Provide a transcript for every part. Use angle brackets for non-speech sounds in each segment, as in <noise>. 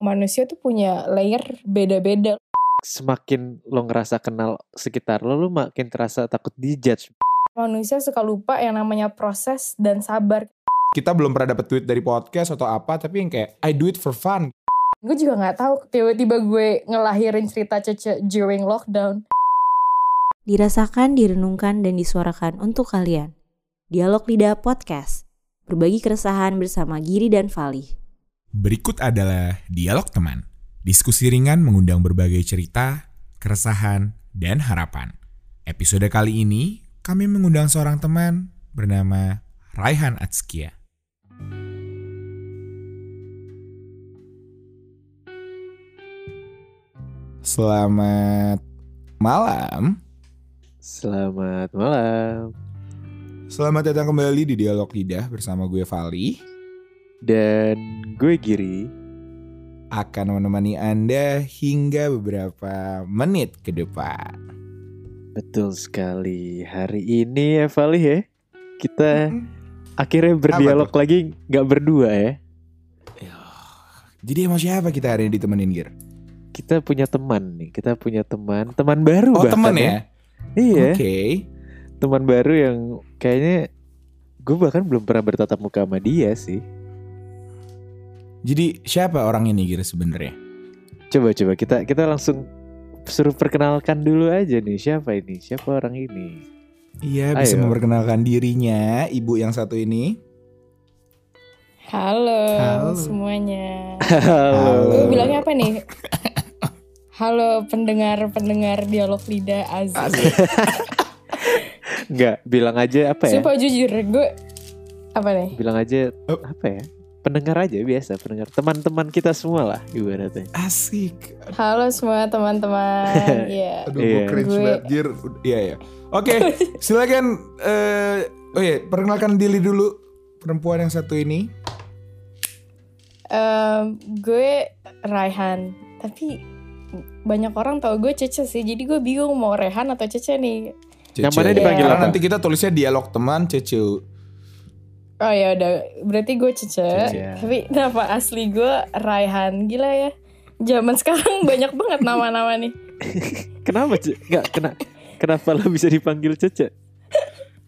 manusia tuh punya layer beda-beda. Semakin lo ngerasa kenal sekitar lo, lo makin terasa takut dijudge. Manusia suka lupa yang namanya proses dan sabar. Kita belum pernah dapet tweet dari podcast atau apa, tapi yang kayak I do it for fun. Gue juga nggak tahu tiba-tiba gue ngelahirin cerita Cece during lockdown. Dirasakan, direnungkan, dan disuarakan untuk kalian. Dialog Lidah Podcast. Berbagi keresahan bersama Giri dan Fali. Berikut adalah dialog teman. Diskusi ringan mengundang berbagai cerita, keresahan, dan harapan. Episode kali ini kami mengundang seorang teman bernama Raihan Atskia. Selamat malam. Selamat malam. Selamat datang kembali di Dialog Lidah bersama gue Vali. Dan gue Giri. Akan menemani Anda hingga beberapa menit ke depan. Betul sekali. Hari ini ya Vali ya. Kita akhirnya berdialog lagi nggak berdua ya. Jadi sama siapa kita hari ini ditemenin Gir? Kita punya teman nih. Kita punya teman. Teman baru Oh bahkan teman ya? Iya. Oke. Teman baru yang kayaknya gue bahkan belum pernah bertatap muka sama dia sih. Jadi siapa orang ini Gir sebenarnya? Coba coba kita kita langsung suruh perkenalkan dulu aja nih siapa ini siapa orang ini. Iya bisa Ayo. memperkenalkan dirinya ibu yang satu ini. Halo, Halo. semuanya. Halo. Gue bilangnya apa nih? Halo pendengar-pendengar dialog lidah Aziz. Enggak, bilang aja apa ya? Sumpah jujur, gue apa nih? Bilang aja Oh. apa ya? Pendengar aja biasa, pendengar. Teman-teman kita semua lah ibaratnya. Asik. Halo semua teman-teman. <laughs> Iya. Aduh Iya. gue cringe Gue- banget Gir. Iya ya. Oke silakan. eh oh iya perkenalkan diri dulu perempuan yang satu ini. Em, gue Raihan, tapi banyak orang tahu gue Cece sih. Jadi gue bingung mau Rehan atau Cece nih. Cece. Yang mana dipanggil Karena apa? nanti kita tulisnya dialog teman Cece. Oh ya udah, berarti gue Cece. Cece. Tapi nama asli gue Raihan. Gila ya. Zaman sekarang <laughs> banyak banget nama-nama nih. <laughs> Kenapa, Ce? Enggak, kena kenapa lo bisa dipanggil Cece?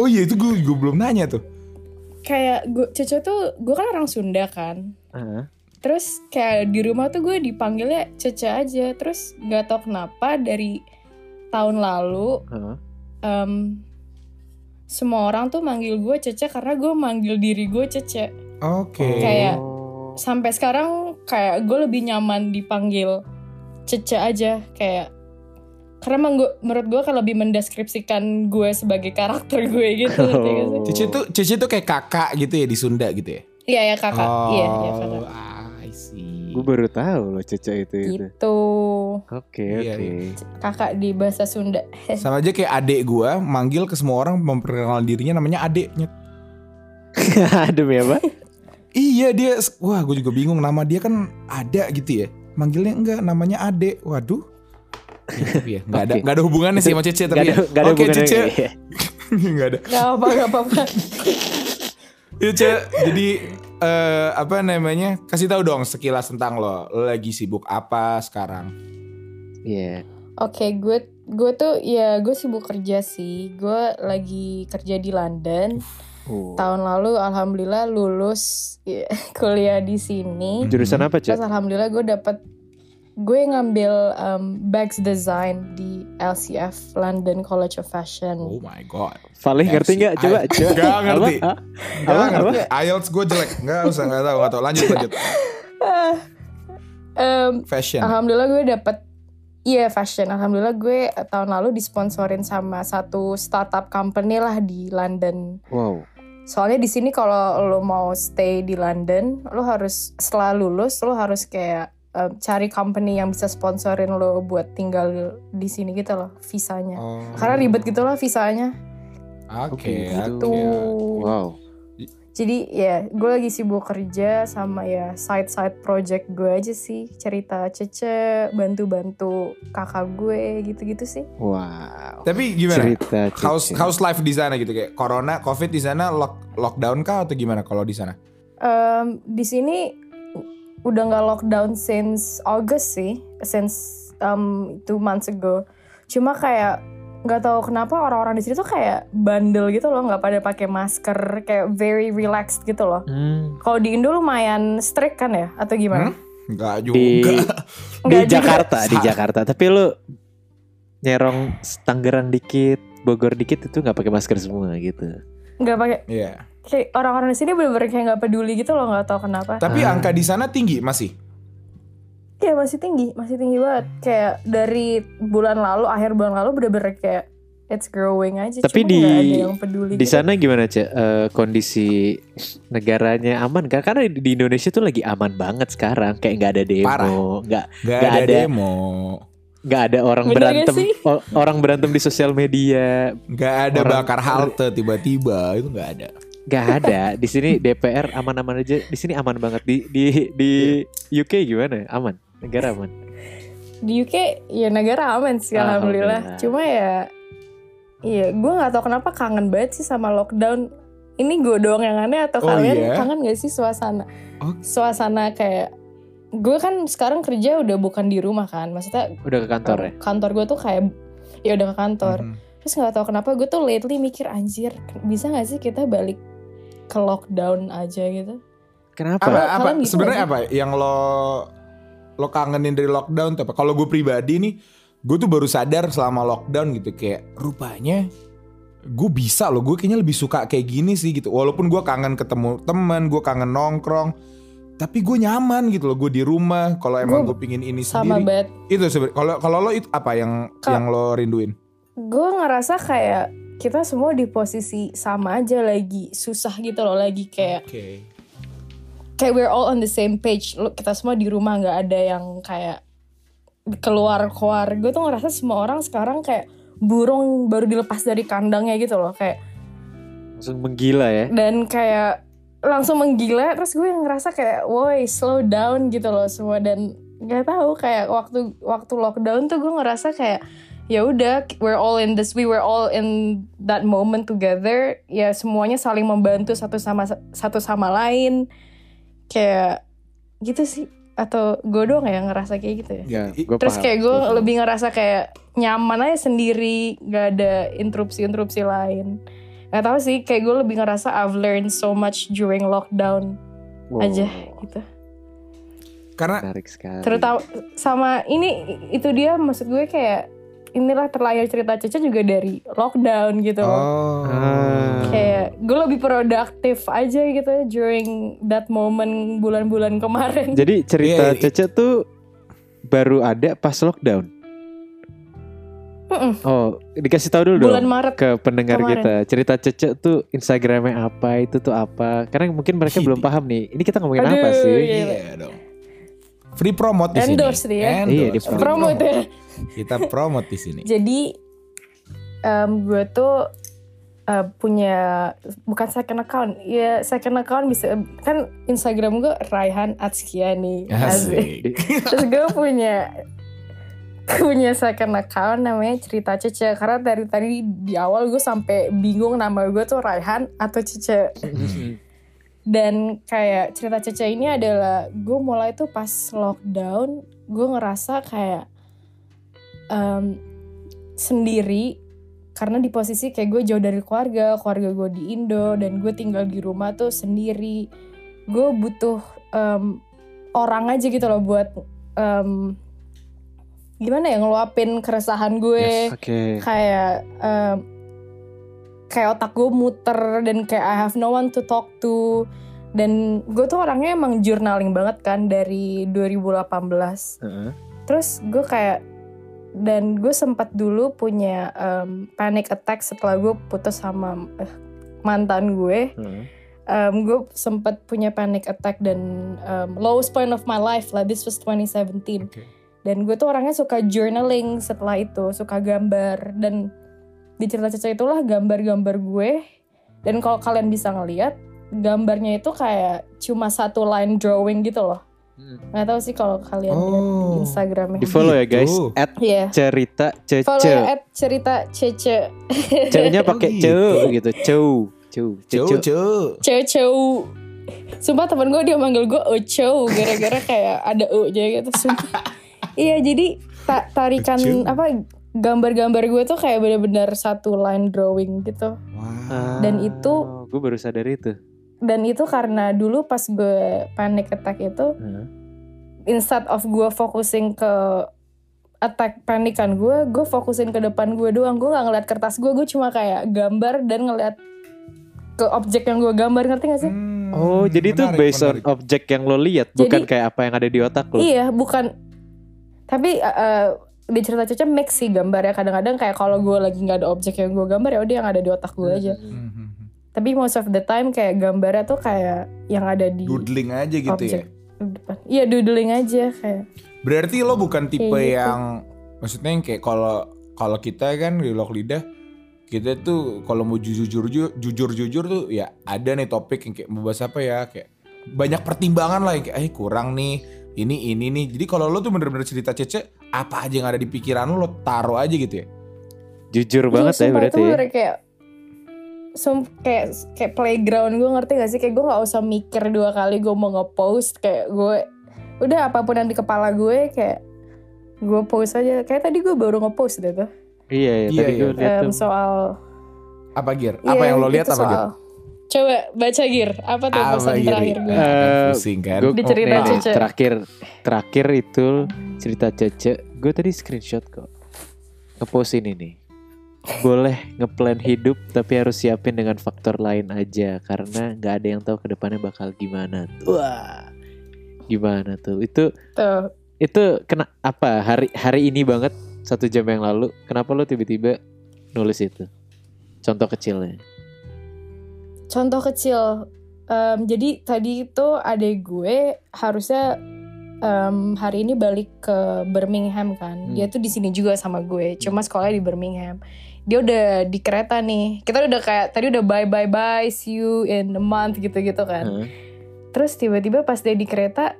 Oh iya itu gue gue belum nanya tuh. Kayak gue Cece tuh gue kan orang Sunda kan. Ah, Terus kayak di rumah tuh gue dipanggilnya Cece aja. Terus nggak tau kenapa dari tahun lalu ah. em, semua orang tuh manggil gue Cece karena gue manggil diri gue Cece. Oke. Kayak- Oh. Sampai sekarang kayak gue lebih nyaman dipanggil Cece aja kayak karena emang gue, menurut gue kan lebih mendeskripsikan gue sebagai karakter gue gitu. Oh. Cece tuh Cece tuh kayak kakak gitu ya di Sunda gitu ya. Iya ya kakak, iya iya kakak. Gue baru tahu loh Cece itu itu. Gitu, Oke, Iya, oke. kakak di bahasa Sunda. <laughs> Sama aja kayak adek gue manggil ke semua orang memperkenalkan dirinya namanya adeknya. <laughs> Demi apa? Iya dia, wah gue juga bingung nama dia kan ada gitu ya. Manggilnya enggak, namanya Ade. Waduh. Ya, tapi ya, nggak ada nggak ada hubungannya sih sama Cece tapi Gak ada, ya. gak ada Oke hubungannya. Cece, Iya. <laughs> nggak ada. Gak apa gak apa-apa. Ya Ce, jadi eh, apa namanya? Kasih tahu dong sekilas tentang lo. Lo lagi sibuk apa sekarang? Iya. Oke, gue gue tuh ya gue sibuk kerja sih. Gue lagi kerja di London. Oh. Tahun lalu alhamdulillah lulus ya, <laughs> kuliah di sini. Jurusan apa, Cek? Terus alhamdulillah gue dapet gue ngambil um, bags design di LCF London College of Fashion. Oh my god. Valih ngerti nggak? Coba, I- coba. Nggak ngerti. Apa? Gak Apa? ngerti. IELTS gue jelek. Nggak usah nggak tahu nggak tahu. Lanjut lanjut. Em, <laughs> Fashion. alhamdulillah gue dapet Iya fashion, alhamdulillah gue tahun lalu disponsorin sama satu startup company lah di London. Wow. Soalnya di sini kalau lo mau stay di London, lo harus setelah lulus lo harus kayak eh, cari company yang bisa sponsorin lo buat tinggal di sini gitu loh visanya. Oh. Karena ribet gitu loh visanya. Oke. Oke, gitu. oke. Wow. Jadi ya gue lagi sibuk kerja sama ya side-side project gue aja sih. Cerita Cece, bantu-bantu kakak gue gitu-gitu sih. Wow. Tapi gimana? Cerita Cece. House house life di sana gitu kayak corona, covid di sana lock, lockdown kah atau gimana kalau di sana? Em, di sini udah nggak lockdown since August sih, since um, two months ago. Cuma kayak nggak tahu kenapa orang-orang di sini tuh kayak bandel gitu loh, nggak pada pakai masker, kayak very relaxed gitu loh. Hmm. Kalau di Indo lumayan strict kan ya, atau gimana? Enggak Di juga. di <laughs> Nggak juga. Jakarta, di Jakarta. Tapi lu nyerong Tangerang dikit, Bogor dikit itu nggak pakai masker semua gitu. Nggak pakai. Iya. Kayak orang-orang di sini bener-bener kayak nggak peduli gitu loh, nggak tahu kenapa. Tapi Ah. angka di sana tinggi masih. Iya masih tinggi, masih tinggi banget. Kayak dari bulan lalu, akhir bulan lalu bener-bener kayak it's growing aja. Tapi Cuma di- nggak ada yang peduli. Di gitu. sana gimana cek Eh, kondisi negaranya aman kan? Karena di Indonesia tuh lagi aman banget sekarang. Kayak nggak ada Parah. demo, nggak Gak, Nggak ada, ada. demo. nggak ada orang Bener berantem orang berantem di sosial media. Gak ada Orang- bakar halte tiba-tiba itu gak ada. Nggak ada. Di sini DPR aman-aman aja. Di sini aman banget. Di di di UK gimana? Aman. Negara aman. di UK ya negara aman sih alhamdulillah. Alhamdulillah. Cuma ya iya gue nggak tahu kenapa kangen banget sih sama lockdown. Ini gue doang yang aneh atau Oh, kalian iya? kangen gak sih suasana? Oh. Suasana kayak gue kan sekarang kerja udah bukan di rumah kan, maksudnya Udah ke kantor ya? kantor gue tuh kayak ya udah ke kantor. Mhm. Terus nggak tahu kenapa gue tuh lately mikir anjir bisa nggak sih kita balik ke lockdown aja gitu? Kenapa? Apa, apa gitu sebenarnya apa yang lo lo kangenin dari lockdown tuh apa? Kalau gue pribadi nih, gue tuh baru sadar selama lockdown gitu kayak rupanya gue bisa loh, gue kayaknya lebih suka kayak gini sih gitu. Walaupun gue kangen ketemu teman, gue kangen nongkrong, tapi gue nyaman gitu loh. Gue di rumah. Kalau emang gue pingin ini Sama sendiri, banget. itu sebenarnya. Kalau kalau lo itu apa yang Ka- yang lo rinduin? gue ngerasa kayak kita semua di posisi sama aja lagi susah gitu loh lagi kayak Oke. kayak we're all on the same page Lo- kita semua di rumah nggak ada yang kayak keluar keluar gue tuh ngerasa semua orang sekarang kayak burung baru dilepas dari kandangnya gitu loh kayak Langsung menggila ya? dan kayak langsung menggila terus gue ngerasa kayak woi slow down gitu loh semua dan nggak tahu kayak waktu waktu lockdown tuh gue ngerasa kayak ya udah we're all in this we were all in that moment together. Ya semuanya saling membantu satu sama satu sama lain. Kayak gitu sih. Atau gue doang ya ngerasa kayak gitu ya? Ya, gua terus paham, kayak gue lebih ngerasa kayak nyaman aja sendiri gak ada interupsi-interupsi lain. Gak tahu sih kayak gue lebih ngerasa I've learned so much during lockdown Wow, aja gitu. Karena terutama sama ini itu dia maksud gue kayak inilah terlayar cerita Cece juga dari lockdown gitu loh. oh. Ah. kayak gue lebih produktif aja gitu during that moment bulan-bulan kemarin <laughs> Jadi cerita Iya, i- Cece tuh baru ada pas lockdown. Mm-mm. Oh, dikasih tahu dulu bulan dong Maret ke pendengar kemarin. kita. Cerita Cece tuh Instagramnya apa, itu tuh apa. Karena mungkin mereka belum paham nih. Ini kita ngomongin apa Aduh, sih? iya. Iya dong. Free promote di sini. Endorse nih ya. Endorse. Iya, di Free promote ya Kita promote di sini. <laughs> jadi em, gue tuh eh, punya bukan second account ya second account bisa kan Instagram gue Raihan Atskiani Asik. terus gue punya punya second account namanya cerita Cece karena dari tadi di awal gue sampai bingung nama gue tuh Raihan atau Cece dan kayak cerita Cece ini adalah gue mulai tuh pas lockdown gue ngerasa kayak em, sendiri karena di posisi kayak gue jauh dari keluarga keluarga gue di Indo dan gue tinggal di rumah tuh sendiri gue butuh em, orang aja gitu loh buat em, gimana ya ngeluapin keresahan gue Oke. kayak em, kayak otak gue muter dan kayak I have no one to talk to dan gue tuh orangnya emang journaling banget kan dari 2018 Heeh. terus gue kayak dan gue sempat dulu punya em, panic attack setelah gue putus sama eh, mantan gue Heeh. Em, gue sempat punya panic attack dan em, lowest point of my life lah this was 2017 Oke. dan gue tuh orangnya suka journaling setelah itu suka gambar dan di cerita cerita itulah gambar-gambar gue dan kalau kalian bisa ngeliat gambarnya itu kayak cuma satu line drawing gitu loh Hmm. Nggak tahu sih kalau kalian lihat di Oh. Instagramnya Di follow ya guys. Gitu. At Iya cerita follow Cece. ya at cerita cece <laughs> C-nya pakai Oh, ce gitu. gitu. Ceu. Ceu. Cu, Cece. cu. cece sumpah temen gue dia manggil gue Ocho gara-gara kayak ada O nya gitu sumpah <laughs> iya jadi ta- tarikan Ocho. apa gambar-gambar gue tuh kayak bener-bener satu line drawing gitu Wah. Dan itu- gue baru sadar itu. Dan itu karena dulu pas gue panic attack itu Hah? instead of gue fokusin ke attack panikan gue gue fokusin ke depan gue doang gue nggak ngeliat kertas gue gue cuma kayak gambar dan ngeliat ke objek yang gue gambar ngerti gak sih Hmm, Oh, jadi itu based menarik. on objek yang lo lihat, Jadi- bukan kayak apa yang ada di otak lo. iya bukan tapi uh, di cerita Caca mix sih gambarnya kadang-kadang kayak kalau gue lagi nggak ada objek yang gue gambar ya udah yang ada di otak gue aja Hmm, hmm, hmm. Tapi most of the time kayak gambarnya tuh kayak yang ada di Doodling aja gitu objek ya. depan iya doodling aja kayak Berarti lo bukan tipe Kayak gitu. yang maksudnya yang kayak kalau kalau kita kan di Lok Lidah kita tuh kalau mau jujur jujur jujur jujur tuh ya ada nih topik yang kayak mau bahas apa ya kayak banyak pertimbangan lah yang kayak eh kurang nih ini ini nih jadi kalau lo tuh bener-bener cerita cece apa aja yang ada di pikiran lo lo taruh aja gitu ya Jujur banget ya berarti ya. kayak sum kayak kayak playground gue ngerti gak sih kayak gue nggak usah mikir dua kali gue mau ngepost kayak gue udah apa pun yang di kepala gue kayak gue post aja kayak tadi gue baru ngepost deh tuh Iya, iya, Iya, tadi iya. gue lihat tuh. soal apa Gir Iya, apa yang lo lihat itu apa soal- coba baca gir apa tuh Apa, pesan Gir? terakhir gue Eh, pusing kan cerita nih, Cece. Terakhir terakhir itu cerita Cece. Gue tadi screenshot kok. Ngepost ini nih. Boleh ngeplan hidup tapi harus siapin dengan faktor lain aja karena nggak ada yang tahu ke depannya bakal gimana. Wah, gimana tuh? Itu tuh itu kena apa hari hari ini banget satu jam yang lalu. Kenapa lo tiba-tiba nulis itu? Contoh kecilnya. contoh kecil Em, jadi tadi itu adek gue harusnya em, hari ini balik ke Birmingham kan Hmm. dia tuh di sini juga sama gue cuma sekolahnya di Birmingham dia udah di kereta nih kita udah kayak tadi udah bye bye bye see you in a month gitu gitu kan Hah? terus tiba-tiba pas dia di kereta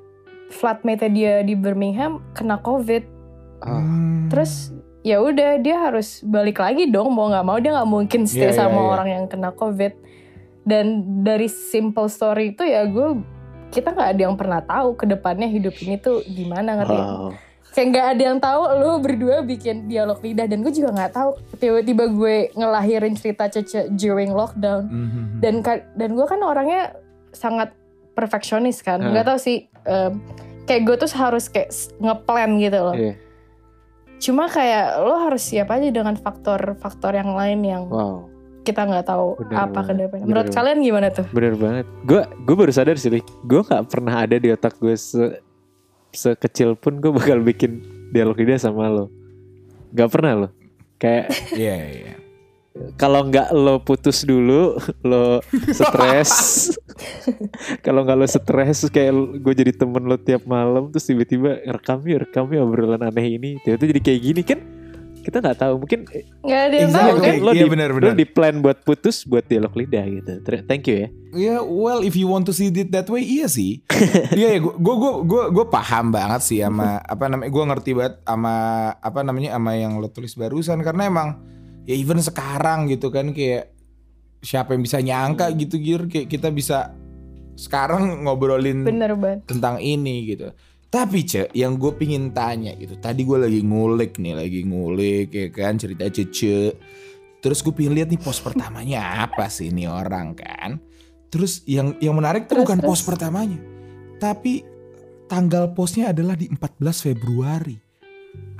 flatmate dia di Birmingham kena covid Ah. Hmm. terus ya udah dia harus balik lagi dong mau nggak mau dia nggak mungkin stay iya, sama iya. orang yang kena covid dan dari simple story itu ya gue kita nggak ada yang pernah tahu ke depannya hidup ini tuh gimana ngerti? Wow. Kayak nggak ada yang tahu lu berdua bikin dialog lidah dan gue juga nggak tahu tiba-tiba gue ngelahirin cerita cece during lockdown Hmm. dan dan gue kan orangnya sangat perfeksionis kan Hmm. nggak tahu sih em, kayak gue tuh harus kayak ngeplan gitu loh Iya. cuma kayak lo harus siap aja dengan faktor-faktor yang lain yang Wow. kita nggak tahu Bener apa banget, ke depannya. bener Menurut banget. kalian gimana tuh? Bener banget. Gue gue baru sadar sih, gue nggak pernah ada di otak gue se sekecil pun gue bakal bikin dialog lidah sama lo. Gak pernah lo. Kayak Iya iya. kalau nggak lo putus dulu, lo stres. <laughs> kalau nggak lo stres, kayak gue jadi temen lo tiap malam, terus tiba-tiba rekam yuk, rekam yuk obrolan aneh ini. Tiba-tiba jadi kayak gini kan? Kita nggak tahu. Mungkin Nggak ada yang Exactly. tahu kan? lo Iya, di, benar-benar. lo di plan buat putus buat dialog lidah gitu. Thank you ya. Ya, well if you want to see it that way, iya sih. <laughs> Iya, ya, gue gue gue gue paham banget sih sama apa namanya, gue ngerti banget sama apa namanya sama yang lo tulis barusan karena emang ya even sekarang gitu kan kayak siapa yang bisa nyangka gitu gir kayak kita bisa sekarang ngobrolin Bener banget. tentang ini gitu. Tapi cek, yang gue pingin tanya gitu. Tadi gue lagi ngulik nih, lagi ngulik ya kan cerita cece. Terus gue pingin lihat nih pos pertamanya apa sih ini orang kan. Terus yang yang menarik tuh Terus, bukan terus. pos pertamanya, tapi tanggal posnya adalah di 14 Februari.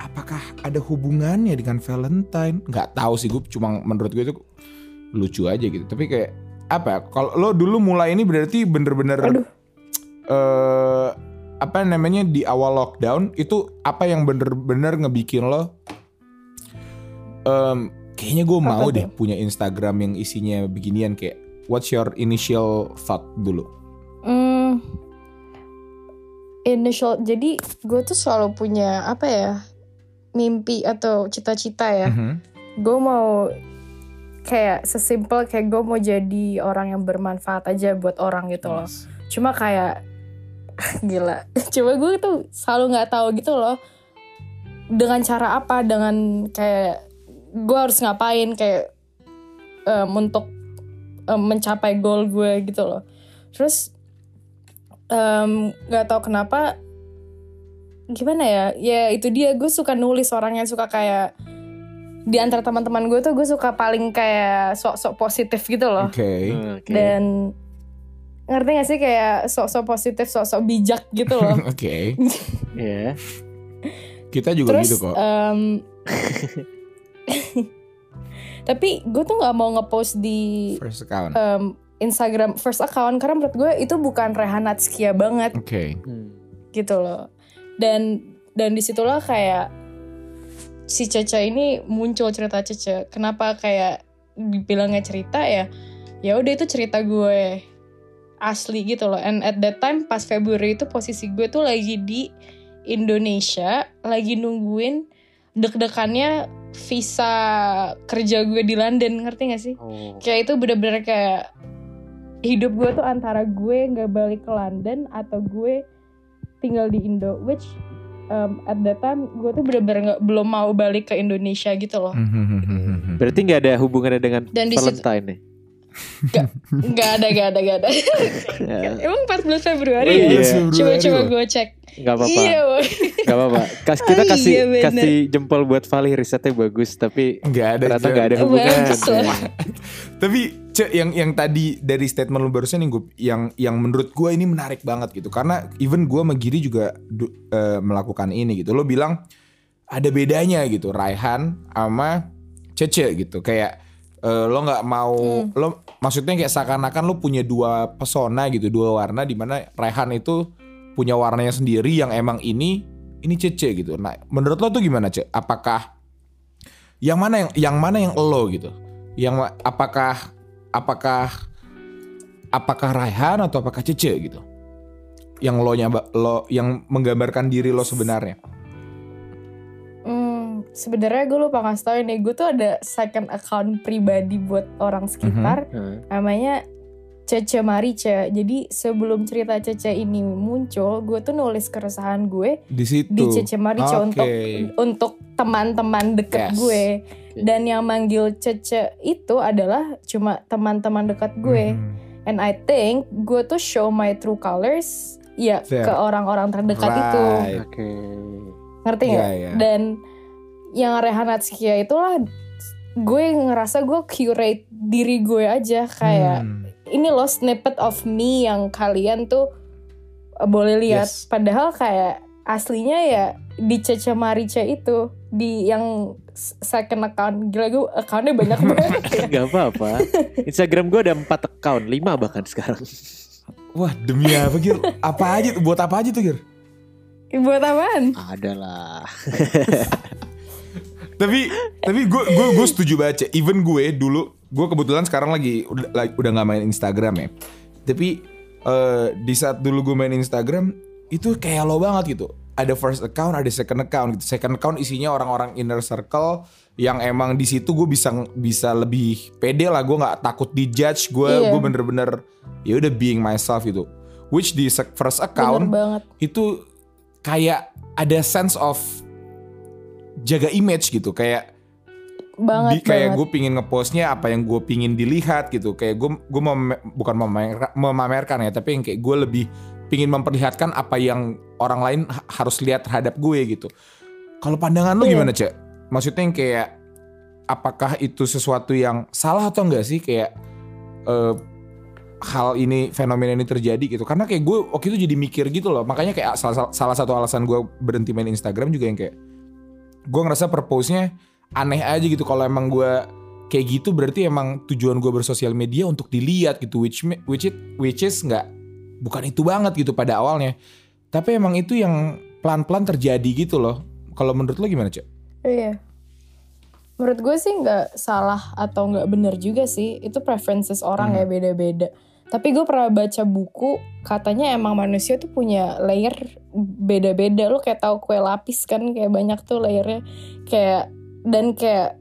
Apakah ada hubungannya dengan Valentine? Nggak tahu sih gue, cuma menurut gue itu lucu aja gitu. Tapi kayak apa? ya, Kalau lo dulu mulai ini berarti bener-bener eh apa namanya di awal lockdown itu apa yang bener-bener ngebikin lo em, kayaknya gue mau deh punya Instagram yang isinya beginian kayak what's your initial thought dulu Hmm, initial. Jadi gue tuh selalu punya apa ya? Mimpi atau cita-cita ya. Mhm. Gue mau kayak sesimpel kayak gue mau jadi orang yang bermanfaat aja buat orang gitu loh. Cuma kayak <laughs> gila. Cuma gue tuh selalu nggak tahu gitu loh. Dengan cara apa? Dengan kayak gue harus ngapain kayak em, untuk em, mencapai goal gue gitu loh. Terus em, nggak tahu kenapa gimana ya ya itu dia gue suka nulis orang yang suka kayak di antara teman-teman gue tuh gue suka paling kayak sok-sok positif gitu loh Oke. Oke. dan ngerti gak sih kayak sok-sok positif sok-sok bijak gitu loh <laughs> Oke. Ya. Kita juga terus gitu kok. em, <laughs> tapi gue tuh nggak mau ngepost di First account. em, Instagram first account karena menurut gue itu bukan Rehanat Skia banget Oke. Hmm. gitu loh dan dan di situlah kayak si Cece ini muncul cerita Cece kenapa kayak dibilangnya cerita ya ya udah itu cerita gue asli gitu loh and at that time pas Februari itu posisi gue tuh lagi di Indonesia lagi nungguin deg-degannya visa kerja gue di London ngerti gak sih Oh. kayak itu bener-bener kayak hidup gue tuh antara gue nggak balik ke London atau gue tinggal di Indo which um, at that time gue tuh bener-bener nggak belum mau balik ke Indonesia gitu loh Hmm. Berarti nggak ada hubungannya dengan Dan di situ- Valentine nih? nggak ada nggak ada nggak ada Ya, emang 14 Februari Oh, ya iya. coba coba loh. gue cek Nggak apa-apa. iya. Gak apa-apa. Kas, <laughs> kita Oh, kasih iya, bener. kasih jempol buat Vali risetnya bagus, tapi Nggak ada. ternyata Cek. nggak ada hubungan. <laughs> Tapi cek yang yang tadi dari statement lu barusan yang gue yang yang menurut gue ini menarik banget gitu karena even gue sama Giri juga du- eh, melakukan ini gitu. Lo bilang ada bedanya gitu Raihan sama Cece gitu kayak eh, lo nggak mau lo maksudnya kayak seakan-akan lo punya dua pesona gitu dua warna di mana Raihan itu punya warnanya sendiri yang emang ini ini Cece gitu. Nah menurut lo tuh gimana Cek? Apakah yang mana yang yang mana yang lo gitu? Yang apakah apakah apakah Raihan atau apakah Cece gitu? Yang lo nya lo yang menggambarkan diri lo sebenarnya. Hmm, sebenarnya gue lupa ngasih tau nih gue tuh ada second account pribadi buat orang sekitar Hmm. namanya Cece Marice. Jadi sebelum cerita Cece ini muncul, gue tuh nulis keresahan gue Di situ. di Cece Marice Oke. untuk untuk teman-teman deket Yes. gue. Dan yang manggil Cece itu adalah cuma teman-teman dekat gue. Mhm. And I think gue tuh show my true colors ya Fair. ke orang-orang terdekat itu. Right. Oke. Ngerti Iya, nggak? iya. Dan yang Rehanatsukia itulah gue ngerasa gue curate diri gue aja kayak Hmm. ini loh snippet of me yang kalian tuh uh, boleh lihat. Yes. Padahal kayak aslinya ya di Cece Marice itu di yang second account gila gue accountnya banyak <laughs> banget ya. Gak apa-apa. Instagram gue ada 4 account, 5 bahkan sekarang. Wah demi apa Gir? Apa aja tuh? Buat apa aja tuh Gir? buat apaan Ada lah. <laughs> tapi tapi gue gue gue setuju baca. Even gue dulu gue kebetulan sekarang lagi udah udah nggak main Instagram ya. Tapi eh, di saat dulu gue main Instagram itu kayak lo banget gitu. Ada first account, ada second account gitu. Second account isinya orang-orang inner circle yang emang di situ gue bisa bisa lebih pede lah. Gue nggak takut dijudge. Gue Iya. gue bener-bener ya udah being myself gitu. Which di first account itu kayak ada sense of jaga image gitu. Kayak banget di, kayak gue pingin ngepostnya apa yang gue pingin dilihat gitu. Kayak gue gue mem- bukan memamer- memamerkan ya tapi yang kayak gue lebih pingin memperlihatkan apa yang orang lain ha- harus lihat terhadap gue gitu. Kalau pandangan lu Iya. gimana cek? Maksudnya yang kayak apakah itu sesuatu yang salah atau enggak sih? Kayak eh, hal ini fenomena ini terjadi gitu. Karena kayak gue waktu itu jadi mikir gitu loh. Makanya kayak salah, salah satu alasan gue berhenti main Instagram juga yang kayak gue ngerasa purpose-nya aneh aja gitu kalau emang gue kayak gitu berarti emang tujuan gue bersosial media untuk dilihat gitu which which it which is nggak bukan itu banget gitu pada awalnya tapi emang itu yang pelan-pelan terjadi gitu loh kalau menurut lo gimana cek Iya. Menurut gue sih nggak salah atau nggak bener juga sih. Itu preferences orang ya beda-beda. Tapi gue pernah baca buku katanya emang manusia tuh punya layer beda-beda. Lo kayak tahu kue lapis kan kayak banyak tuh layernya. Kayak dan kayak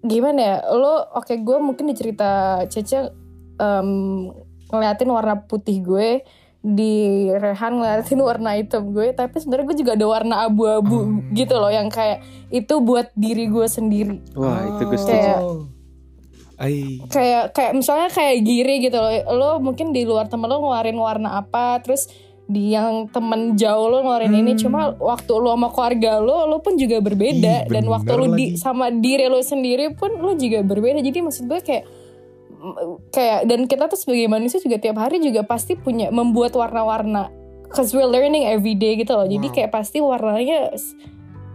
gimana ya? Lo oke gue mungkin di cerita Cece em, ngeliatin warna putih gue di Rehan ngeliatin warna hitam gue tapi sebenarnya gue juga ada warna abu-abu gitu loh yang kayak itu buat diri gue sendiri Wah itu gue Kayak- setuju. Ai. kayak kayak misalnya kayak giri gitu loh. Lo mungkin di luar temen lo ngeluarin warna apa terus di yang temen jauh lo ngeluarin ini. Hmm. cuma waktu lo sama keluarga lo lo pun juga berbeda. Ih, dan waktu lo di sama diri lo sendiri pun lo juga berbeda. Jadi maksud gue kayak kayak dan kita tuh sebagai manusia juga tiap hari juga pasti punya membuat warna-warna. Cause we're learning every day gitu loh. Jadi Wow. kayak pasti warnanya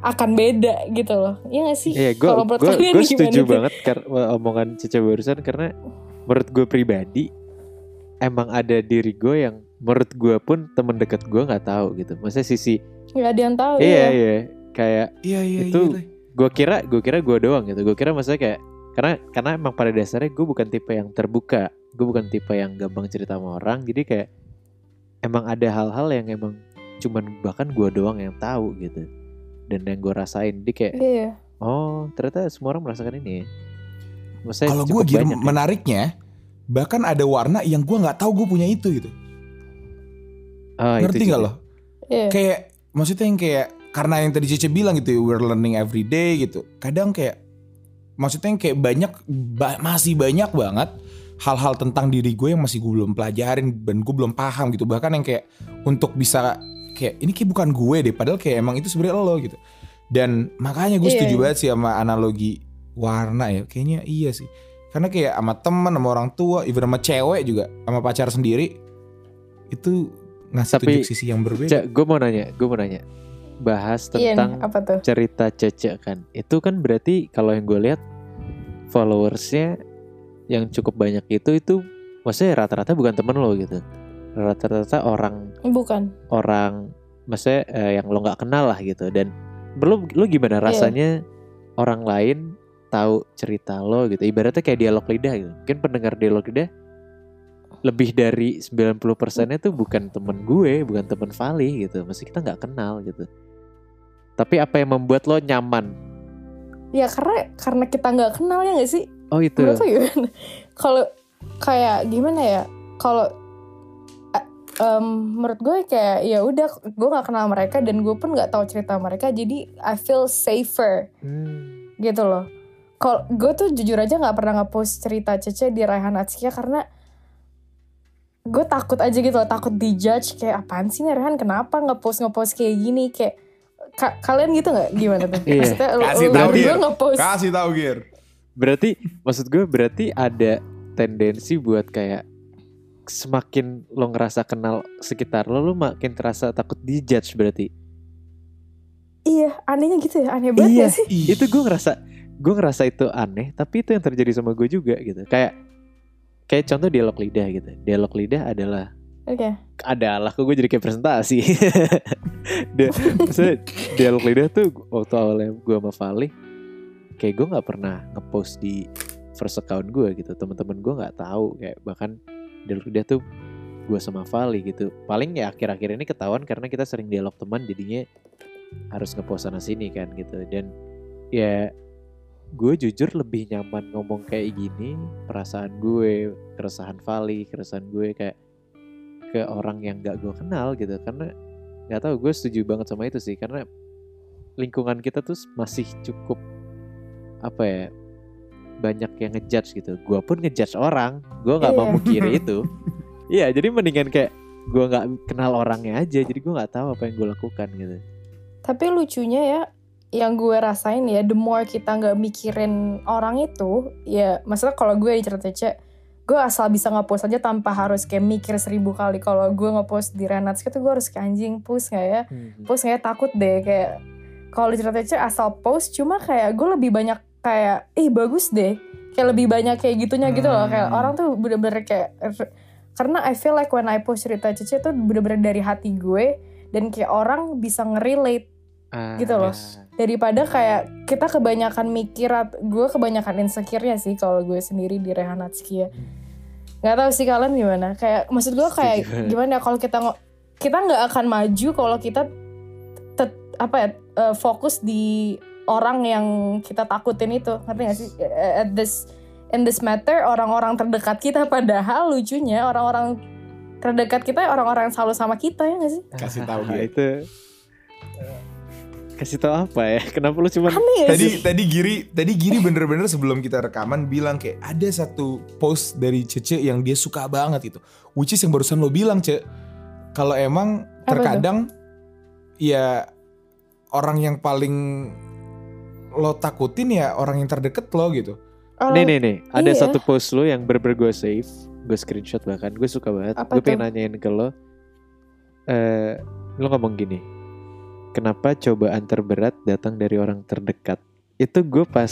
akan beda gitu loh Iya gak sih Iya, gue Kalau menurut gue setuju tuh? banget karena omongan Cica barusan karena menurut gue pribadi emang ada diri gue yang menurut gue pun temen deket gue nggak tahu gitu. Maksudnya sisi nggak ada yang tahu iya iya iya kayak Iya iya Itu- iya. gue kira gue kira gue doang gitu. Gue kira maksudnya kayak karena karena emang pada dasarnya gue bukan tipe yang terbuka. Gue bukan tipe yang gampang cerita sama orang. Jadi kayak emang ada hal-hal yang emang cuman bahkan gue doang yang tahu gitu. Dan yang gue rasain. Jadi kayak iya oh ternyata semua orang merasakan ini ya. Maksudnya Kalau gue gitu banyak ya. menariknya, bahkan ada warna yang gue nggak tahu gue punya itu gitu. Ah, itu Ngerti nggak lo? iya Kayak maksudnya yang kayak karena yang tadi Cece bilang gitu, we're learning every day gitu. Kadang kayak maksudnya yang kayak banyak ba- masih banyak banget hal-hal tentang diri gue yang masih gue belum pelajarin dan gue belum paham gitu. Bahkan yang kayak untuk bisa kayak ini kayak bukan gue deh, padahal kayak emang itu sebenarnya lo gitu. Dan makanya gue Iya, setuju iya. banget sih sama analogi warna ya. Kayaknya iya sih. Karena kayak sama teman, sama orang tua, even sama cewek juga, sama pacar sendiri itu ngasih Tapi, tunjuk sisi yang berbeda. Cak, gue mau nanya, gue mau nanya. Bahas Iya tentang apa tuh? cerita Cece kan. Itu kan berarti kalau yang gue lihat followersnya yang cukup banyak itu itu maksudnya rata-rata bukan temen lo gitu. Rata-rata orang Bukan. orang maksudnya eh, yang lo nggak kenal lah gitu dan belum lo gimana Iya. rasanya orang lain tahu cerita lo gitu ibaratnya kayak dialog lidah gitu mungkin pendengar dialog lidah lebih dari 90% nya tuh bukan temen gue bukan temen Vali gitu masih kita nggak kenal gitu tapi apa yang membuat lo nyaman Ya karena karena kita nggak kenal ya nggak sih? oh itu? Kalau kayak gimana ya? Kalau em, menurut gue kayak ya udah gue nggak kenal mereka dan gue pun nggak tahu cerita mereka jadi I feel safer Hmm. gitu loh. Kalau gue tuh jujur aja nggak pernah ngepost cerita Cece di Raihan Atskia karena gue takut aja gitu loh, takut dijudge kayak apaan sih nih Raihan kenapa ngepost ngepost kayak gini kayak ka- kalian gitu nggak gimana tuh? Iya. Maksudnya lu- Kasih tahu, Gir. ngepost Kasih tahu Gir. berarti maksud gue berarti ada tendensi buat kayak semakin lo ngerasa kenal sekitar lo lo makin terasa takut dijudge berarti Iya, anehnya gitu ya, aneh banget Iya. gak sih? itu gue ngerasa gue ngerasa itu aneh tapi itu yang terjadi sama gue juga gitu kayak kayak contoh dialog lidah gitu dialog lidah adalah Oke. adalah kok gue jadi kayak presentasi <laughs> Dia- maksudnya dialog lidah tuh waktu awalnya gue sama Vali kayak gue nggak pernah ngepost di first account gue gitu teman-teman gue nggak tahu kayak bahkan dialog lidah tuh gue sama Vali gitu. Paling ya akhir-akhir ini ketahuan karena kita sering dialog teman jadinya harus ngepost sana sini kan gitu. Dan ya gue jujur lebih nyaman ngomong kayak gini perasaan gue keresahan Vali keresahan gue kayak ke orang yang gak gue kenal gitu. Karena nggak tahu gue setuju banget sama itu sih. Karena lingkungan kita tuh masih cukup apa ya banyak yang ngejudge gitu. Gue pun ngejudge orang. Gue nggak Iya. mau mungkiri <laughs> itu. Iya jadi mendingan kayak gue nggak kenal orangnya aja. Jadi gue nggak tahu apa yang gue lakukan gitu. Tapi lucunya ya, yang gue rasain ya, the more kita nggak mikirin orang itu, ya maksudnya kalau gue di cerita Cece, gue asal bisa ngepost aja tanpa harus kayak mikir seribu kali. Kalau gue ngepost di Renats itu gue harus kayak anjing post nggak ya? Post nggak ya? Takut deh. Kayak kalau di cerita Cece asal post cuma kayak gue lebih banyak kayak ih bagus deh kayak lebih banyak kayak gitunya gitu loh kayak Hmm. orang tuh bener-bener kayak karena I feel like when I post cerita Cece tuh bener-bener dari hati gue dan kayak orang bisa ngerelate Ah, Gitu loh. yes. daripada kayak kita kebanyakan mikir gue kebanyakan insecure-nya sih kalau gue sendiri di Rehan Natsuki ya nggak tahu sih kalian gimana kayak maksud gue kayak gimana ya, kalau kita kita nggak akan maju kalau kita tet, apa ya eh, fokus di orang yang kita takutin itu ngerti gak sih Eh, at this in this matter orang-orang terdekat kita padahal lucunya orang-orang terdekat kita orang-orang yang selalu sama kita ya gak sih Kasih tahu Ah, Gir. itu kasih tau apa ya <laughs> kenapa lu cuman Aneh gak Tadi sih? tadi Giri tadi Giri bener-bener sebelum kita rekaman bilang kayak ada satu post dari Cece yang dia suka banget itu. Which is yang barusan lo bilang, Ce. Kalau emang Apa terkadang ya orang yang paling lo takutin ya orang yang terdeket lo gitu. Orang- nih nih nih. Ada iya. satu post lu yang bener gue save gue screenshot bahkan. Gue suka banget. Apa gue pengen nanyain ke lo. Eh lo ngomong gini kenapa cobaan terberat datang dari orang terdekat? Itu gue pas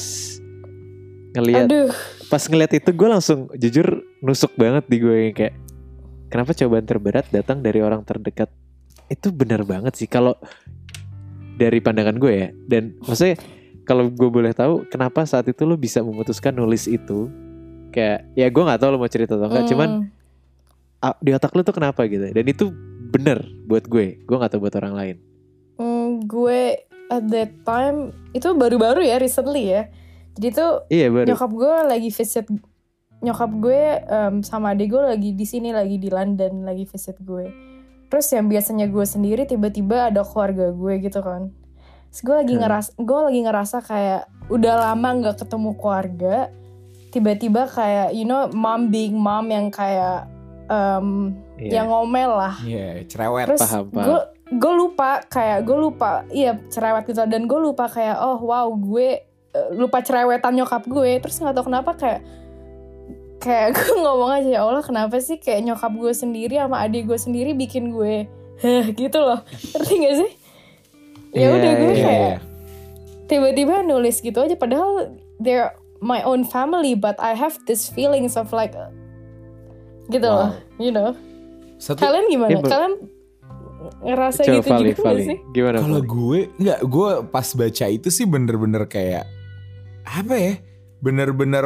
ngelihat Aduh, pas ngeliat itu gue langsung jujur nusuk banget di gue yang kayak kenapa cobaan terberat datang dari orang terdekat? Itu benar banget sih kalau dari pandangan gue ya. Dan maksudnya kalau gue boleh tahu kenapa saat itu lo bisa memutuskan nulis itu? Kayak ya gue nggak tahu lo mau cerita atau enggak hmm, cuman ah, di otak lo tuh kenapa gitu? Dan itu bener buat gue gue nggak tahu buat orang lain. Hmm, gue at that time itu baru-baru ya recently ya. Jadi tuh iya baru. nyokap gue lagi visit nyokap gue em, sama adik gue lagi di sini lagi di London lagi visit gue. Terus yang biasanya gue sendiri tiba-tiba ada keluarga gue gitu kan gue lagi Hmm. ngeras gue lagi ngerasa kayak udah lama nggak ketemu keluarga tiba-tiba kayak you know mom being mom yang kayak em, Iya. yang ngomel lah Iya, cerewet. terus paham, paham. gue gue lupa kayak gue lupa iya cerewet gitu dan gue lupa kayak oh wow gue eh, lupa cerewetan nyokap gue terus nggak tahu kenapa kayak kayak <laughs> gue ngomong aja ya Allah kenapa sih kayak nyokap gue sendiri sama adik gue sendiri bikin gue <laughs> heh gitu loh ngerti gak sih ya udah Iya, gue iya, kayak iya. tiba-tiba nulis gitu aja padahal they're my own family but I have this feelings of like gitu Wow. loh you know Satu kalian gimana Ya, kalian ngerasa coba gitu Vali juga gak Vali sih gimana Kalau gue nggak, gue pas baca itu sih bener-bener kayak apa ya? Bener-bener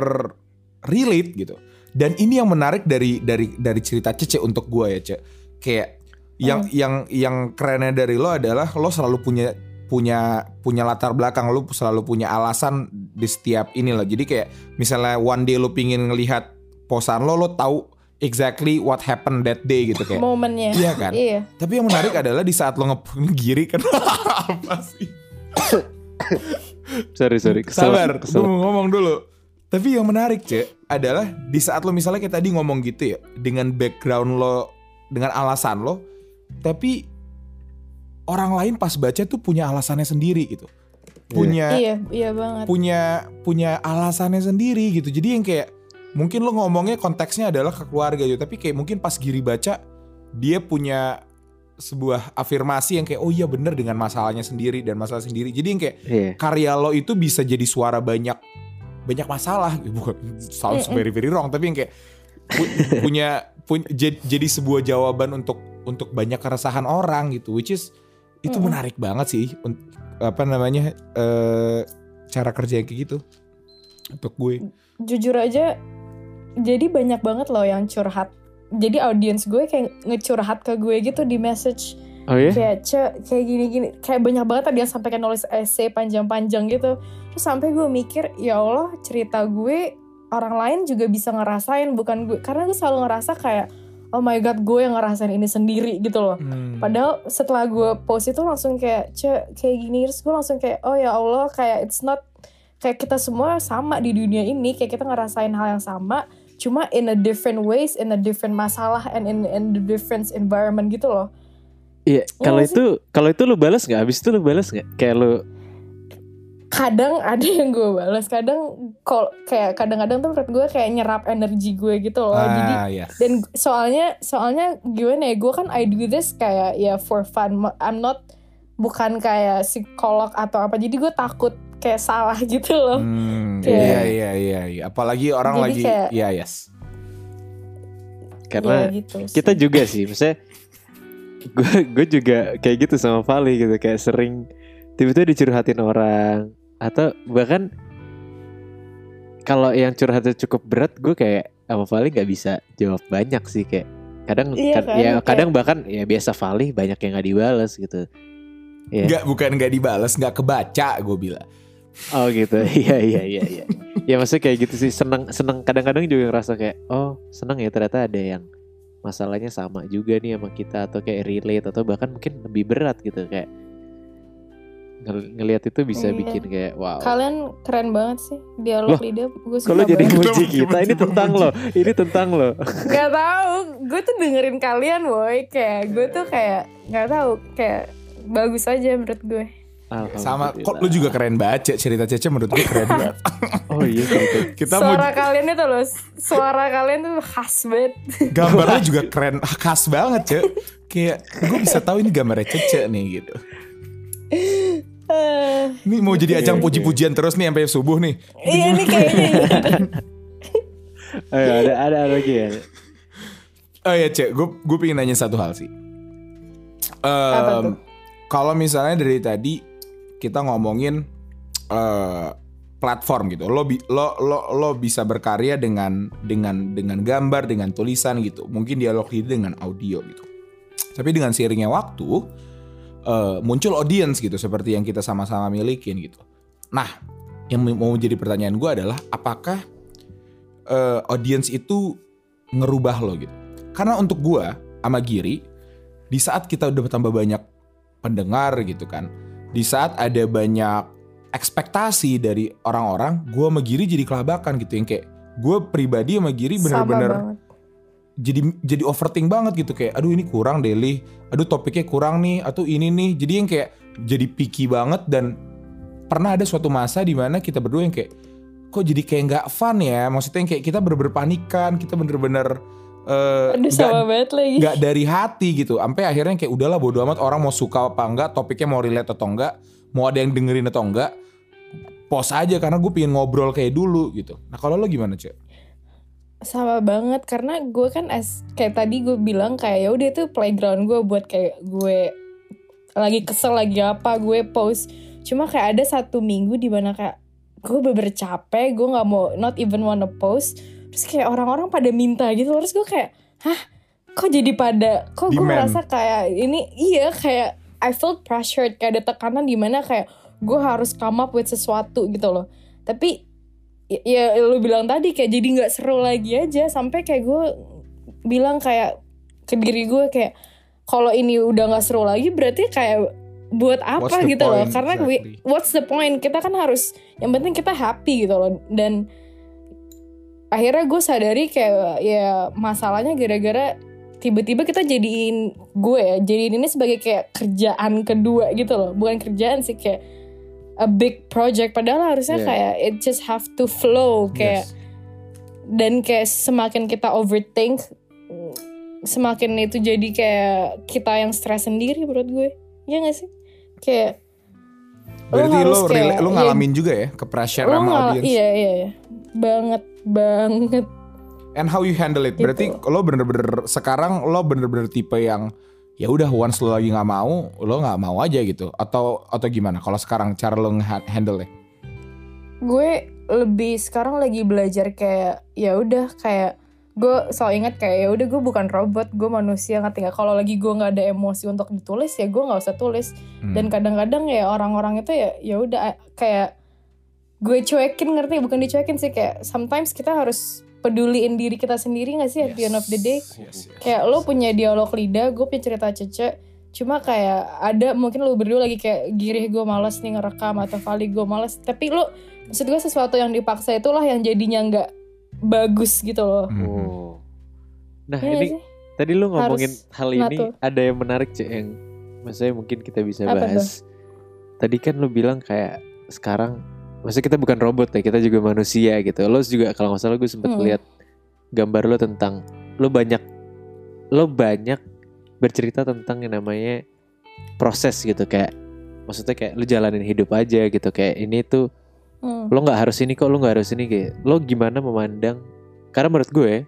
relate gitu. Dan ini yang menarik dari dari dari cerita Cece untuk gue ya, Ce. Kayak yang yang yang kerennya dari lo adalah lo selalu punya punya punya latar belakang lo selalu punya alasan di setiap ini loh. Jadi kayak misalnya one day lo pingin ngelihat posan lo, lo tahu exactly what happened that day gitu kayak. momennya Iya kan? iya Tapi yang menarik adalah di saat lo nge giri kan <laughs> apa sih? <coughs> sorry sorry kesel, Sabar, kesel. gue mau ngomong dulu. Tapi yang menarik cek adalah di saat lo misalnya kayak tadi ngomong gitu ya dengan background lo, dengan alasan lo, tapi orang lain pas baca tuh punya alasannya sendiri gitu, punya iya iya banget punya punya alasannya sendiri gitu. Jadi yang kayak mungkin lo ngomongnya konteksnya adalah ke keluarga gitu, tapi kayak mungkin pas Giri baca dia punya sebuah afirmasi yang kayak oh iya bener dengan masalahnya sendiri dan masalah sendiri. Jadi yang kayak Iya. karya lo itu bisa jadi suara banyak banyak masalah <laughs> bukan sounds very very wrong tapi yang kayak pu- punya pun- jad- jadi sebuah jawaban untuk untuk banyak keresahan orang gitu which is itu Mm-mm. menarik banget sih apa namanya eh cara kerja yang kayak gitu untuk gue. Jujur aja jadi banyak banget loh yang curhat. Jadi audiens gue kayak ngecurhat ke gue gitu di message. Oh ya kayak ce kayak gini gini kayak banyak banget tadi yang sampai kayak nulis essay panjang-panjang gitu. Terus sampai gue mikir ya Allah cerita gue orang lain juga bisa ngerasain bukan gue. Karena gue selalu ngerasa kayak oh my god gue yang ngerasain ini sendiri gitu loh Hmm. Padahal setelah gue post itu langsung kayak ce kayak gini terus gue langsung kayak oh ya Allah kayak it's not kayak kita semua sama di dunia ini kayak kita ngerasain hal yang sama cuma in a different ways in a different masalah and in in the different environment gitu loh. Iya, kalau Iya sih. itu kalau itu lu balas nggak? Habis itu lu balas nggak? Kayak lu Kadang ada yang gue balas, kadang kol kayak kadang-kadang tuh menurut gue kayak nyerap energi gue gitu loh. Jadi ah yes. dan soalnya soalnya gimana ya gue kan I do this kayak ya for fun I'm not bukan kayak psikolog atau apa jadi gue takut kayak salah gitu loh Hmm, Kayak- iya iya iya iya apalagi orang Jadi lagi kayak- ya yes karena Ya, gitu sih. kita juga sih, misalnya gue gue juga kayak gitu sama Vali gitu, kayak sering tiba-tiba dicurhatin orang atau bahkan kalau yang curhatnya cukup berat, gue kayak sama Vali nggak bisa jawab banyak sih kayak kadang Iya kad- kan, ya kayak- kadang bahkan ya biasa Vali banyak yang nggak dibales gitu. Iya. nggak bukan nggak dibales nggak kebaca gue bilang Oh gitu, <laughs> iya iya iya iya. ya maksudnya kayak gitu sih seneng seneng kadang-kadang juga ngerasa kayak oh seneng ya ternyata ada yang masalahnya sama juga nih sama kita atau kayak relate atau bahkan mungkin lebih berat gitu kayak ngel- ngelihat itu bisa Iya. bikin kayak wow Kalian keren banget sih dialog Loh, lidah. Gue suka kalau jadi muji kita ini tentang lo ini tentang lo Gak tahu, gue tuh dengerin kalian, boy. Kayak gue tuh kayak nggak tahu, kayak bagus aja menurut gue. Sama kok lu juga keren banget Cek. cerita Cece menurut gue keren banget. <laughs> oh iya gitu. Kita mau suara kalian itu loh, suara kalian tuh khas banget. gambarnya juga keren khas banget Cek. Kayak gue bisa tahu ini gambarnya Cece nih gitu. Eh, Ini mau jadi ajang puji-pujian terus nih sampai subuh nih. Iya nih kayaknya. <laughs> Ayo, ada ada ada lagi ya Oh ya Cek, gue gue pengen nanya satu hal sih. Tuh? Kalau misalnya dari tadi kita ngomongin eh, platform gitu, lo, bi- lo lo lo bisa berkarya dengan dengan dengan gambar, dengan tulisan gitu, mungkin dialog ini dengan audio gitu. Tapi dengan seiringnya waktu eh, muncul audience gitu, seperti yang kita sama-sama milikin gitu. Nah, yang mau jadi pertanyaan gue adalah apakah eh, audience itu ngerubah lo gitu? Karena untuk gua sama Giri, di saat kita udah bertambah banyak pendengar gitu kan, di saat ada banyak ekspektasi dari orang-orang, gua sama Giri jadi kelabakan gitu yang kayak gue pribadi sama Giri bener-bener. Jadi jadi overthink banget gitu. Kayak aduh ini kurang daily, aduh topiknya kurang nih, atau ini nih, jadi yang kayak jadi picky banget dan pernah ada suatu masa di mana kita berdua yang kayak kok jadi kayak nggak fun ya, maksudnya yang kayak kita bener-bener panikan, kita bener-bener Aduh nggak sama banget lagi. nggak dari hati gitu. Sampai akhirnya kayak udahlah bodo amat. Orang mau suka apa enggak topiknya mau relate atau enggak mau ada yang dengerin atau enggak pos aja karena gue pengen ngobrol kayak dulu gitu. Nah kalau lo gimana cek sama banget karena gue kan as kayak tadi gue bilang kayak ya udah itu playground gue buat kayak gue lagi kesel lagi apa gue post. Cuma kayak ada satu minggu di mana kayak gue bener capek gue nggak mau not even wanna post. Terus kayak orang-orang pada minta gitu terus gue kayak hah? Kok jadi pada kok gue merasa kayak ini? Iya kayak I felt pressured kayak ada tekanan di mana kayak gue harus come up with sesuatu gitu loh. Tapi ya, ya lu bilang tadi kayak jadi nggak seru lagi aja. Sampai kayak gue bilang kayak ke diri gue kayak kalau ini udah nggak seru lagi berarti kayak buat apa gitu loh. point? karena we- Exactly. what's the point? Kita kan harus yang penting kita happy gitu loh. Dan akhirnya gue sadari kayak ya masalahnya gara-gara tiba-tiba kita jadiin gue ya jadiin ini sebagai kayak kerjaan kedua gitu loh. Bukan kerjaan sih kayak a big project padahal harusnya Yeah. kayak it just have to flow kayak Yes. dan kayak semakin kita overthink semakin itu jadi kayak kita yang stres sendiri menurut gue ya gak sih kayak berarti harus lo kayak- lo iya. ngalamin juga ya ke pressure lo sama audience iya iya iya banget banget and how you handle it berarti Gitu. lo bener-bener sekarang lo bener-bener tipe yang ya udah once lo lagi nggak mau lo nggak mau aja gitu. Atau atau gimana? Kalau sekarang cara lo handle gue lebih sekarang lagi belajar kayak ya udah kayak gue selalu ingat kayak ya udah gue bukan robot gue manusia ngerti nggak? Kalau lagi gue nggak ada emosi untuk ditulis ya gue nggak usah tulis. Hmm. dan kadang-kadang ya orang-orang itu ya ya udah kayak gue cuekin ngerti? Bukan dicuekin sih kayak sometimes kita harus peduliin diri kita sendiri gak sih at the end of the day Yes, yes. kayak lo punya dialog lidah gue punya cerita cece cuma kayak ada mungkin lo berdua lagi kayak girih gue males nih ngerekam atau Vali gue males tapi lo maksud gue sesuatu yang dipaksa itulah yang jadinya nggak bagus gitu loh Mhm. Oh. Nah nggak ini sih? tadi lu ngomongin hal ini ngatur. ada yang menarik cek yang maksudnya mungkin kita bisa Apa bahas. Tadi kan lu bilang kayak sekarang maksudnya kita bukan robot ya kita juga manusia gitu. Lo juga kalau nggak salah gue sempet Hmm. lihat gambar lo tentang lo banyak lo banyak bercerita tentang yang namanya proses gitu kayak maksudnya kayak lu jalanin hidup aja gitu kayak ini tuh Hmm. lo nggak harus ini kok lo nggak harus ini kayak lo gimana memandang karena menurut gue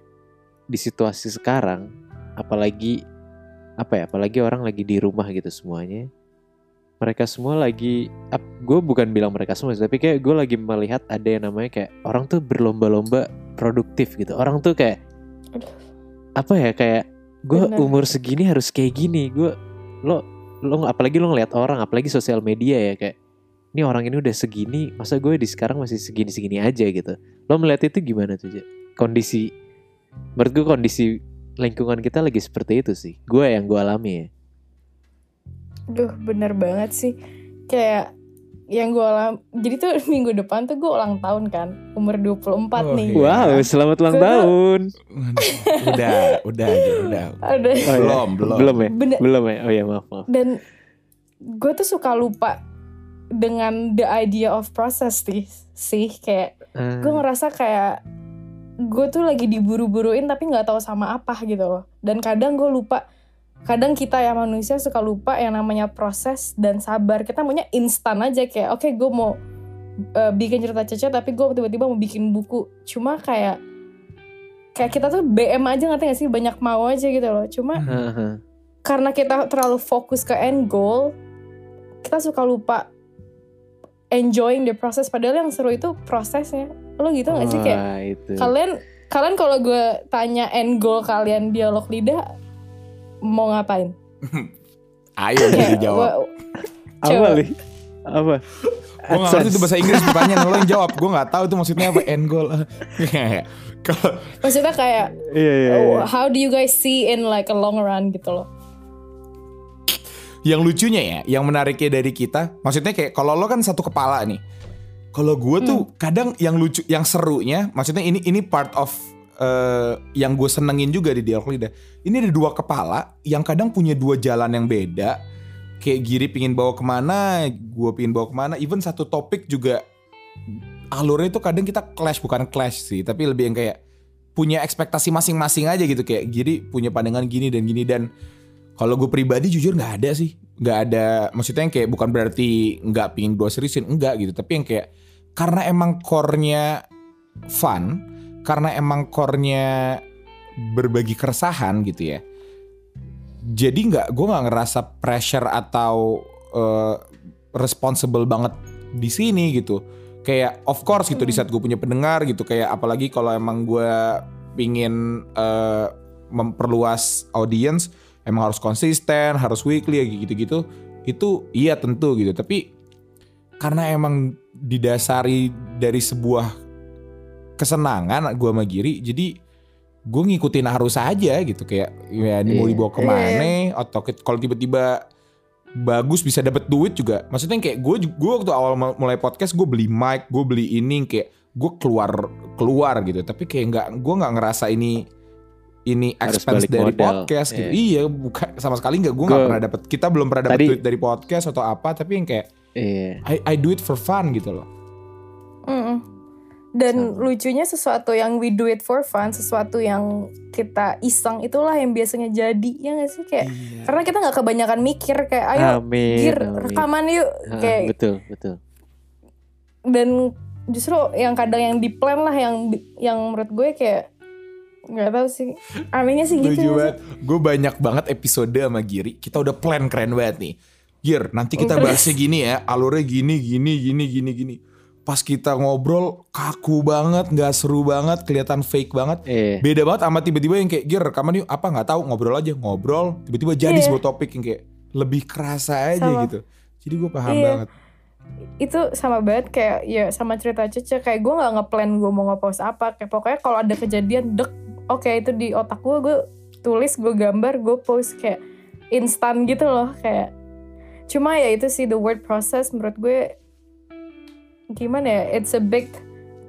di situasi sekarang apalagi apa ya apalagi orang lagi di rumah gitu semuanya mereka semua lagi ap- gue bukan bilang mereka semua tapi kayak gue lagi melihat ada yang namanya kayak orang tuh berlomba-lomba produktif gitu. Orang tuh kayak Aduh. apa ya kayak gue umur segini harus kayak gini gue lo lo apalagi lo ngeliat orang apalagi sosial media ya kayak ini orang ini udah segini masa gue di sekarang masih segini segini aja? gitu. Lo melihat itu gimana tuh kondisi menurut gue kondisi lingkungan kita lagi seperti itu sih. Gue yang gue alami ya Duh bener banget sih Kayak yang gue alam jadi tuh <laughs> minggu depan tuh gue ulang tahun kan umur 24 Oh, nih iya. Wow, selamat ulang Gua- tahun. udah, udah aja, udah. ada Oh, iya. Belum, belum. Belum ya? Bener. Belum ya? Oh ya, maaf, maaf. dan gue tuh suka lupa dengan the idea of process sih sih kayak Ah, gue ngerasa kayak gue tuh lagi diburu-buruin tapi nggak tahu sama apa gitu loh dan kadang gue lupa kadang kita ya manusia suka lupa yang namanya proses dan sabar. Kita maunya instan aja kayak oke gue mau uh, bikin cerita Cece tapi gue tiba-tiba mau bikin buku. Cuma kayak kayak kita tuh BM aja ngerti gak sih? Banyak mau aja gitu loh. Cuma karena kita terlalu fokus ke end goal kita suka lupa enjoying the process. Padahal yang seru itu prosesnya. Lo gitu gak sih? Kayak itu. kalian kalian kalau gue tanya end goal kalian dialog lidah mau ngapain <laughs> Ayo jadi Kayak <laughs> jawab. gua- Apa, coba. Li? Apa? Gue gak ngerti itu bahasa Inggris <laughs> pertanyaan lo yang jawab. Gue gak tahu itu maksudnya apa end goal. Kalau maksudnya kayak Iya, iya, iya. oh, how do you guys see in like a long run gitu loh yang lucunya ya, yang menariknya dari kita, maksudnya kayak kalau lo kan satu kepala nih. Kalau gue tuh kadang yang lucu, yang serunya, maksudnya ini ini part of eh, yang gue senengin juga di dialog lidah. Ini ada dua kepala yang kadang punya dua jalan yang beda. Kayak Giri pingin bawa ke mana, gue pingin bawa ke mana. Even satu topik juga alurnya itu kadang kita clash bukan clash sih, tapi lebih yang kayak punya ekspektasi masing-masing aja gitu kayak Giri punya pandangan gini dan gini dan kalau gue pribadi jujur nggak ada sih, nggak ada. Maksudnya yang kayak bukan berarti nggak pingin gue seriusin, enggak gitu. Tapi yang kayak karena emang core-nya fun, karena emang core-nya berbagi keresahan gitu ya. Jadi nggak, gue nggak ngerasa pressure atau eh, responsible banget di sini gitu. Kayak of course gitu di saat gue punya pendengar gitu. Kayak apalagi kalau emang gue pingin eh, memperluas audience emang harus konsisten, harus weekly gitu-gitu. Itu iya tentu gitu. Tapi karena emang didasari dari sebuah kesenangan gue sama Giri, jadi gue ngikutin arus aja gitu kayak ya ini mau Iya. dibawa ke mana atau ke- kalau tiba-tiba bagus bisa dapet duit juga maksudnya kayak gue gue waktu awal mu- mulai podcast gue beli mic gue beli ini kayak gue keluar keluar gitu tapi kayak nggak gue nggak ngerasa ini ini Harus expense dari modal. podcast gitu Iya. iya bukan sama sekali nggak gue nggak pernah dapet kita belum pernah dapet Tadi- duit dari podcast atau apa tapi yang kayak Iya. I, I do it for fun gitu loh Mm-mm. Dan Sama. lucunya sesuatu yang we do it for fun, sesuatu yang kita iseng itulah yang biasanya jadi ya gak sih kayak Iya. karena kita nggak kebanyakan mikir kayak ayo Amin. rekaman yuk Ah, kayak betul, betul. dan justru yang kadang yang di plan lah yang yang menurut gue kayak nggak tahu sih aminnya sih gitu banget. Gue banyak banget episode sama Giri. Kita udah plan keren banget nih. Gir, nanti kita bahasnya gini ya. Alurnya gini, gini, gini, gini, gini. Pas kita ngobrol kaku banget, nggak seru banget, kelihatan fake banget. Iya. Beda banget sama tiba-tiba yang kayak Gir rekaman yuk apa nggak tahu ngobrol aja ngobrol tiba-tiba jadi Iya. sebuah topik yang kayak lebih kerasa aja Sama. gitu. Jadi gue paham Iya. banget. itu sama banget kayak ya sama cerita Cece kayak gue nggak ngeplan gue mau ngepost apa kayak pokoknya kalau ada kejadian dek oke itu di otak gue gue tulis gue gambar gue post kayak instan gitu loh kayak cuma ya itu sih the word process menurut gue gimana ya it's a big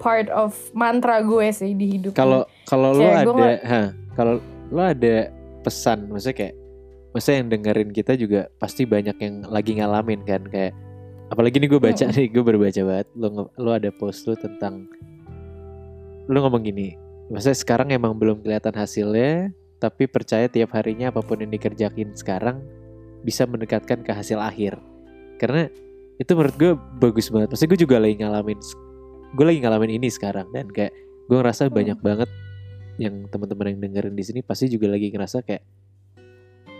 part of mantra gue sih di hidup Kalau kalau lo ada, ha, kalau lo ada pesan, maksudnya kayak, maksudnya yang dengerin kita juga pasti banyak yang lagi ngalamin kan kayak, apalagi nih gue baca nih, gue baru baca banget, lo lo ada post lo tentang, lo ngomong gini, maksudnya sekarang emang belum kelihatan hasilnya, tapi percaya tiap harinya apa pun yang dikerjakin sekarang bisa mendekatkan ke hasil akhir, karena itu menurut gue bagus banget, maksudnya gue juga lagi ngalamin, gue lagi ngalamin ini sekarang. Dan kayak gue ngerasa banyak banget yang teman-teman yang dengerin di sini pasti juga lagi ngerasa kayak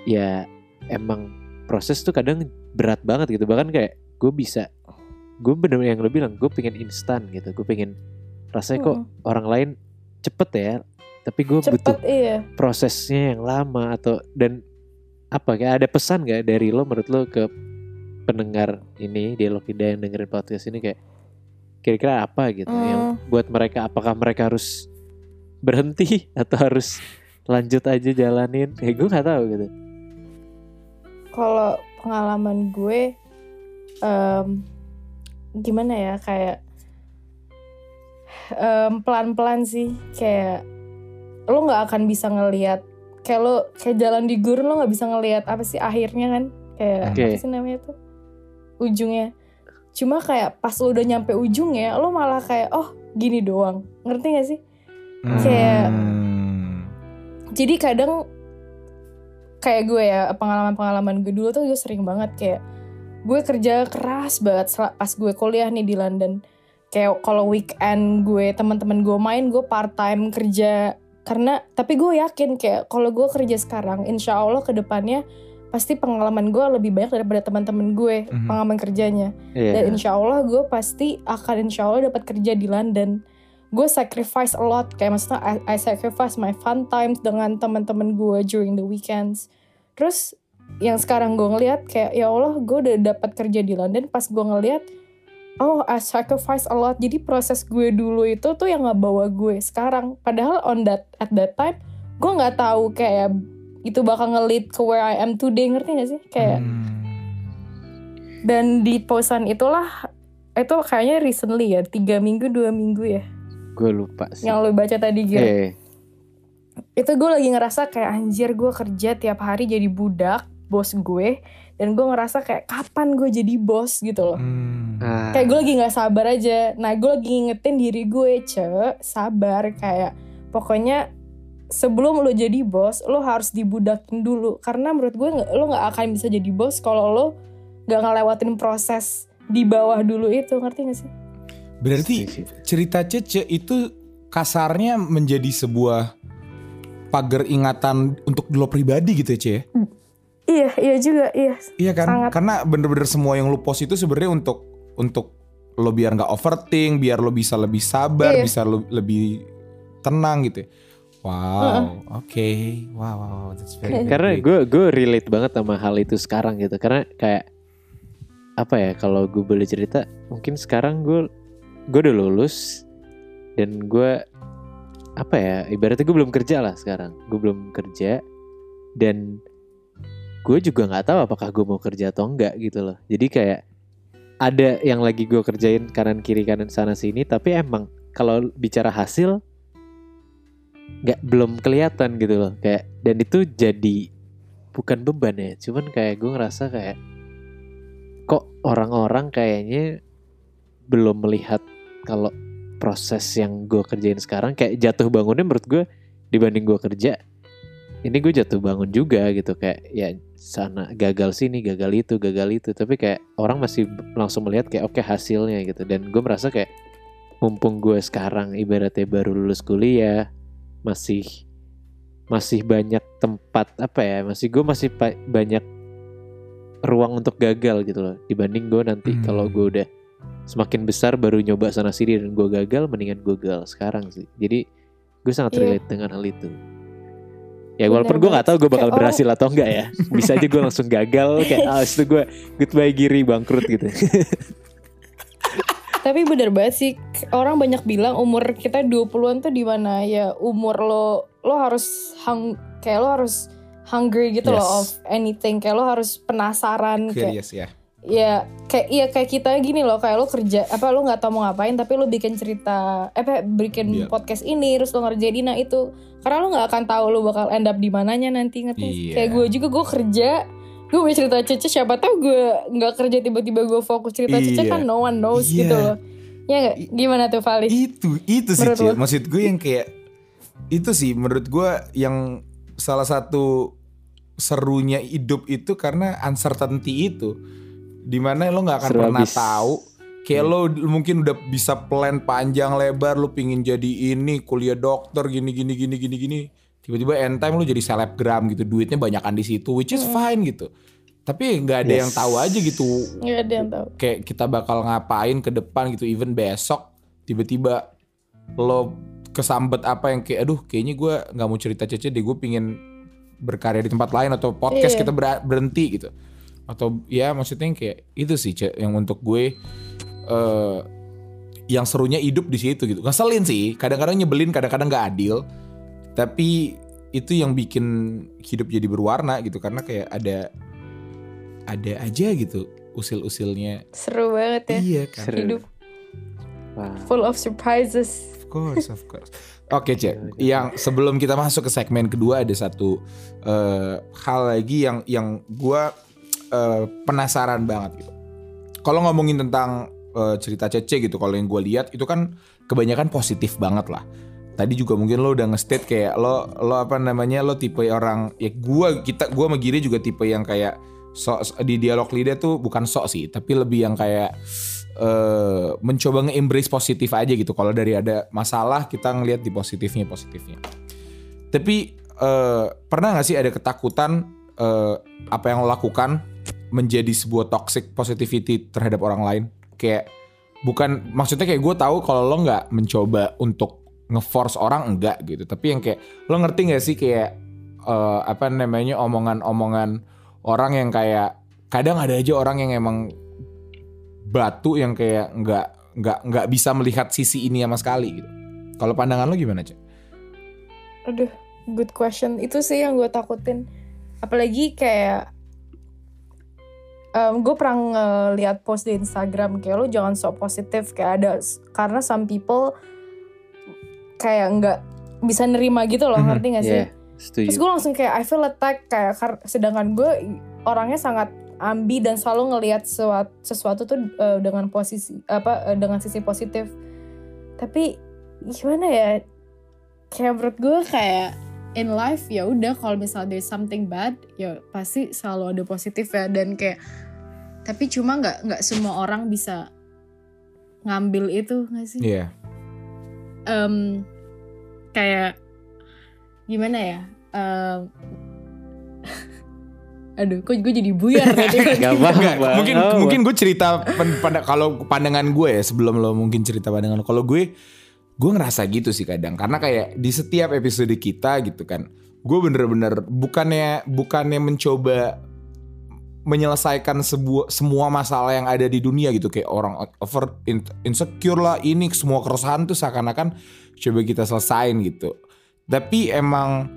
ya emang proses tuh kadang berat banget gitu. Bahkan kayak gue bisa gue bener yang lo bilang gue pengen instan gitu. Gue pengen rasanya kok Mm-mm. orang lain cepet ya tapi gue butuh iya. prosesnya yang lama atau dan apa kayak ada pesan gak dari lo menurut lo ke pendengar ini dialog Ida yang dengerin podcast ini kayak kira-kira apa gitu yang buat mereka apakah mereka harus berhenti <laughs> atau harus lanjut aja jalanin? Kayak gue nggak tahu gitu. Kalau pengalaman gue em, gimana ya? Kayak em, pelan-pelan sih. Kayak lo nggak akan bisa ngelihat kayak lo kayak jalan di gurun lo nggak bisa ngelihat apa sih akhirnya kan? Kayak Oke. apa sih namanya tuh ujungnya. Cuma kayak pas lo udah nyampe ujungnya lo malah kayak oh gini doang. Ngerti gak sih? Kayak- Hmm. jadi kadang kayak gue ya pengalaman-pengalaman gue dulu tuh gue sering banget kayak gue kerja keras banget pas gue kuliah nih di London. Kayak kalau weekend gue teman-teman gue main gue part time kerja. Karena tapi gue yakin kayak kalau gue kerja sekarang insya Allah ke depannya pasti pengalaman gue lebih banyak daripada teman-teman gue Mhm. pengalaman kerjanya. Iya. dan insya Allah gue pasti akan insya Allah dapat kerja di London. Gue sacrifice a lot kayak maksudnya I, I sacrifice my fun times dengan teman-teman gue during the weekends. Terus yang sekarang gue ngeliat kayak ya Allah gue udah dapat kerja di London pas gue ngeliat oh I sacrifice a lot. Jadi proses gue dulu itu tuh yang ngebawa gue sekarang. Padahal on that at that time gue nggak tahu kayak itu bakal ngelit ke where I am today ngerti gak sih? Kayak Hmm. dan di posan itulah itu kayaknya recently ya tiga minggu dua minggu ya. Gue lupa sih. yang lo baca tadi Gir Eh, itu gue lagi ngerasa kayak anjir gue kerja tiap hari jadi budak bos gue dan gue ngerasa kayak kapan gue jadi bos gitu loh. Hmm. ah, kayak gue lagi nggak sabar aja. Nah gue lagi ngingetin diri gue ce sabar kayak pokoknya sebelum lo jadi bos lo harus dibudakin dulu karena menurut gue lo nggak akan bisa jadi bos kalau lo nggak ngelewatin proses di bawah dulu itu ngerti gak sih Berarti cerita Cece itu kasarnya menjadi sebuah pagar ingatan untuk lo pribadi gitu ya Ce? ya? iya iya juga iya Iya kan? Sangat. Karena bener-bener semua yang lo post itu sebenarnya untuk untuk lo biar nggak overthink, biar lo bisa lebih sabar, Iya. bisa lo lebih tenang gitu. ya. Wow, oke, wow, wow, wow, that's very, very Karena gue gue relate banget sama hal itu sekarang gitu. Karena kayak apa ya kalau gue boleh cerita, mungkin sekarang gue gue udah lulus dan gue apa ya ibaratnya gue belum kerja lah sekarang. Gue belum kerja dan gue juga nggak tahu apakah gue mau kerja atau enggak gitu loh. Jadi kayak ada yang lagi gue kerjain kanan kiri kanan sana sini, tapi emang kalau bicara hasil nggak belum kelihatan gitu loh. Kayak dan itu jadi bukan beban ya. Cuman kayak gue ngerasa kayak kok orang-orang kayaknya belum melihat kalau proses yang gue kerjain sekarang. Kayak jatuh bangunnya menurut gue dibanding gue kerja ini gue jatuh bangun juga gitu. Kayak ya sana gagal sini gagal itu gagal itu. Tapi kayak orang masih langsung melihat kayak oke hasilnya gitu. Dan gue merasa kayak mumpung gue sekarang ibaratnya baru lulus kuliah masih masih banyak tempat apa ya masih gue masih pa- banyak ruang untuk gagal gitu loh. Dibanding gue nanti Hmm. kalau gue udah semakin besar baru nyoba sana sini dan gue gagal mendingan gue gagal sekarang sih. Jadi gue sangat Iya. relate dengan hal itu. Ya Bener walaupun gue nggak tahu gue bakal berhasil atau enggak ya. <laughs> Bisa aja gue langsung gagal kayak ah itu gue goodbye giri bangkrut gitu <laughs> Tapi bener banget sih orang banyak bilang umur kita 20-an tuh di mana ya umur lo lo harus hang kayak lo harus hungry gitu loh Yes. of anything kayak lo harus penasaran kayak curious ya. ya kayak iya kayak kita gini loh kayak lo kerja apa lo nggak tahu mau ngapain tapi lo bikin cerita eh apa bikin Iya. podcast ini terus lo ngerjain nah itu karena lo nggak akan tahu lo bakal end up di mananya nanti ngerti? Iya. kayak gue juga gue kerja gue punya cerita Cece siapa tahu gue nggak kerja tiba-tiba gue fokus cerita Cece Iya. kan no one knows Iya. gitu loh ya nggak gimana tuh Vali Itu itu sih Cil. Maksud gue yang kayak itu sih menurut gue yang salah satu serunya hidup itu karena uncertainty itu di mana lo nggak akan Seru pernah abis. tahu kayak lo mungkin udah bisa plan panjang lebar lo pingin jadi ini kuliah dokter gini gini gini gini gini tiba-tiba end time lo jadi selebgram gitu duitnya banyakan di situ which is fine gitu. Tapi nggak ada Yes. yang tahu aja gitu. Nggak ada yang tahu. Kayak kita bakal ngapain ke depan gitu even besok tiba-tiba lo kesambet apa yang kayak aduh kayaknya gue nggak mau cerita cece deh gue pingin berkarya di tempat lain atau podcast Iya. kita ber- berhenti gitu. Atau ya maksudnya kayak itu sih Ce, yang untuk gue eh yang serunya hidup di situ gitu. Ngeselin sih kadang-kadang nyebelin kadang-kadang nggak adil tapi itu yang bikin hidup jadi berwarna gitu karena kayak ada ada aja gitu usil-usilnya. Seru banget ya. Iya kan. Seru. Hidup Wah. full of surprises. Of course, of course. Oke, Cek. Yang sebelum kita masuk ke segmen kedua ada satu eh, hal lagi yang yang gua eh, penasaran banget gitu. Kalau ngomongin tentang eh, cerita Cece gitu, kalau yang gue lihat itu kan kebanyakan positif banget lah. Tadi juga mungkin lo udah nge-state kayak lo lo apa namanya lo tipe orang ya gua kita gua sama Giri juga tipe yang kayak sok di dialog lidah tuh bukan sok sih, tapi lebih yang kayak eh mencoba nge-embrace positif aja gitu. Kalau dari ada masalah kita ngelihat di positifnya positifnya. Tapi eh, pernah nggak sih ada ketakutan eh, apa yang lo lakukan menjadi sebuah toxic positivity terhadap orang lain? Kayak bukan maksudnya kayak gue tahu kalau lo nggak mencoba untuk ngeforce orang enggak gitu. Tapi yang kayak lo ngerti nggak sih kayak eh, apa namanya omongan-omongan orang yang kayak kadang ada aja orang yang emang batu yang kayak nggak nggak nggak bisa melihat sisi ini sama sekali gitu. Kalau pandangan lo gimana cek? Aduh, good question. Itu sih yang gue takutin. Apalagi kayak gue pernah ngeliat post di Instagram kayak lo jangan sok positif kayak ada karena some people kayak nggak bisa nerima gitu loh Mhm, ngerti gak sih? Iya, setuju. Terus gue langsung kayak I feel attacked kayak sedangkan gue orangnya sangat ambi dan selalu ngelihat sesuatu, sesuatu tuh eh, dengan posisi apa eh, dengan sisi positif. Tapi gimana ya? Kayak menurut gue kayak in life ya udah kalau misalnya there's something bad ya pasti selalu ada positif ya dan kayak tapi cuma nggak nggak semua orang bisa ngambil itu nggak sih? Iya. Em, kayak gimana ya? Em, <laughs> aduh, kok gue jadi buyar ya? <laughs> Gak apa mungkin mungkin gue cerita pen- pada kalau pandangan gue ya sebelum lo mungkin cerita pandangan lo. Kalau gue gue ngerasa gitu sih kadang karena kayak di setiap episode kita gitu kan gue bener-bener bukannya bukannya mencoba menyelesaikan sebuah semua masalah yang ada di dunia gitu. Kayak orang over in- insecure lah ini semua keresahan tuh seakan-akan coba kita selesain gitu. Tapi emang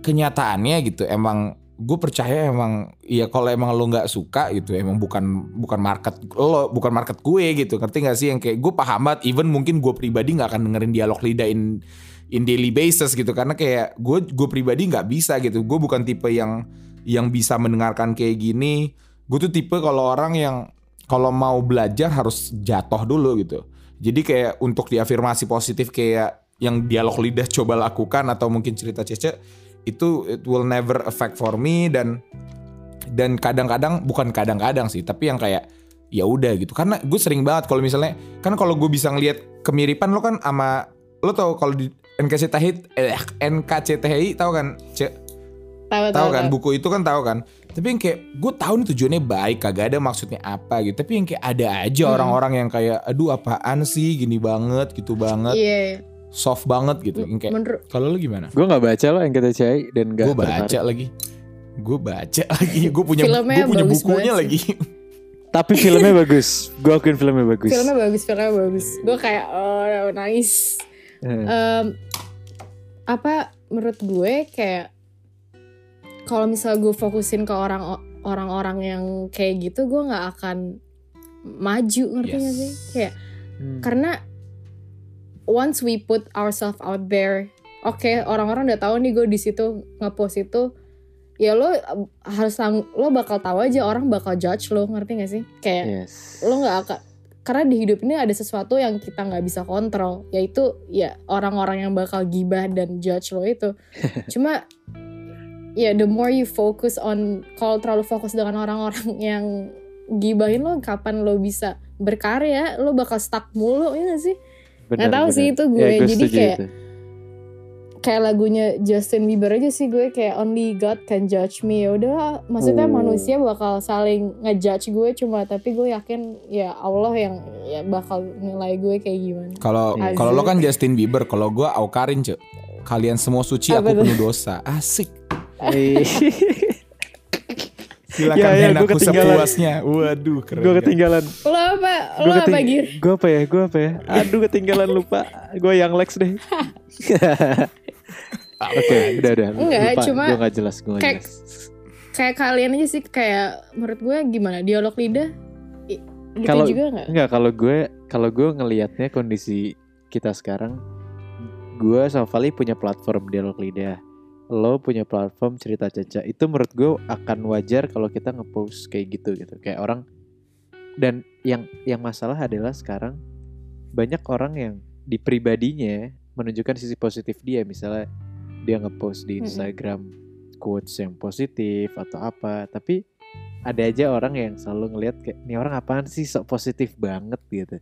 kenyataannya gitu emang gue percaya emang ya kalau emang lo nggak suka gitu emang bukan bukan market lo bukan market gue gitu. Ngerti gak sih? Yang kayak gue paham banget even mungkin gue pribadi nggak akan dengerin dialog lidah in in daily basis gitu. Karena kayak gue gue pribadi nggak bisa gitu. Gue bukan tipe yang yang bisa mendengarkan kayak gini gue tuh tipe kalau orang yang kalau mau belajar harus jatuh dulu gitu. Jadi kayak untuk diafirmasi positif kayak yang dialog lidah coba lakukan atau mungkin cerita cece itu it will never affect for me dan dan kadang-kadang bukan kadang-kadang sih tapi yang kayak ya udah gitu. Karena gue sering banget kalau misalnya kan kalau gue bisa ngelihat kemiripan lo kan sama lo tau kalau di NKCTHI eh, NKCTHI tahu kan Cek tahu tahu kan? buku itu kan tahu kan? Tapi yang kayak gue tahu nih tujuannya baik kagak ada maksudnya apa gitu. Tapi yang kayak ada aja Hmm. orang-orang yang kayak aduh apaan sih? Gini banget gitu banget. Iya, soft banget gitu. Yang kayak menurut kalau lu gimana? Gue gak baca loh yang kita cai dan gak gue baca lagi. Gue baca <laughs> lagi. Gue punya Filmnya gue punya bukunya lagi. <laughs> Tapi filmnya bagus. Gue akuin filmnya bagus. filmnya bagus, filmnya bagus. Gue kayak oh nice. Eh, Em, apa menurut gue kayak kalau misal gue fokusin ke orang orang-orang yang kayak gitu gue nggak akan maju ngerti Yes. gak sih kayak hmm. karena once we put ourselves out there oke orang-orang udah tahu nih gue di situ ngepost itu ya lo harus lang- lo bakal tahu aja orang bakal judge lo ngerti gak sih kayak Yes. lo nggak akan karena di hidup ini ada sesuatu yang kita nggak bisa kontrol yaitu ya orang-orang yang bakal gibah dan judge lo itu <laughs> cuma ya the more you focus on kalau terlalu fokus dengan orang-orang <laughs> yang gibahin lo kapan lo bisa berkarya lo bakal stuck mulu ya gak sih? Benar, nggak tahu sih itu gue. Ya, gue. Jadi kayak- itu. kayak lagunya Justin Bieber aja sih gue kayak only God can judge me. Ya udah maksudnya Oh. manusia bakal saling ngejudge gue cuma tapi gue yakin ya Allah yang ya bakal nilai gue kayak gimana. Kalau kalau lo kan Justin Bieber kalau gue Aukarin cek kalian semua suci Apa aku penuh dosa. Asik silakan Ya, ya, aku ketinggalan. sepuasnya waduh keren gue ketinggalan. lo apa lo Gue apa Gir Gue apa ya? Gue apa ya? Aduh ketinggalan lupa. Gue yang Lex deh. <laughs> Oke, udah udah. Enggak, Lupa. cuma gue gak jelas, gue gak kayak- jelas. kayak kalian aja sih kayak menurut gue gimana dialog lidah gitu Kalau- juga nggak Enggak, kalau gue kalau gue ngelihatnya kondisi kita sekarang gue sama Vali punya platform dialog lidah. Lo punya platform cerita caca. Itu menurut gue akan wajar kalau kita ngepost kayak gitu gitu. Kayak orang dan yang yang masalah adalah sekarang banyak orang yang di pribadinya menunjukkan sisi positif dia misalnya dia ngepost di. Instagram quotes yang positif atau apa tapi ada aja orang yang selalu ngelihat kayak ini orang apaan sih sok positif banget gitu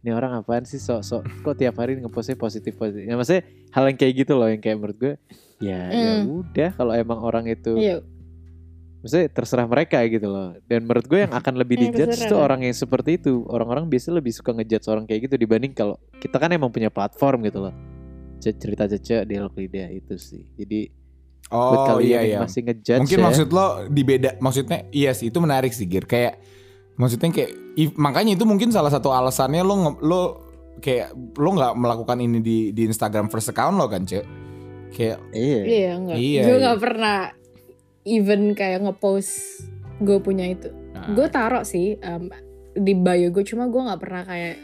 ini orang apaan sih? Sok sok kok tiap hari ngepostnya positif positif? Ya maksudnya hal yang kayak gitu loh yang kayak menurut gue ya ya Mm. udah kalau emang orang itu Iya, maksudnya terserah mereka gitu loh. Dan menurut gue yang akan lebih Hmm, <laughs> dijudge tuh orang yang seperti itu. Orang-orang biasa lebih suka ngejudge orang kayak gitu dibanding kalau kita kan emang punya platform gitu loh. Cerita cece dialog lidah itu sih. Jadi buat Oh kalian iya iya. masih ngejudge Mungkin ya, maksud lo di beda maksudnya iya sih itu menarik sih Gir. Kayak maksudnya kayak i- makanya itu mungkin salah satu alasannya lo lo kayak lo nggak melakukan ini di di Instagram first account lo kan cek kayak iya iya enggak. Iya, gue iya. nggak pernah even kayak ngepost gue punya itu. nah, Gue taruh sih em, di bio gue cuma gue nggak pernah kayak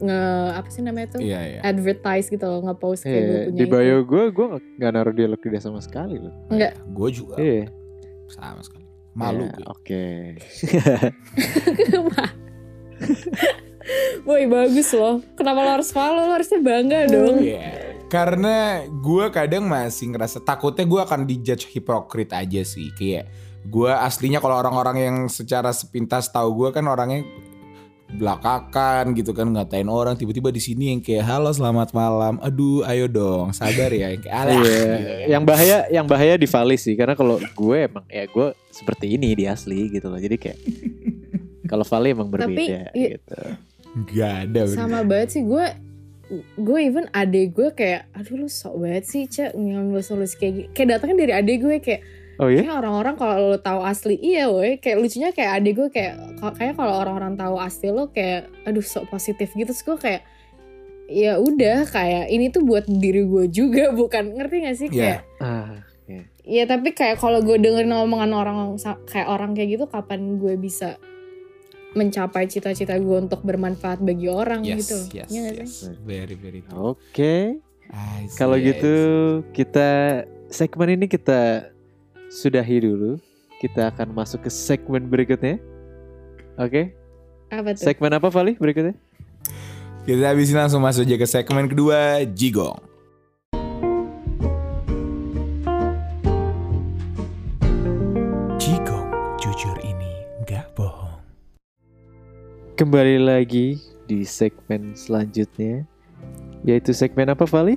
nge apa sih namanya tuh iya iya advertise gitu loh ngepost kayak gue Iya, punya di itu. bio gue gue nggak naruh dialog lidah sama sekali loh Enggak. gue juga iya sama sekali malu Ya, oke <laughs> Woi bagus loh. Kenapa lo harus follow? Lo harusnya bangga dong. Iya. Karena gue kadang masih ngerasa takutnya gue akan dijudge hipokrit aja sih. Kayak gue aslinya kalau orang-orang yang secara sepintas tahu gue kan orangnya belakakan gitu kan ngatain orang tiba-tiba di sini yang kayak halo selamat malam aduh ayo dong sabar ya yang kayak alah Iya, gitu kan. yang bahaya yang bahaya di Vali sih karena kalau gue emang ya gue seperti ini di asli gitu loh. Jadi kayak kalau Vali emang Tapi, berbeda i- gitu. nggak ada bener. Sama banget sih gue gue even adek gue kayak aduh lu sok banget sih cek ngambil solusi kayak gini kayak datangnya dari adek gue kayak Oh ya? kayak orang-orang kalau lo tahu asli iya woi kayak lucunya kayak adek gue kayak ka- kayak kalau orang-orang tahu asli lo kayak aduh sok positif gitu terus gue kayak ya udah kayak ini tuh buat diri gue juga <laughs> bukan ngerti gak sih Iya. kayak Ah, ya tapi kayak kalau gue dengerin omongan orang kayak orang kayak gitu kapan gue bisa mencapai cita-cita gue untuk bermanfaat bagi orang yes gitu yes Iya nggak yes sih? very very true. Oke. See, Kalau gitu see. kita segmen ini kita sudahi dulu. Kita akan masuk ke segmen berikutnya. Oke. apa tuh Segmen apa Vali berikutnya? kita habisin langsung masuk aja ke segmen kedua Jigong Kembali lagi di segmen selanjutnya. Yaitu segmen apa Vali?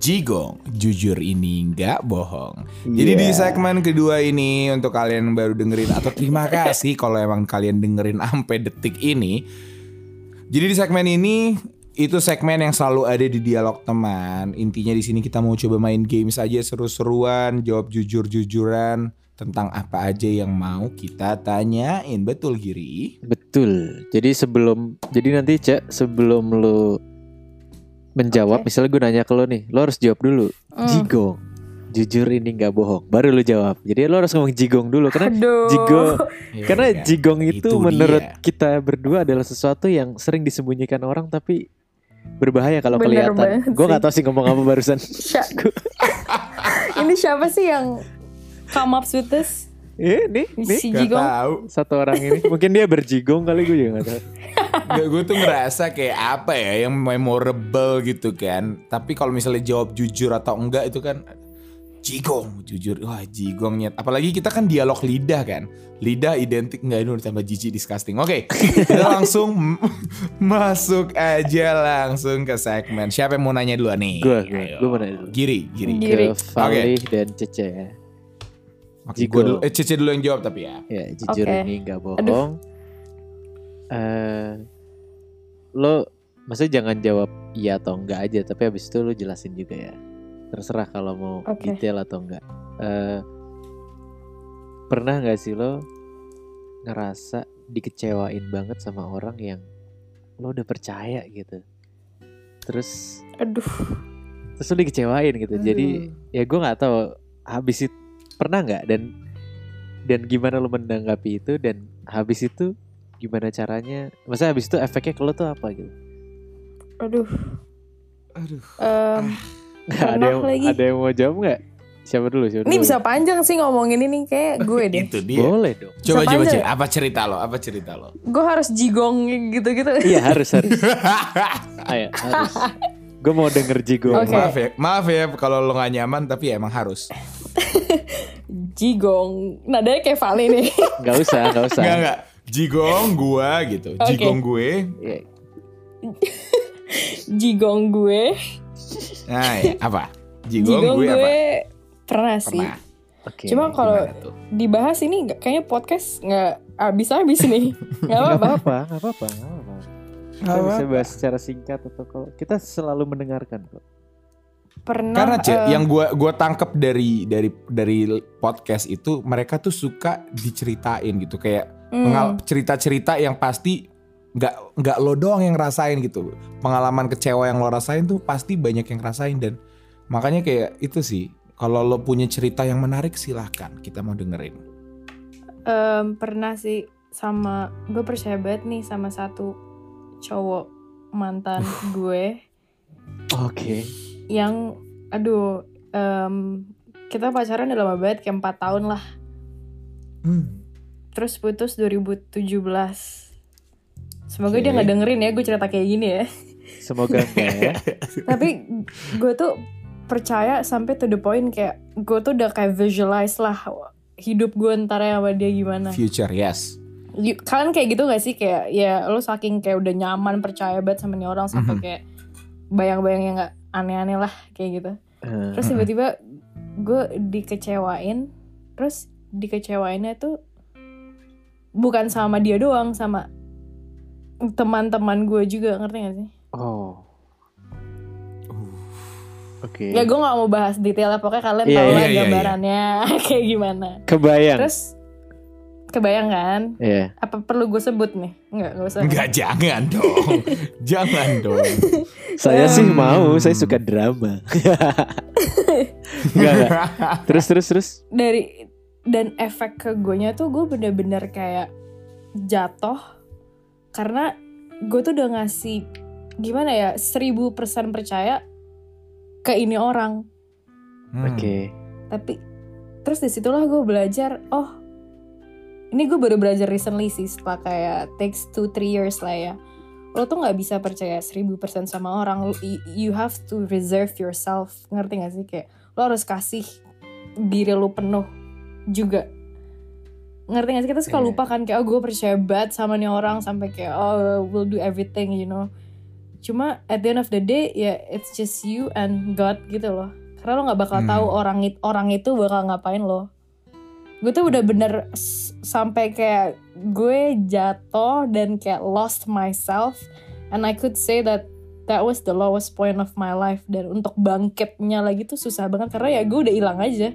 Jigong, jujur ini nggak bohong. Jadi di Iya. segmen kedua ini untuk kalian yang baru dengerin atau terima kasih kalau emang kalian dengerin sampai detik ini. Jadi di segmen ini itu segmen yang selalu ada di dialog teman. Intinya di sini kita mau coba main games aja seru-seruan, jawab jujur-jujuran tentang apa aja yang mau kita tanyain. Betul Giri? Betul. Jadi sebelum jadi nanti Cak sebelum lu menjawab, Oke. misalnya gue nanya ke lo nih, lo harus jawab dulu. Hmm. Jigong. Jujur ini nggak bohong. Baru lu jawab. Jadi lo harus ngomong jigong dulu karena Aduh. jigong karena Iya. jigong itu, Itu menurut dia. kita berdua adalah sesuatu yang sering disembunyikan orang tapi berbahaya kalau Bener kelihatan. Gue nggak tahu sih ngomong apa barusan. <laughs> <laughs> Ini siapa sih yang come up with this? Eh, nih, nih Si Gak Jigong. tahu. satu orang ini. <laughs> Mungkin dia berjigong kali gue juga nggak tahu. <laughs> Gak, gue tuh ngerasa kayak apa ya yang memorable gitu kan. Tapi kalau misalnya jawab jujur atau enggak itu kan jigong, jujur. Wah jigongnya. Apalagi kita kan dialog lidah kan. Lidah identik enggak ini udah tambah jijik disgusting. Oke, <laughs> kita langsung masuk aja langsung ke segmen. Siapa yang mau nanya dulu nih? Gue, gue, mau nanya dulu. Giri, Giri. Giri. Ke Fali dan Cece ya. Oke, gua dulu, eh Cece dulu yang jawab tapi ya. Ya, jujur Oke. ini nggak bohong. Eh, lo maksudnya jangan jawab iya atau enggak aja, tapi habis itu lo jelasin juga ya. Terserah kalau mau Oke. detail atau enggak. Eh, pernah nggak sih lo ngerasa dikecewain banget sama orang yang lo udah percaya gitu? Terus Aduh. terus lo dikecewain gitu. Jadi Aduh. ya gue nggak tahu habis itu pernah nggak dan dan gimana lo menanggapi itu dan habis itu gimana caranya maksudnya habis itu efeknya ke lo tuh apa gitu Aduh. Aduh. Em, ada Pernah yang lagi. ada yang mau jawab nggak siapa dulu siapa ini dulu? bisa panjang sih ngomongin ini kayak gue deh. Itu dia. boleh dong Coba coba aja? cerita. Apa cerita lo? Apa cerita lo? Gue harus jigong gitu-gitu. iya harus harus <laughs> ayo harus gue mau denger jigo Oke. Maaf ya, maaf ya kalau lo gak nyaman tapi ya emang harus. <laughs> Jigong. Nadanya kayak Vali nih. <laughs> nggak usah nggak usah Enggak enggak. Jigong gua gitu. Oke. Jigong gue. Iya. <laughs> Jigong gue. Nah, ya, apa? Jigong, Jigong gue, gue, apa? pernah sih. Pernah. oke Cuma kalau dibahas ini kayaknya podcast nggak habis-habis nih. Nggak nggak apa-apa. apa-apa nggak apa-apa nggak apa-apa kita Nggak bisa apa-apa. bahas secara singkat atau kalau kita selalu mendengarkan kok Pernah. Karena Cek, eh, yang gua gua tangkep dari dari dari podcast itu mereka tuh suka diceritain gitu kayak pengal- cerita-cerita yang pasti nggak nggak lo doang yang rasain gitu. Pengalaman kecewa yang lo rasain tuh pasti banyak yang rasain dan makanya kayak itu sih. Kalau lo punya cerita yang menarik silahkan kita mau dengerin. em, pernah sih sama gue percaya banget nih sama satu cowok mantan gue oke yang aduh em, kita pacaran udah lama banget kayak 4 tahun lah Hmm. terus putus 2017 semoga Oke. dia nggak dengerin ya gue cerita kayak gini ya semoga enggak ya <laughs> tapi gue tuh percaya sampai to the point kayak gue tuh udah kayak visualize lah hidup gue ntar sama dia gimana Future yes. You- kalian kayak gitu gak sih kayak ya lo saking kayak udah nyaman percaya banget sama nih orang sampai Mhm. kayak bayang-bayang yang gak aneh-aneh lah kayak gitu. Eh, terus tiba-tiba gue dikecewain terus dikecewainnya tuh bukan sama dia doang sama teman-teman gue juga ngerti gak sih? Oh. Oke. Ya gue nggak mau bahas detailnya pokoknya kalian Iya, tahu iya, lah iya, iya. gambarannya <laughs> kayak gimana. Kebayang. Terus kebayang kan Iya. apa perlu gue sebut nih nggak nggak usah Enggak jangan dong. <laughs> jangan dong. Saya sih Hmm. mau, saya suka drama. <laughs> Enggak, enggak. Terus terus terus. dari dan efek ke gue tuh gue bener-bener kayak jatuh karena gue tuh udah ngasih gimana ya seribu persen percaya ke ini orang Hmm. Oke. tapi terus di situlah gue belajar oh ini gue baru belajar recently sih setelah kayak takes two three years lah ya. Lo tuh nggak bisa percaya seribu persen sama orang. Lo- you, have to reserve yourself. Ngerti gak sih? Kayak lo harus kasih diri lo penuh juga. Ngerti gak sih? Kita suka Iya. lupa kan kayak oh gue percaya banget sama nih orang sampai kayak oh we'll do everything you know. Cuma at the end of the day ya it's just you and God gitu loh. Karena lo nggak bakal Hmm. tahu orang it, orang itu bakal ngapain lo gue tuh udah bener sampai kayak gue jatuh dan kayak lost myself and I could say that that was the lowest point of my life dan untuk bangkitnya lagi tuh susah banget karena ya gue udah hilang aja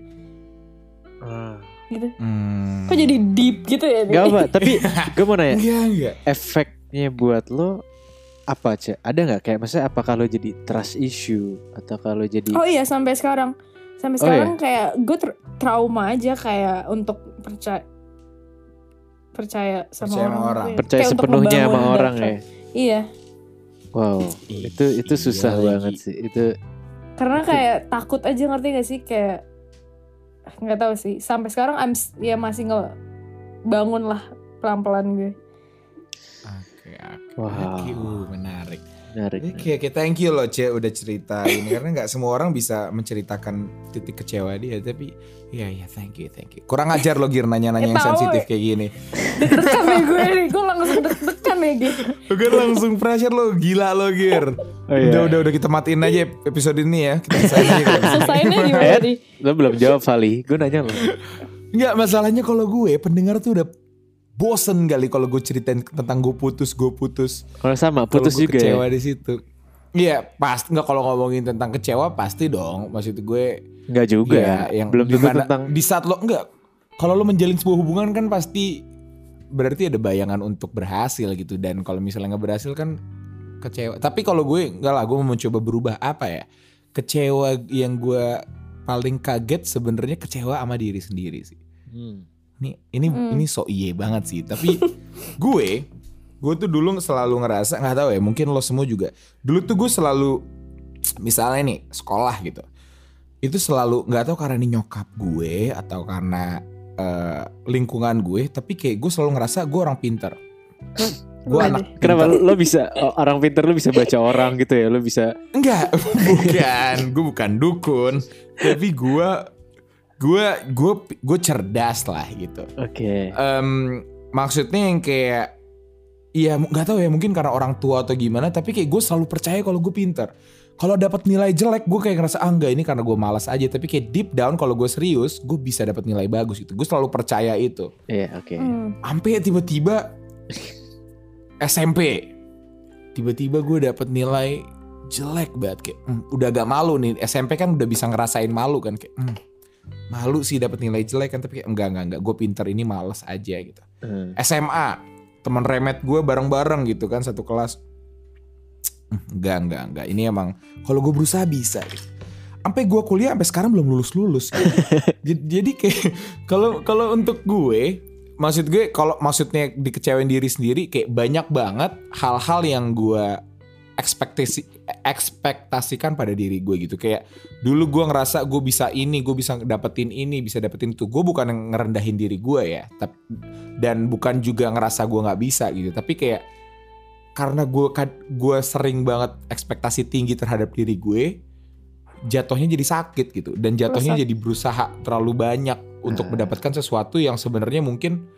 gitu Hmm. kok jadi deep gitu ya? Gak apa, tapi <laughs> gue mau nanya, Enggak, enggak. efeknya buat lo apa cek? Ada nggak kayak maksudnya apa kalau jadi trust issue atau kalau jadi Oh iya sampai sekarang sampai Oh, sekarang kayak gue ter- trauma aja kayak untuk percaya percaya sama Percaya orang, orang. ya. percaya Kayak untuk sepenuhnya sama orang ya? Iya, Wow, Iya itu itu susah lagi. banget sih. Itu karena kayak takut aja ngerti gak sih kayak nggak tahu sih. Sampai sekarang I'm ya masih nggak bangun lah pelan-pelan gue. Oke, oke. Wow. Oke, uh, menarik. Menarik. Oke, oke, thank you loh Cek udah cerita ini karena nggak semua orang bisa menceritakan titik kecewa dia tapi iya iya thank you thank you. Kurang ajar lo Gir nanya-nanya Eh, yang tahu, sensitif eh. kayak gini. Deg-degan nih gue nih, gue langsung deg-degan nih gitu. Gue langsung pressure lo gila lo Gir. Oh, iya. Udah udah udah kita matiin aja episode ini ya. Kita selesaiin aja. Selesainya <laughs> gimana Eh, nih? lo belum jawab Vali. Gue nanya lo. Enggak masalahnya kalau gue pendengar tuh udah bosen kali kalau gue ceritain tentang gue putus gue putus. Kalau sama putus gue juga kecewa ya. di situ. Iya, pasti nggak kalau ngomongin tentang kecewa pasti dong. Maksud gue Enggak juga. Iya, yang belum dimana- tentang di saat lo enggak. Kalau lo menjalin sebuah hubungan kan pasti berarti ada bayangan untuk berhasil gitu dan kalau misalnya nggak berhasil kan kecewa. Tapi kalau gue enggak lah, gue mau mencoba berubah apa ya? Kecewa yang gue paling kaget sebenarnya kecewa sama diri sendiri sih. Hmm. Ini ini ini so iye banget sih. Tapi gue gue tuh dulu selalu ngerasa nggak tahu ya mungkin lo semua juga. Dulu tuh gue selalu misalnya nih sekolah gitu. Itu selalu nggak tahu karena ini nyokap gue atau karena eh, lingkungan gue. Tapi kayak gue selalu ngerasa gue orang pinter. gue Waduh. anak Kenapa lo bisa orang pinter lo bisa baca orang gitu ya? Lo bisa Enggak, <laughs> bukan. gue bukan dukun. Tapi gue gue gue gue cerdas lah gitu. Oke. Em, maksudnya yang kayak Iya nggak tahu ya mungkin karena orang tua atau gimana tapi kayak gue selalu percaya kalau gue pinter kalau dapat nilai jelek gue kayak ngerasa ah enggak ini karena gue malas aja tapi kayak deep down kalau gue serius gue bisa dapat nilai bagus gitu gue selalu percaya itu Iya, oke. Hmm. sampai tiba-tiba SMP tiba-tiba gue dapet nilai jelek banget kayak "Hmm, udah agak malu nih SMP kan udah bisa ngerasain malu kan kayak "Hmm, malu sih dapet nilai jelek kan tapi kayak enggak enggak enggak gue pinter ini males aja gitu Hmm. SMA teman remet gue bareng-bareng gitu kan satu kelas "Hmm, enggak enggak enggak ini emang kalau gue berusaha bisa gitu. sampai gue kuliah sampai sekarang belum lulus lulus <laughs> jadi kayak kalau kalau untuk gue maksud gue kalau maksudnya dikecewain diri sendiri kayak banyak banget hal-hal yang gue ekspektasi ekspektasikan pada diri gue gitu kayak dulu gue ngerasa gue bisa ini gue bisa dapetin ini bisa dapetin itu. Gue bukan yang ngerendahin diri gue ya tapi dan bukan juga ngerasa gue nggak bisa gitu. Tapi kayak karena gue gue sering banget ekspektasi tinggi terhadap diri gue jatuhnya jadi sakit gitu. Dan jatuhnya jadi berusaha terlalu banyak untuk Ah. mendapatkan sesuatu yang sebenarnya mungkin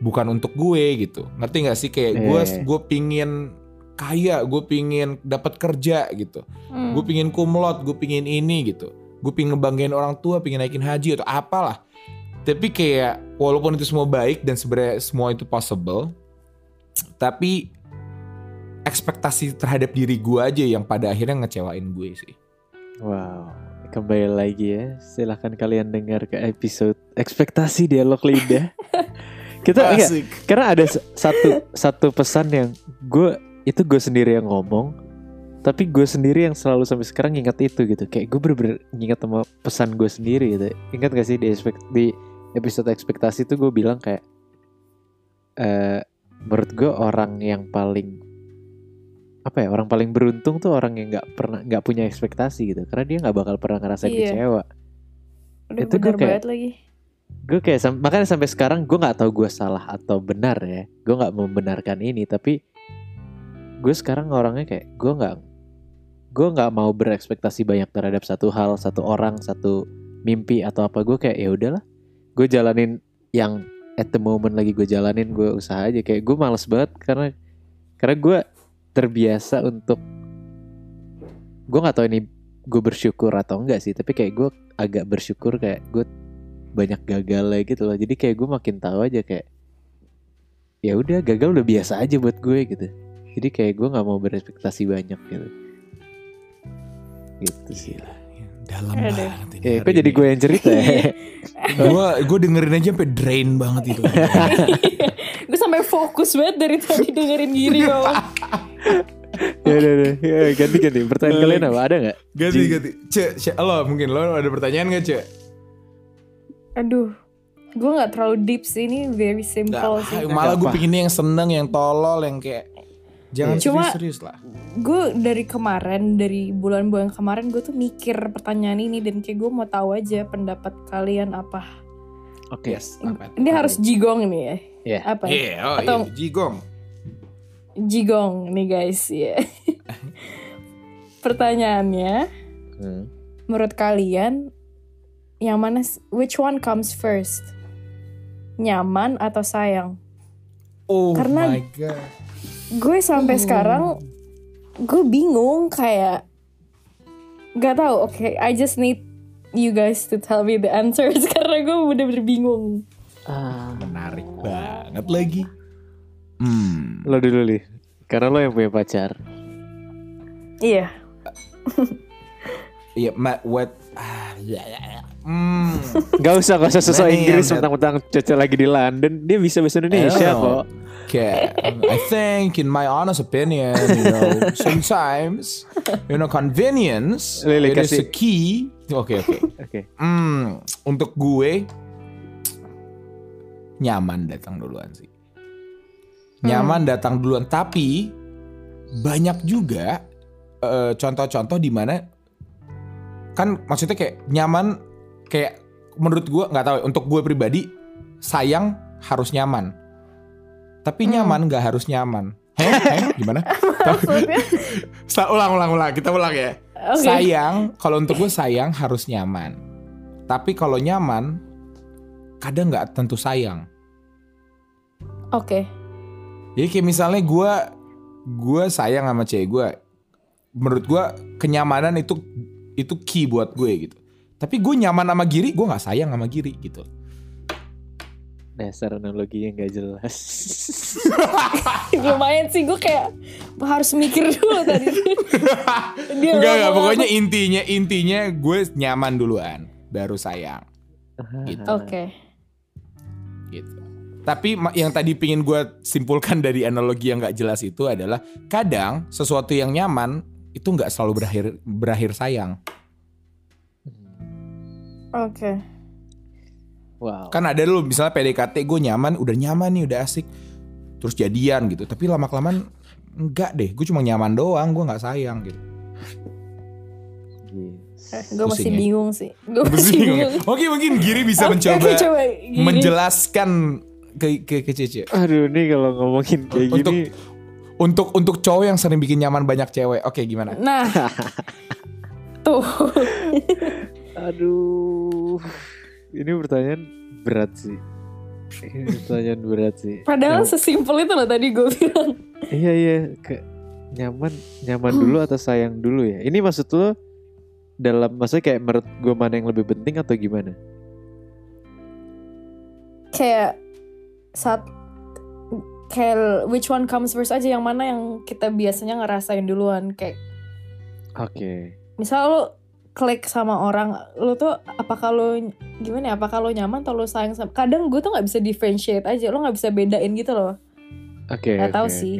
bukan untuk gue gitu. Ngerti nggak sih? Kayak gue Eh. gue pingin kaya gue pingin dapat kerja gitu Hmm. gue pingin kumlot gue pingin ini gitu gue pingin ngebanggain orang tua pingin naikin haji atau apalah tapi kayak walaupun itu semua baik dan sebenarnya semua itu possible tapi ekspektasi terhadap diri gue aja yang pada akhirnya ngecewain gue sih Wow. Kembali lagi ya. Silahkan kalian dengar ke episode ekspektasi dialog lidah. <laughs> Kita enggak, Asik. karena ada satu satu pesan yang gue itu gue sendiri yang ngomong tapi gue sendiri yang selalu sampai sekarang ingat itu gitu. Kayak gue bener-bener ingat sama pesan gue sendiri gitu. Ingat gak sih di expect, di episode ekspektasi itu gue bilang kayak eh menurut gue orang yang paling apa ya orang paling beruntung tuh orang yang nggak pernah nggak punya ekspektasi gitu. Karena dia nggak bakal pernah ngerasain Iya. kecewa. Udah itu gue kayak- lagi. gue kayak sam- makanya sampai sekarang gue nggak tahu gue salah atau benar ya. Gue nggak membenarkan ini tapi gue sekarang orangnya kayak gue nggak gue nggak mau berekspektasi banyak terhadap satu hal satu orang satu mimpi atau apa. Gue kayak ya udahlah gue jalanin yang at the moment lagi gue jalanin gue usaha aja. Kayak gue males banget karena karena gue terbiasa untuk gue nggak tahu ini gue bersyukur atau enggak sih tapi kayak gue agak bersyukur kayak gue banyak gagalnya gitu loh. Jadi kayak gue makin tahu aja kayak ya udah gagal udah biasa aja buat gue gitu jadi kayak gue nggak mau berekspektasi banyak gitu. Gitu sih. Dalam Aduh. banget ini eh kok jadi gue yang cerita ya? Gue gue dengerin aja sampai drain banget itu. <laughs> Gue sampai fokus banget dari tadi dengerin Giri ngomong. <laughs> ya udah udah. Ya, ganti ganti. Pertanyaan kalian apa? Ada nggak? ganti ganti. Cek cek. Lo mungkin lo ada pertanyaan gak cek? Aduh, gue nggak terlalu deep sih. Ini very simple Nggak, sih. malah gue pinginnya yang seneng yang tolol yang kayak jangan Cuma- serius-serius lah Gue dari kemarin, dari bulan-bulan kemarin gue tuh mikir pertanyaan ini dan kayak gue mau tahu aja pendapat kalian apa. oke yes apa Ini harus jigong nih ya. Iya. Apa? Iya, oh Atau- iya, jigong. Jigong nih guys ya. <laughs> Pertanyaannya, Hmm. menurut kalian yang mana which one comes first? Nyaman atau sayang? Oh Karena- my god. Gue sampai sekarang gue bingung kayak nggak tahu. Oke, I just need you guys to tell me the answers <laughs> karena gue bener-bener bingung. Ah, Menarik banget lagi. Hmm. lo dulu nih karena lo yang punya pacar Iya. Iya, ma what? Ah, ya, ya, ya. Hmm. Gak usah, gak usah sesuai Inggris yang- mentang-mentang Cece lagi di London Dia bisa bahasa Indonesia Oh. kok Okay, I think in my honest opinion, you know, sometimes, you know, convenience Lili, it is kasih- a key. Oke, oke. Oke Hmm, untuk gue nyaman datang duluan sih. Nyaman datang duluan, tapi banyak juga eh, contoh-contoh di mana kan maksudnya kayak nyaman kayak menurut gue nggak tahu ya, untuk gue pribadi sayang harus nyaman. Tapi nyaman nggak harus nyaman. Heh, heh, <laughs> gimana? Maksudnya? <laughs> Ulang ulang ulang kita ulang ya. Oke. Sayang kalau untuk gue sayang harus nyaman. Tapi kalau nyaman kadang nggak tentu sayang. Oke. Jadi kayak misalnya gue gue sayang sama cewek gue. Menurut gue kenyamanan itu itu key buat gue gitu. Tapi gue nyaman sama Giri, gue nggak sayang sama Giri gitu. Dasar analogi yang gak jelas. <laughs> Lumayan sih gue kayak harus mikir dulu tadi. <laughs> Dia Enggak enggak, pokoknya intinya intinya gue nyaman duluan, baru sayang gitu. Oke. gitu. Tapi yang tadi pingin gue simpulkan dari analogi yang nggak jelas itu adalah kadang sesuatu yang nyaman itu nggak selalu berakhir berakhir sayang. Oke. Wow. Kan ada dulu misalnya PDKT gue nyaman, udah nyaman nih, udah asik, terus jadian gitu. Tapi lama kelamaan enggak deh, gue cuma nyaman doang, gue nggak sayang gitu. Yes. Gue masih Pusing ya? bingung sih. Gue masih Bingung bingung. Oke mungkin Giri bisa <laughs> Oke, mencoba coba Giri. menjelaskan ke ke, ke Cece. Aduh nih kalau ngomongin kayak Untuk gini. Untuk untuk cowok yang sering bikin nyaman banyak cewek. Oke gimana? Nah. <laughs> Tuh. Aduh. Ini pertanyaan berat sih. Ini pertanyaan berat sih. Padahal Yang- sesimpel itu loh tadi gue bilang. Iya iya ke nyaman nyaman dulu atau sayang dulu ya. Ini maksud lo dalam maksudnya kayak menurut gue mana yang lebih penting atau gimana? Kayak saat kayak which one comes first aja yang mana yang kita biasanya ngerasain duluan kayak Oke. misal lu klik sama orang lu tuh apakah lu gimana ya apakah lu nyaman atau lu sayang sama kadang gue tuh nggak bisa differentiate aja lu nggak bisa bedain gitu loh Oke. nggak tahu oke, sih.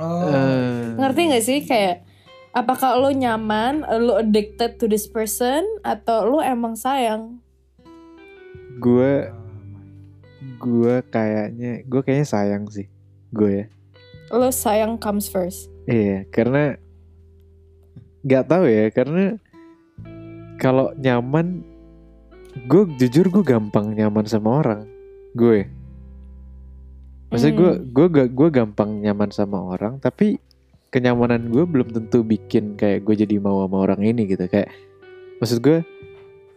Oh. Eh, ngerti nggak sih kayak apakah lu nyaman lu addicted to this person atau lu emang sayang gue gue kayaknya gue kayaknya sayang sih gue ya. lu sayang comes first Iya, karena nggak tahu ya, karena kalau nyaman, gue jujur gue gampang nyaman sama orang, gue. Maksudnya gue Hmm. gue gue gampang nyaman sama orang, tapi kenyamanan gue belum tentu bikin kayak gue jadi mau sama orang ini gitu. Kayak maksud gue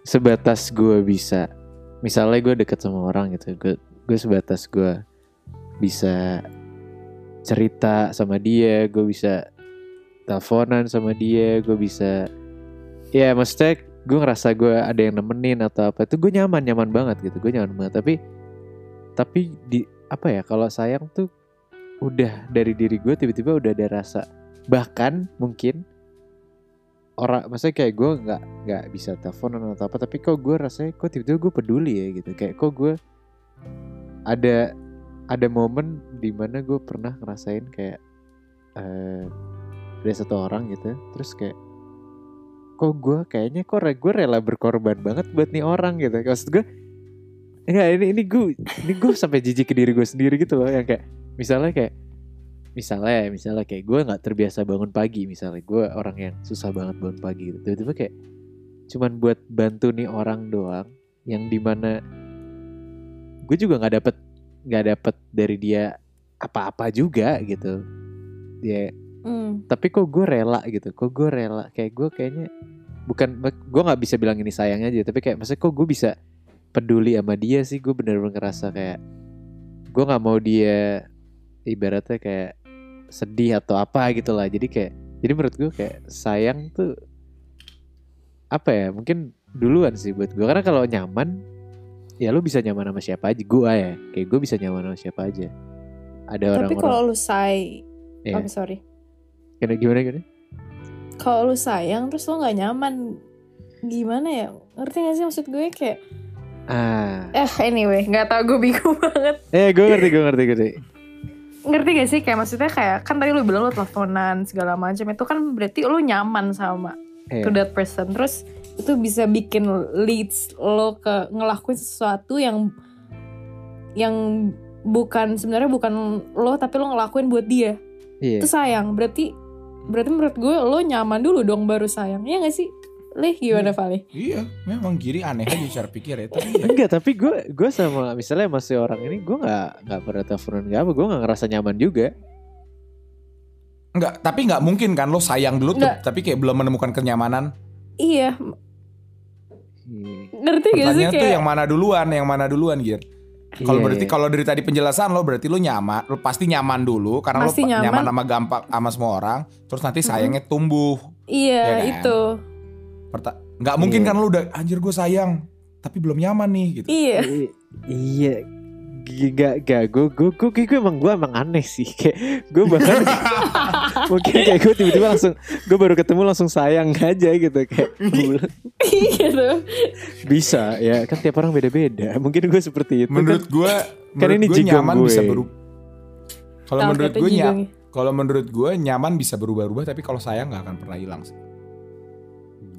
sebatas gue bisa, misalnya gue deket sama orang gitu, gue gue sebatas gue bisa cerita sama dia, gue bisa teleponan sama dia, gue bisa ya maksudnya gue ngerasa gue ada yang nemenin atau apa itu gue nyaman nyaman banget gitu, gue nyaman banget. Tapi tapi di apa ya kalau sayang tuh udah dari diri gue tiba-tiba udah ada rasa bahkan mungkin orang maksudnya kayak gue nggak nggak bisa teleponan atau apa tapi kok gue rasanya kok tiba-tiba gue peduli ya gitu. Kayak kok gue ada ada momen di mana gue pernah ngerasain kayak eh ada satu orang gitu terus kayak kok gue kayaknya kok re- gue rela berkorban banget buat nih orang gitu. Maksud gue enggak ini ini gue ini gue sampai jijik ke diri gue sendiri gitu loh yang kayak misalnya kayak misalnya misalnya kayak gue nggak terbiasa bangun pagi misalnya gue orang yang susah banget bangun pagi gitu tiba-tiba kayak cuman buat bantu nih orang doang yang di mana gue juga nggak dapet nggak dapet dari dia apa-apa juga gitu dia Hmm. tapi kok gue rela gitu kok gue rela kayak gue kayaknya bukan gue nggak bisa bilang ini sayang aja tapi kayak maksudnya kok gue bisa peduli sama dia sih gue bener-bener ngerasa kayak gue nggak mau dia ibaratnya kayak sedih atau apa gitu lah. Jadi kayak jadi menurut gue kayak sayang tuh apa ya mungkin duluan sih buat gue karena kalau nyaman ya lu bisa nyaman sama siapa aja. Gue ya kayak gue bisa nyaman sama siapa aja. Ada tapi orang-orang. kalau lu say Iya. oke sorry. Gimana gimana gimana? Kalau lu sayang terus lu nggak nyaman gimana ya? Ngerti gak sih maksud gue kayak ah. Eh anyway nggak tau gue bingung <laughs> banget. Eh gue ngerti gue ngerti gue ngerti. Ngerti gak sih? Kayak maksudnya kayak kan tadi lu bilang lu teleponan segala macam. Itu kan berarti lu nyaman sama Iya. to that person. Terus itu bisa bikin leads lo ke ngelakuin sesuatu yang yang bukan sebenarnya bukan lo tapi lo ngelakuin buat dia. Iya. itu sayang. Berarti berarti menurut gue lo nyaman dulu dong baru sayang. Ya gak sih Lih gimana Vali? Iya, memang Giri aneh aja cara pikir ya. Tapi ya. Enggak, tapi gue gue sama misalnya masih orang ini gue nggak nggak pernah teleponan nggak apa, gue nggak ngerasa nyaman juga. Enggak, tapi nggak mungkin kan lo sayang dulu tuh, tapi kayak belum menemukan kenyamanan. Iya Hmm. ngerti gak sih Pertanyaan tuh kayak yang mana duluan, yang mana duluan, Gir? Kalau Iya, berarti iya. kalau dari tadi penjelasan lo berarti lo nyaman, lo pasti nyaman dulu karena Pasti lo nyaman. nyaman sama gampang sama semua orang, terus nanti sayangnya tumbuh. Iya Ya kan? itu nggak mungkin Iya. kan lo udah anjir gue sayang, tapi belum nyaman nih gitu. Iya iya gak gak gue gue gue gue emang gue emang aneh sih kayak gue bahkan <laughs> mungkin kayak gue tiba-tiba langsung gue baru ketemu langsung sayang aja gitu kayak bilang, gitu bisa ya kan tiap orang beda-beda mungkin gue seperti itu Menurut gue, kan menurut ini gue nyaman gue. bisa berubah. Kalau menurut gue nyaman, kalau menurut gue nyaman bisa berubah-ubah, tapi kalau sayang nggak akan pernah hilang sih.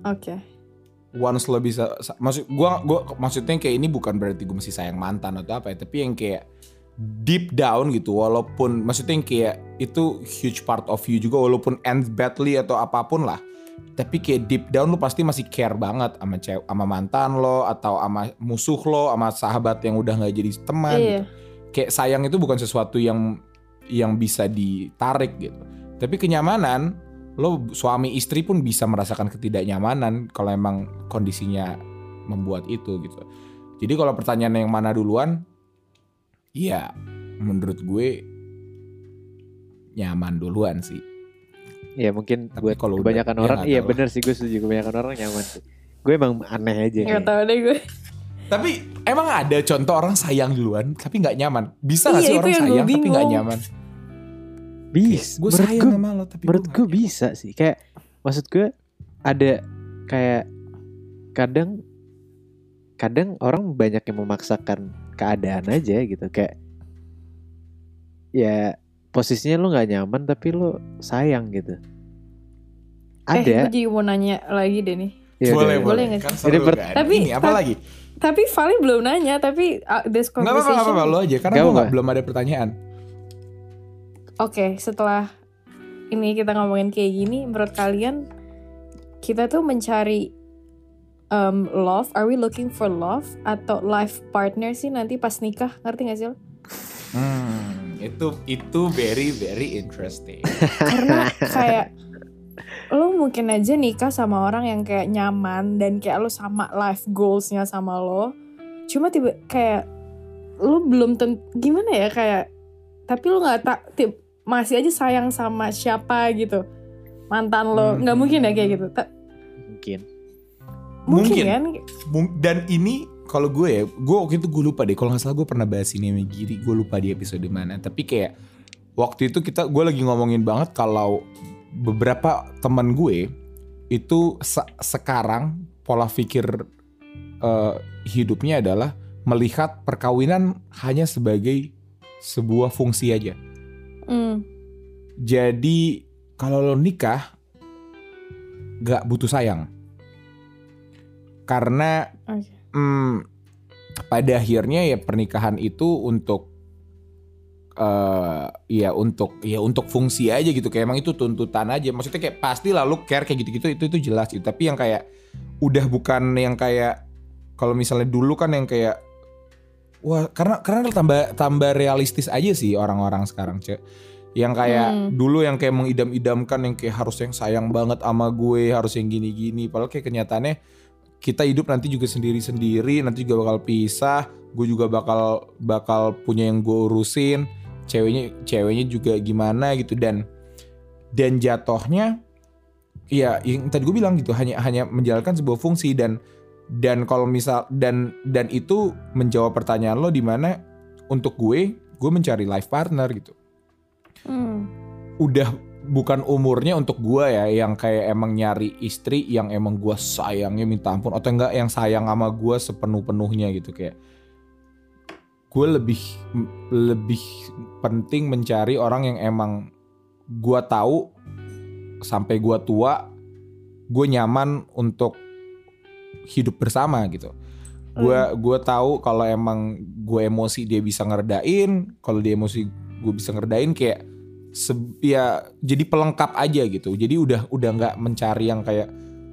Oke. Once lo bisa sa- maksud gua gua maksudnya kayak ini bukan berarti gue masih sayang mantan atau apa ya tapi yang kayak deep down gitu walaupun maksudnya yang kayak itu huge part of you juga walaupun ends badly atau apa pun lah tapi kayak deep down lo pasti masih care banget sama cewek sama mantan lo atau sama musuh lo sama sahabat yang udah nggak jadi teman Iya. gitu. kayak sayang itu bukan sesuatu yang yang bisa ditarik gitu. Tapi kenyamanan lo suami istri pun bisa merasakan ketidaknyamanan kalau emang kondisinya membuat itu gitu. Jadi kalau pertanyaan yang mana duluan iya menurut gue nyaman duluan sih. Ya mungkin Tapi buat kalau kebanyakan ya orang iya bener sih gue setuju. Kebanyakan orang nyaman sih. Gue emang aneh aja Gak tau deh gue. Tapi emang ada contoh orang sayang duluan tapi nggak nyaman. Bisa nggak Iya, sih orang sayang tapi nggak nyaman bis gue sayang gue sama lo tapi menurut gua gue bisa sih. Kayak maksud gue ada kayak kadang kadang orang banyak yang memaksakan keadaan aja gitu. Kayak ya posisinya lu nggak nyaman tapi lu sayang gitu. Eh ada. gue jadi mau nanya lagi deh nih. Ya boleh boleh. Boleh. Nggak kan Jadi per- kan? Tapi- ini apa tapi- lagi? Tapi Vali belum nanya Tapi uh, this conversation nggak apa-apa. lo aja karena Nggak gue belum ada pertanyaan Oke setelah Ini kita ngomongin kayak gini Menurut kalian Kita tuh mencari um, Love Are we looking for love Atau life partner sih Nanti pas nikah Ngerti gak sih lo? Hmm, itu itu very very interesting. <laughs> Karena kayak lo mungkin aja nikah sama orang yang kayak nyaman dan kayak lo sama life goalsnya sama lo. Cuma tiba kayak lo belum ten gimana ya kayak tapi lo nggak tak tip- masih aja sayang sama siapa gitu mantan lo Hmm. nggak mungkin ya kayak gitu mungkin mungkin, Mungkin. kan Mung- Dan ini kalau gue ya, gue waktu itu gue lupa deh. Kalau nggak salah gue pernah bahas ini sama Giri. Gue lupa di episode mana. Tapi kayak waktu itu kita gue lagi ngomongin banget kalau beberapa teman gue itu se- sekarang pola pikir eh, hidupnya adalah melihat perkawinan hanya sebagai sebuah fungsi aja. Hmm, Jadi kalau lo nikah gak butuh sayang. Karena oke. hmm, pada akhirnya ya pernikahan itu untuk eh ya untuk ya untuk fungsi aja gitu kayak emang itu tuntutan aja maksudnya kayak pasti lalu care kayak gitu-gitu itu itu jelas gitu tapi yang kayak udah bukan yang kayak kalau misalnya dulu kan yang kayak wah karena karena tambah tambah realistis aja sih orang-orang sekarang cek. Yang kayak Hmm. dulu yang kayak mengidam-idamkan yang kayak harus yang sayang banget sama gue harus yang gini-gini. Padahal kayak kenyataannya kita hidup nanti juga sendiri-sendiri nanti juga bakal pisah gue juga bakal bakal punya yang gue urusin ceweknya ceweknya juga gimana gitu. Dan dan jatohnya ya yang tadi gue bilang gitu hanya hanya menjalankan sebuah fungsi dan dan kalau misal dan dan itu menjawab pertanyaan lo di mana untuk gue gue mencari life partner gitu. Hmm, udah bukan umurnya untuk gua ya yang kayak emang nyari istri yang emang gua sayangnya minta ampun atau enggak yang sayang sama gua sepenuh-penuhnya gitu kayak. Gue lebih lebih penting mencari orang yang emang gua tahu sampai gua tua gue nyaman untuk hidup bersama gitu gue gue tahu kalau emang gue emosi dia bisa ngeredain kalau dia emosi gue bisa ngeredain kayak se- ya jadi pelengkap aja gitu jadi udah udah nggak mencari yang kayak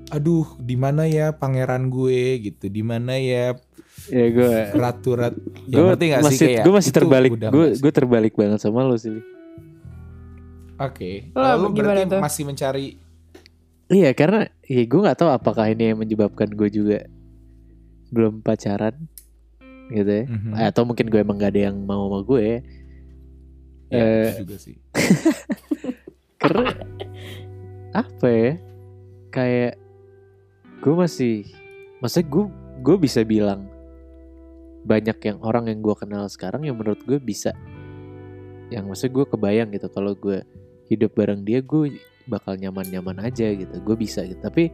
aduh di mana ya pangeran gue gitu di mana ya Ya gue ratu rat ya gue ngerti sih masih kayak gue masih terbalik gue sih. gue terbalik banget sama lo sih. oke Lo Kalau lu gimana berarti tuh? masih mencari Iya karena ya gue nggak tahu apakah ini yang menyebabkan gue juga belum pacaran gitu ya. Mhm. Atau mungkin gue emang gak ada yang mau sama gue. ya. Eh, itu juga sih <laughs> Karena apa ya? Kayak gue masih, maksudnya gue gue bisa bilang banyak yang orang yang gue kenal sekarang yang menurut gue bisa, yang maksudnya gue kebayang gitu kalau gue hidup bareng dia gue bakal nyaman-nyaman aja gitu, gue bisa gitu. Tapi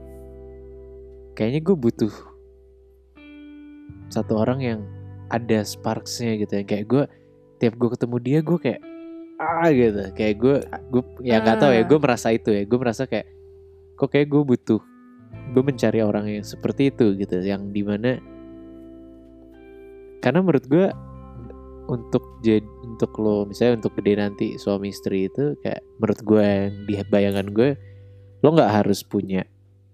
kayaknya gue butuh satu orang yang ada sparksnya gitu yang kayak gue tiap gue ketemu dia gue kayak ah gitu. Kayak gue gue ya nggak tahu ya Ah. gue merasa itu ya. Gue merasa kayak kok kayak gue butuh gue mencari orang yang seperti itu gitu. Yang di mana karena menurut gue untuk jadi untuk lo misalnya untuk gede nanti suami istri itu kayak menurut gue yang di bayangan gue lo nggak harus punya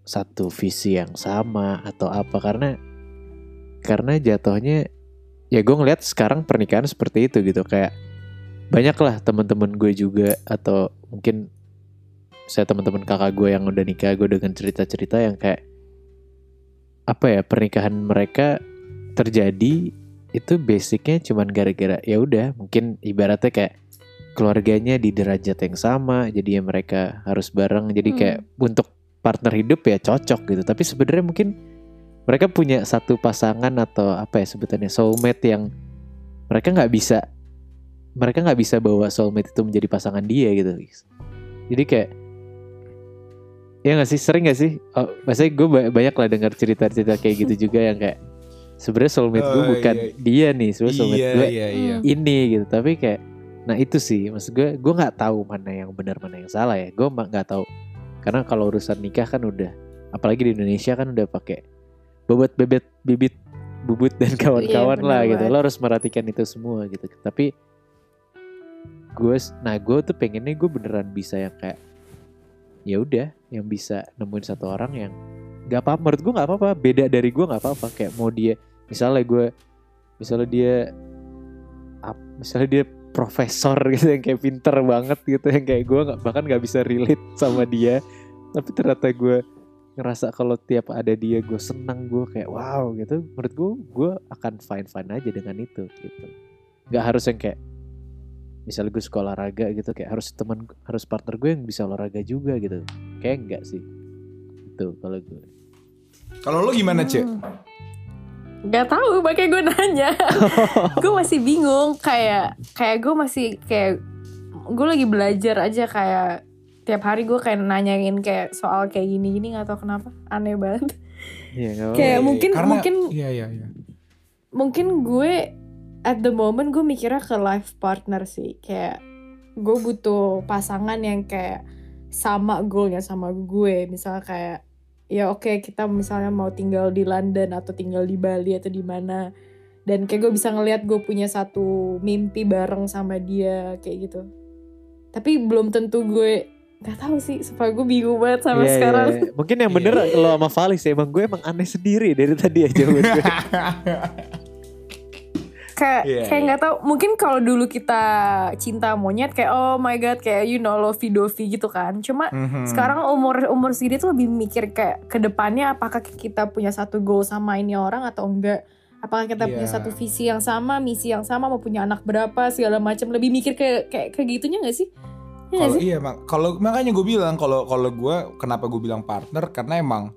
satu visi yang sama atau apa karena karena jatuhnya ya gue ngeliat sekarang pernikahan seperti itu gitu kayak banyak lah teman-teman gue juga atau mungkin saya teman-teman kakak gue yang udah nikah gue dengan cerita-cerita yang kayak apa ya pernikahan mereka terjadi itu basicnya cuman gara-gara ya udah mungkin ibaratnya kayak keluarganya di derajat yang sama jadi ya mereka harus bareng jadi Hmm. kayak untuk partner hidup ya cocok gitu tapi sebenarnya mungkin mereka punya satu pasangan atau apa ya sebutannya soulmate yang mereka nggak bisa mereka nggak bisa bawa soulmate itu menjadi pasangan dia gitu guys. jadi kayak ya nggak sih sering nggak sih oh, maksudnya gue banyak lah dengar cerita-cerita kayak gitu juga yang kayak sebenarnya soulmate gue Oh, bukan iya. dia nih sebenarnya soulmate iya gue iya iya. ini gitu. Tapi kayak nah itu sih maksud gue gue nggak tahu mana yang benar mana yang salah ya. Gue nggak tahu. Karena kalau urusan nikah kan udah apalagi di Indonesia kan udah pakai bobot bebet bibit bubut dan kawan-kawan Iya, lah gitu. banget. lo harus merhatikan itu semua gitu. Tapi gue nah gue tuh pengennya gue beneran bisa yang kayak ya udah yang bisa nemuin satu orang yang nggak apa menurut gue nggak apa-apa. Beda dari gue nggak apa-apa. Kayak mau dia misalnya gue misalnya dia misalnya dia profesor gitu yang kayak pinter banget gitu yang kayak gue nggak bahkan nggak bisa relate sama dia. Tapi ternyata gue ngerasa kalau tiap ada dia gue senang gue kayak wow gitu. Menurut gue gue akan fine fine aja dengan itu gitu. Nggak harus yang kayak misalnya gue suka olahraga gitu kayak harus teman harus partner gue yang bisa olahraga juga gitu. Kayak enggak sih. Itu kalau gue kalau lo gimana cek Hmm. Gak tahu, makanya gue nanya. <laughs> gue masih bingung, kayak kayak gue masih kayak gue lagi belajar aja kayak tiap hari gue kayak nanyain kayak soal kayak gini-gini nggak tahu kenapa aneh banget. Nggak apa-apa. Kayak mungkin- Karena- mungkin- iya iya iya Mungkin gue at the moment gue mikirnya ke life partner sih, kayak gue butuh pasangan yang kayak sama goalnya sama gue, misalnya kayak ya oke kita misalnya mau tinggal di London atau tinggal di Bali atau di mana dan kayak gue bisa ngelihat gue punya satu mimpi bareng sama dia kayak gitu tapi belum tentu gue nggak tahu sih supaya gue bingung banget sama Iya, iya, sekarang iya. Mungkin yang bener lo sama Valis ya, emang gue emang aneh sendiri dari tadi aja gue. <laughs> kayak Iya, kayak iya. nggak tahu. Mungkin kalau dulu kita cinta monyet kayak oh my god kayak you know lovey dovey gitu kan. Cuma Mhm. sekarang umur umur segini tuh lebih mikir kayak ke depannya apakah kita punya satu goal sama ini orang atau enggak? Apakah kita punya Iya. satu visi yang sama misi yang sama mau punya anak berapa segala macam. Lebih mikir kayak kayak kayak gitunya nggak sih? Iya Kalau iya mak, kalau makanya gue bilang kalau kalau gue kenapa gue bilang partner? Karena emang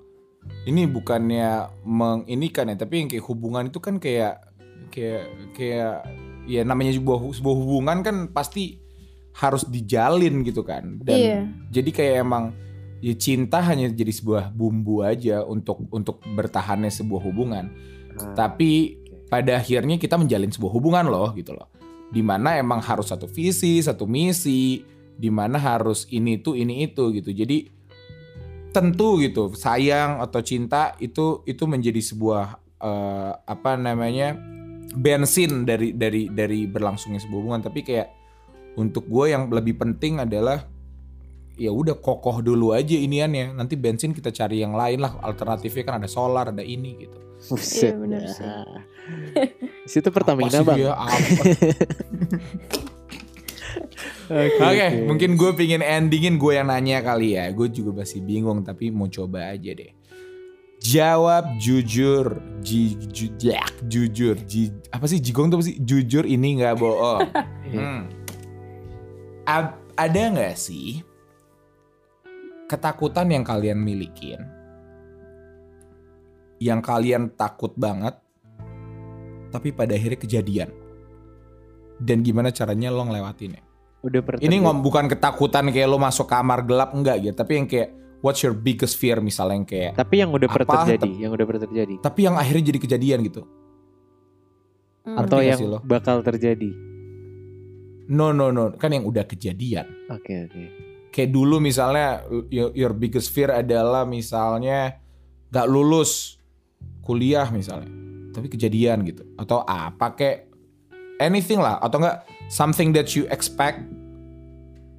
ini bukannya menginikan ya tapi yang kayak hubungan itu kan kayak kayak kayak ya namanya sebuah sebuah hubungan kan pasti harus dijalin gitu kan. Dan Iya. jadi kayak emang ya cinta hanya jadi sebuah bumbu aja untuk untuk bertahannya sebuah hubungan. Tapi pada akhirnya kita menjalin sebuah hubungan loh gitu loh. Di mana emang harus satu visi satu misi di mana harus ini itu ini itu gitu. Jadi tentu gitu sayang atau cinta itu itu menjadi sebuah eh, apa namanya bensin dari dari dari berlangsungnya sebuah hubungan tapi kayak untuk gue yang lebih penting adalah ya udah kokoh dulu aja iniannya nanti bensin kita cari yang lain lah alternatifnya kan ada solar ada ini gitu Buset. Iya, bener sih. <laughs> Situ Pertamina Apa sih bang. dia? <laughs> Apa? Oke, Oke, mungkin gue pingin endingin gue yang nanya kali ya. Gue juga masih bingung tapi mau coba aja deh. Jawab jujur, ji, ju, jak, jujur, ji, apa sih jigong tuh apa sih? Jujur ini nggak bohong. Iya. <laughs> Hmm. Ad- ada nggak sih ketakutan yang kalian milikin, yang kalian takut banget, tapi pada akhirnya kejadian? Dan gimana caranya lo ngelewatinnya? Udah Ini ngom bukan ketakutan kayak lo masuk kamar gelap enggak gitu, tapi yang kayak what's your biggest fear misalnya yang kayak Tapi yang udah pernah terjadi, yang udah pernah terjadi. tapi yang akhirnya jadi kejadian gitu. Hmm. Atau yang sih lo? bakal terjadi. No no no, kan yang udah kejadian. Oke oke. Kayak dulu misalnya your, your biggest fear adalah misalnya gak lulus kuliah misalnya, tapi kejadian gitu. Atau apa kayak anything lah atau enggak something that you expect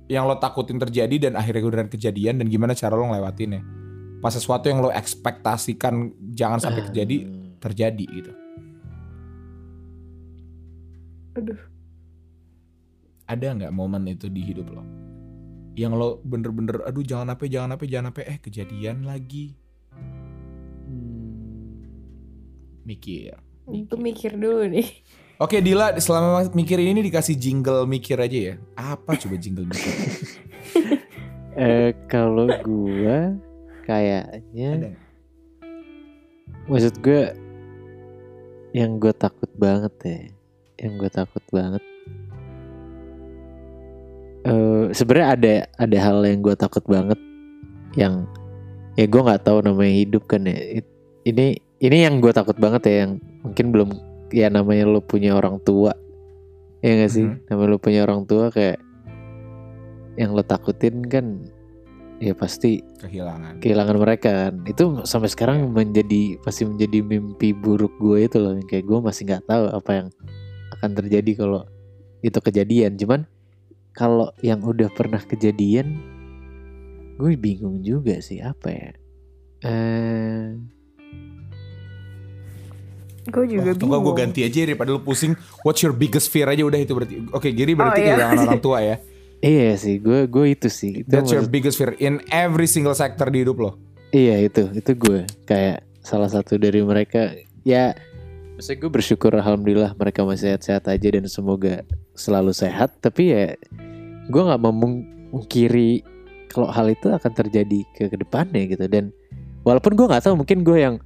yang lo takutin terjadi dan akhirnya beneran kejadian dan gimana cara lo ngelewatinnya. Pas sesuatu yang lo ekspektasikan jangan sampai terjadi Hmm. terjadi gitu. Aduh. Ada nggak momen itu di hidup lo? Yang lo bener-bener aduh jangan apa jangan apa jangan apa eh kejadian lagi. Hmm. Mikir. Gue mikir dulu nih. Oke Dila selama mikir ini dikasih jingle mikir aja ya. Apa coba jingle mikir? <laughs> Eh kalau gua kayaknya Ada maksud gue yang gue takut banget ya yang gue takut banget eh sebenarnya ada ada hal yang gue takut banget yang ya gue nggak tahu namanya hidup kan ya ini ini yang gue takut banget ya yang mungkin belum ya namanya lo punya orang tua. Ya gak sih? Mhm. namanya lo punya orang tua kayak yang lo takutin kan ya pasti Kehilangan. kehilangan mereka kan. Itu sampai sekarang menjadi pasti menjadi mimpi buruk gue itu loh kayak gue masih nggak tahu apa yang akan terjadi kalau itu kejadian. Cuman kalau yang udah pernah kejadian gue bingung juga sih apa ya. Eh Gue juga Oh, tunggu bingung. gue ganti aja daripada lu pusing. What's your biggest fear aja udah itu berarti. Oke, Giri berarti Oh, iya. kehilangan orang tua ya. <laughs> iya sih gue gue itu sih itu That's your maksud- biggest fear in every single sector di hidup lo. iya itu itu gue kayak salah satu dari mereka ya Maksudnya gue bersyukur alhamdulillah mereka masih sehat-sehat aja dan semoga selalu sehat. Tapi ya gue nggak memungkiri kalau hal itu akan terjadi ke ke depannya gitu. Dan walaupun gue nggak tahu mungkin gue yang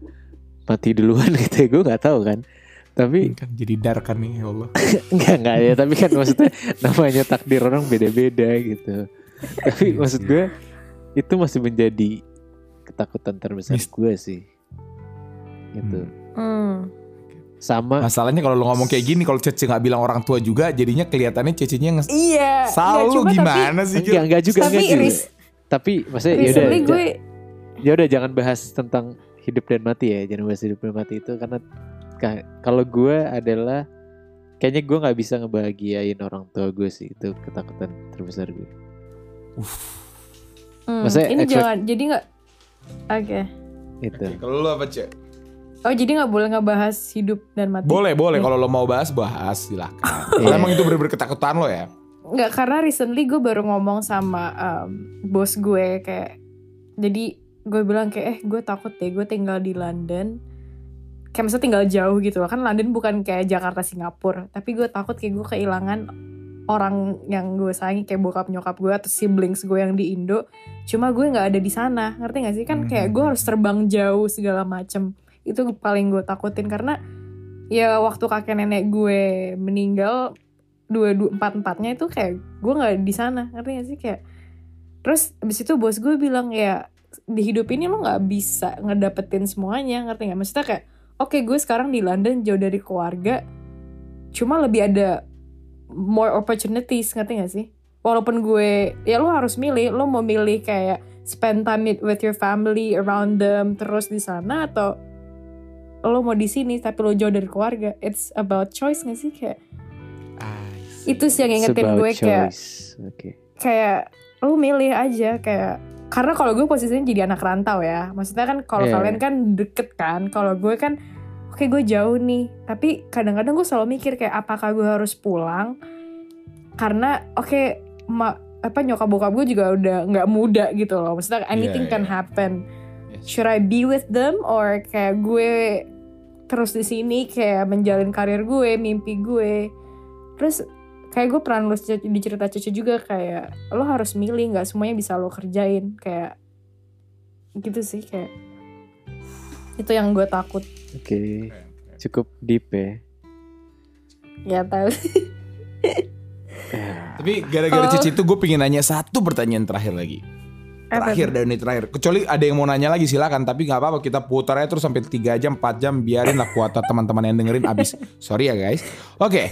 mati duluan <laughs> gitu ya gue nggak tahu kan. Tapi Kan jadi dark kan nih ya Allah. <laughs> Enggak enggak ya tapi kan maksudnya <laughs> namanya takdir orang beda-beda gitu. Tapi maksud gue itu masih menjadi ketakutan terbesar Mis- gue sih. Gitu. Hmm. Sama Masalahnya kalau lo ngomong kayak gini kalau Cece nggak bilang orang tua juga jadinya kelihatannya Cecenya nges Iya. Salah Nggak, lu cuma gimana sih? Enggak enggak juga Tapi, enggak juga. ris- Tapi maksudnya ya udah gue ya udah jangan bahas tentang hidup dan mati ya. Jangan bahas hidup dan mati itu karena ka- kalau gue adalah kayaknya gue nggak bisa ngebahagiain orang tua gue sih itu ketakutan terbesar gue. Hmm, Maksudnya ini expect- jangan jadi nggak Oke. Itu. Kalau lo apa Cek? Oh jadi nggak boleh ngebahas hidup dan mati? Boleh boleh Iya. kalau lo mau bahas bahas silahkan. <laughs> Kalau Iya. emang itu bener-bener ketakutan lo ya. Nggak karena recently gue baru ngomong sama um, bos gue kayak jadi gue bilang kayak eh gue takut deh gue tinggal di London. Kayak maksudnya tinggal jauh gitu loh. Kan London bukan kayak Jakarta Singapura. Tapi gue takut kayak gue kehilangan orang yang gue sayangi kayak bokap nyokap gue atau siblings gue yang di Indo. Cuma gue nggak ada di sana. Ngerti gak sih? Kan kayak gue harus terbang jauh segala macem. Itu paling gue takutin karena ya waktu kakek nenek gue meninggal dua dua empat empatnya itu kayak gue nggak di sana. Ngerti gak sih? Kayak terus abis itu bos gue bilang ya di hidup ini lo nggak bisa ngedapetin semuanya ngerti nggak maksudnya kayak oke gue sekarang di London jauh dari keluarga cuma lebih ada more opportunities ngerti gak sih walaupun gue ya lo harus milih lo mau milih kayak spend time with your family around them terus di sana atau lo mau di sini tapi lo jauh dari keluarga it's about choice gak sih kayak itu sih yang ingetin gue kayak. Oke. kayak lu milih aja kayak karena kalau gue posisinya jadi anak rantau ya maksudnya kan kalau Iya. kalian kan deket kan kalau gue kan oke gue jauh nih tapi kadang-kadang gue selalu mikir kayak apakah gue harus pulang karena oke ma- apa nyokap bokap gue juga udah nggak muda gitu loh maksudnya anything Iya, can iya. happen Yes. should I be with them or kayak gue terus di sini kayak menjalin karir gue, mimpi gue. Terus kayak gue pernah nulis di cerita Cece juga kayak lo harus milih nggak semuanya bisa lo kerjain kayak gitu sih kayak itu yang gue takut Oke. Cukup deep ya. ya tahu. <laughs> Tapi gara-gara Oh. Cici itu gue pengen nanya satu pertanyaan terakhir lagi. Terakhir dan ini terakhir. Kecuali ada yang mau nanya lagi silakan. Tapi nggak apa-apa kita putar aja terus sampai 3 jam 4 jam biarin lah kuota teman-teman yang dengerin abis. <laughs> Sorry ya guys. Oke.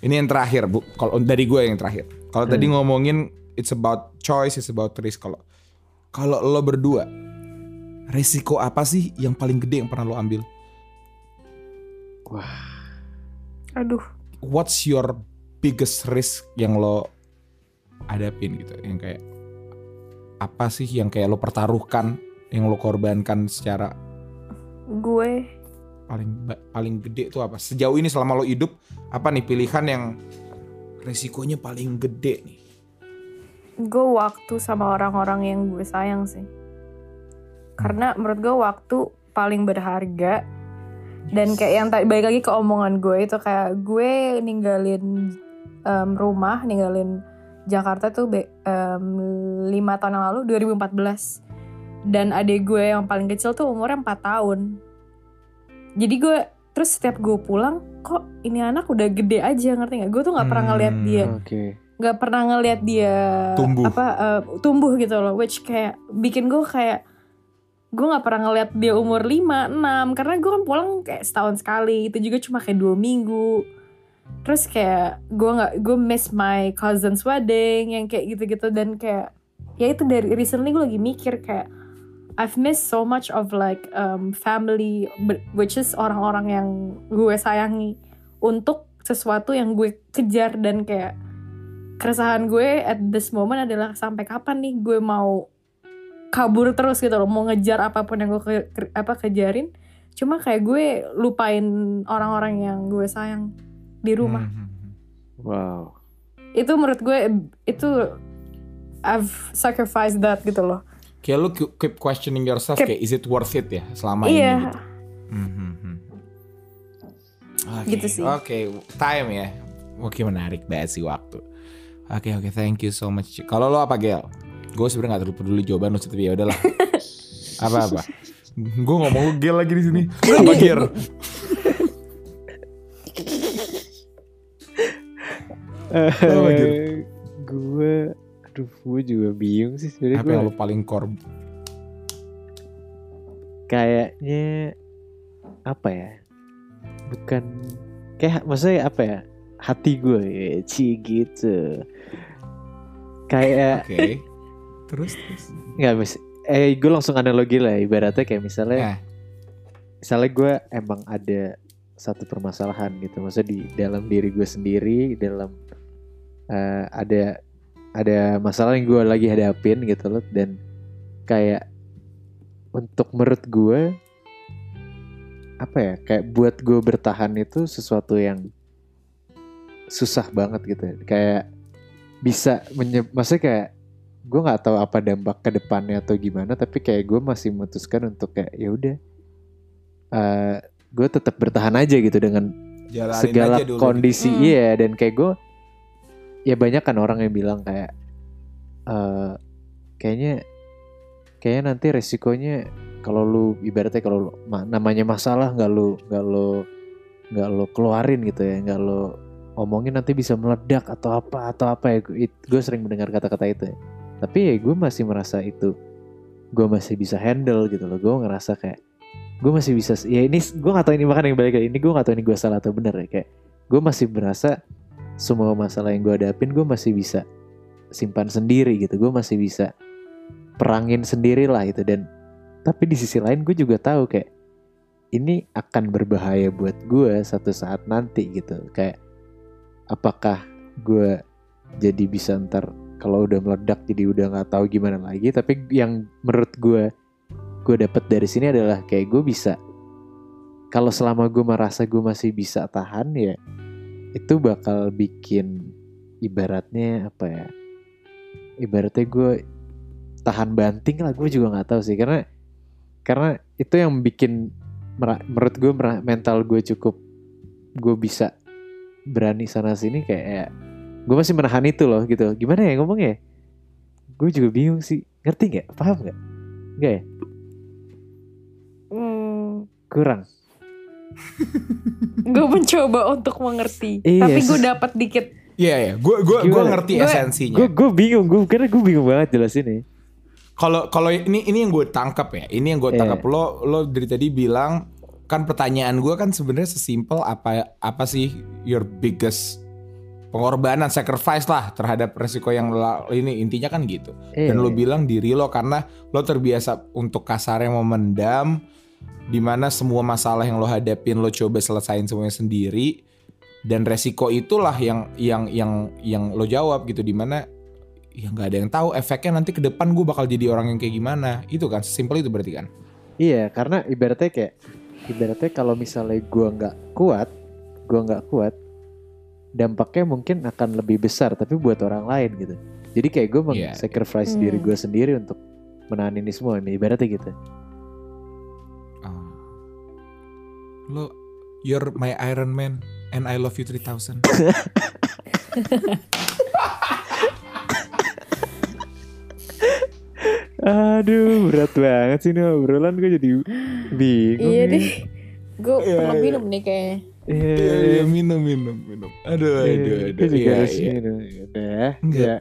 Ini yang terakhir bu. Kalau dari gue yang terakhir. Kalau tadi ngomongin it's about choice, it's about risk. Kalau kalau lo berdua resiko apa sih yang paling gede yang pernah lo ambil? aduh What's your biggest risk yang lo hadapin gitu? Yang kayak apa sih yang kayak lo pertaruhkan, yang lo korbankan secara gue paling paling gede itu apa? Sejauh ini selama lo hidup apa nih pilihan yang resikonya paling gede nih? gue waktu sama orang-orang yang gue sayang sih karena menurut gue waktu paling berharga dan kayak yang tadi balik lagi ke omongan gue itu kayak gue ninggalin em, rumah ninggalin Jakarta tuh be- lima tahun yang lalu 2014 dan adik gue yang paling kecil tuh umurnya 4 tahun. Jadi gue terus setiap gue pulang kok ini anak udah gede aja ngerti nggak? Gue tuh nggak pernah ngeliat Hmm. dia. Oke. nggak pernah ngelihat dia Tumbuh. apa eh, tumbuh gitu loh. Which kayak bikin gue kayak gue nggak pernah ngelihat dia umur 5, 6 karena gue kan pulang kayak setahun sekali. Itu juga cuma kayak dua minggu terus kayak gue nggak gue miss my cousin's wedding yang kayak gitu-gitu. Dan kayak ya itu dari recently gue lagi mikir kayak I've missed so much of like um, family which is orang-orang yang gue sayangi untuk sesuatu yang gue kejar. Dan kayak keresahan gue at this moment adalah sampai kapan nih gue mau kabur terus gitu loh. Mau ngejar apa pun yang gue ke- ke- apa kejarin. Cuma kayak gue lupain orang-orang yang gue sayang di rumah Hmm. Wow. itu menurut gue itu I've sacrificed that gitu loh Kayak lo keep- questioning yourself Keep- kayak is it worth it ya selama iya ini gitu. Hmm, hmm, hmm. Oke, Gitu sih. Oke, time ya. Oke, menarik banget sih waktu. Oke, oke, thank you so much. Kalau lo apa, Gel? Gue sebenarnya gak terlalu peduli jawaban lo, tapi ya udahlah. <laughs> apa apa? Gue ngomong lu Gel lagi di sini. <laughs> Apa Gel? Eh, gue, aduh, gue juga bingung sih sebenarnya. Apa yang lo paling korb? Kayaknya apa ya? Bukan kayak maksudnya apa ya? Hati gue ya, ci gitu. Kayak <laughs> Oke. Terus terus. nggak mis eh gue langsung analogi lah ibaratnya kayak misalnya Nah, misalnya gue emang ada satu permasalahan gitu maksudnya di dalam diri gue sendiri dalam eh, ada ada masalah yang gue lagi hadapin gitu loh dan kayak untuk menurut gue apa ya kayak buat gue bertahan itu sesuatu yang susah banget gitu kayak bisa maksudnya kayak gue nggak tahu apa dampak ke depannya atau gimana tapi kayak gue masih memutuskan untuk kayak ya udah eh gue tetap bertahan aja gitu dengan jalanin segala aja dulu. kondisi Hmm. iya dan kayak gue ya banyak kan orang yang bilang kayak eh kayaknya kayaknya nanti resikonya kalau lu ibaratnya kalau lu- ma- namanya masalah nggak lu nggak lu nggak lu keluarin gitu ya nggak lu omongin nanti bisa meledak atau apa atau apa ya. Gue sering mendengar kata-kata itu ya. tapi ya gue masih merasa itu gue masih bisa handle gitu loh. Gue ngerasa kayak gue masih bisa ya ini gue gak tahu ini makan yang balik ini gue gak tahu ini gue salah atau benar ya. Kayak gue masih merasa semua masalah yang gue hadapin gue masih bisa simpan sendiri gitu. Gue masih bisa perangin sendiri lah gitu. Dan tapi di sisi lain gue juga tahu kayak ini akan berbahaya buat gue satu saat nanti gitu. Kayak apakah gue jadi bisa ntar kalau udah meledak jadi udah nggak tahu gimana lagi. Tapi yang menurut gue gue dapat dari sini adalah kayak gue bisa kalau selama gue merasa gue masih bisa tahan ya itu bakal bikin ibaratnya apa ya? Ibaratnya gue tahan banting lah gue juga nggak tahu sih. Karena karena itu yang bikin menurut gue mental gue cukup gue bisa berani sana sini kayak ya, gue masih menahan itu loh gitu. Gimana ya ngomongnya? Gue juga bingung sih. Ngerti nggak? Paham nggak? Nggak ya? Hmm, kurang <laughs> gue mencoba untuk mengerti, Iya, tapi gue dapat dikit. Iya ya, gue gue gue ngerti Gue- esensinya. gue gue bingung gue karena gue bingung banget jelasinnya Kalau kalau ini ini yang gue tangkap ya, ini yang gue Iya. tangkap lo lo dari tadi bilang kan pertanyaan gue kan sebenarnya sesimpel apa apa sih your biggest pengorbanan sacrifice lah terhadap resiko yang la- ini intinya kan gitu. Dan Iya. lo bilang diri lo karena lo terbiasa untuk kasarnya memendam di mana semua masalah yang lo hadapin lo coba selesain semuanya sendiri dan resiko itulah yang yang yang yang lo jawab gitu di mana ya nggak ada yang tahu efeknya nanti ke depan gue bakal jadi orang yang kayak gimana itu kan simpel itu berarti kan Iya, karena ibaratnya kayak ibaratnya kalau misalnya gua nggak kuat, gua nggak kuat, dampaknya mungkin akan lebih besar tapi buat orang lain gitu. Jadi kayak gue Iya. sacrifice Hmm. diri gue sendiri untuk menahan ini semua, ibaratnya gitu. Lo you're my Iron Man and I love you 3000 <laughs> Aduh, berat banget sih ini obrolan gue jadi bingung. Iya nih. deh, gue Iya, perlu iya. minum nih kayaknya. Iya, Iya, iya, minum minum minum aduh iya, aduh gue aduh juga iya, harus iya. minum. Udah, Enggak.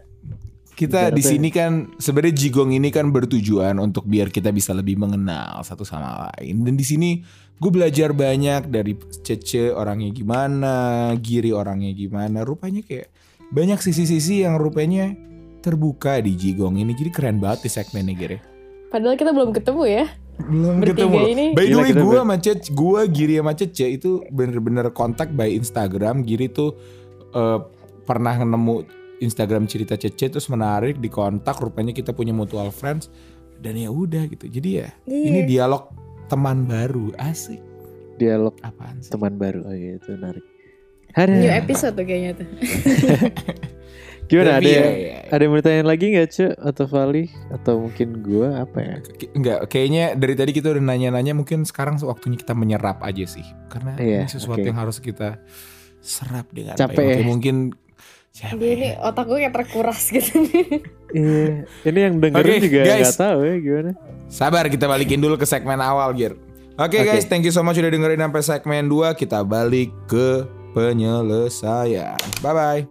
Kita di sini kan sebenarnya jigong ini kan bertujuan untuk biar kita bisa lebih mengenal satu sama lain. Dan di sini gue belajar banyak dari Cece orangnya gimana Giri orangnya gimana. Rupanya kayak banyak sisi-sisi yang rupanya terbuka di jigong ini. Jadi keren banget di segmen ini Giri. Padahal kita belum ketemu ya. belum Bertiga ketemu. ini- by the way gue sama Cece gue Giri sama Cece itu bener-bener kontak by Instagram. Giri tuh eh, pernah nemu Instagram cerita Cece terus menarik di kontak rupanya kita punya mutual friends dan ya udah gitu jadi ya Iya. ini dialog teman baru asik Dialog apaan sih teman baru, oh iya itu menarik. Ada. New episode tuh kayaknya tuh. <laughs> Gimana? Ada ya, ya, ya. ada yang mau ditanyain lagi nggak Cuk atau Vali atau mungkin gua apa ya? Enggak, kayaknya dari tadi kita udah nanya-nanya mungkin sekarang waktunya kita menyerap aja sih. Karena Iya, ini sesuatu oke. yang harus kita serap dengan Capek baik. Oke, ya. mungkin capek. Dia ini otak gue kayak terkuras gitu nih. <laughs> Iya, ini yang dengerin Oke, juga guys. nggak tahu ya gimana. Sabar kita balikin dulu ke segmen awal, Gir. Oke Oke. guys, thank you so much udah dengerin sampai segmen 2. Kita balik ke penyelesaian. Bye-bye.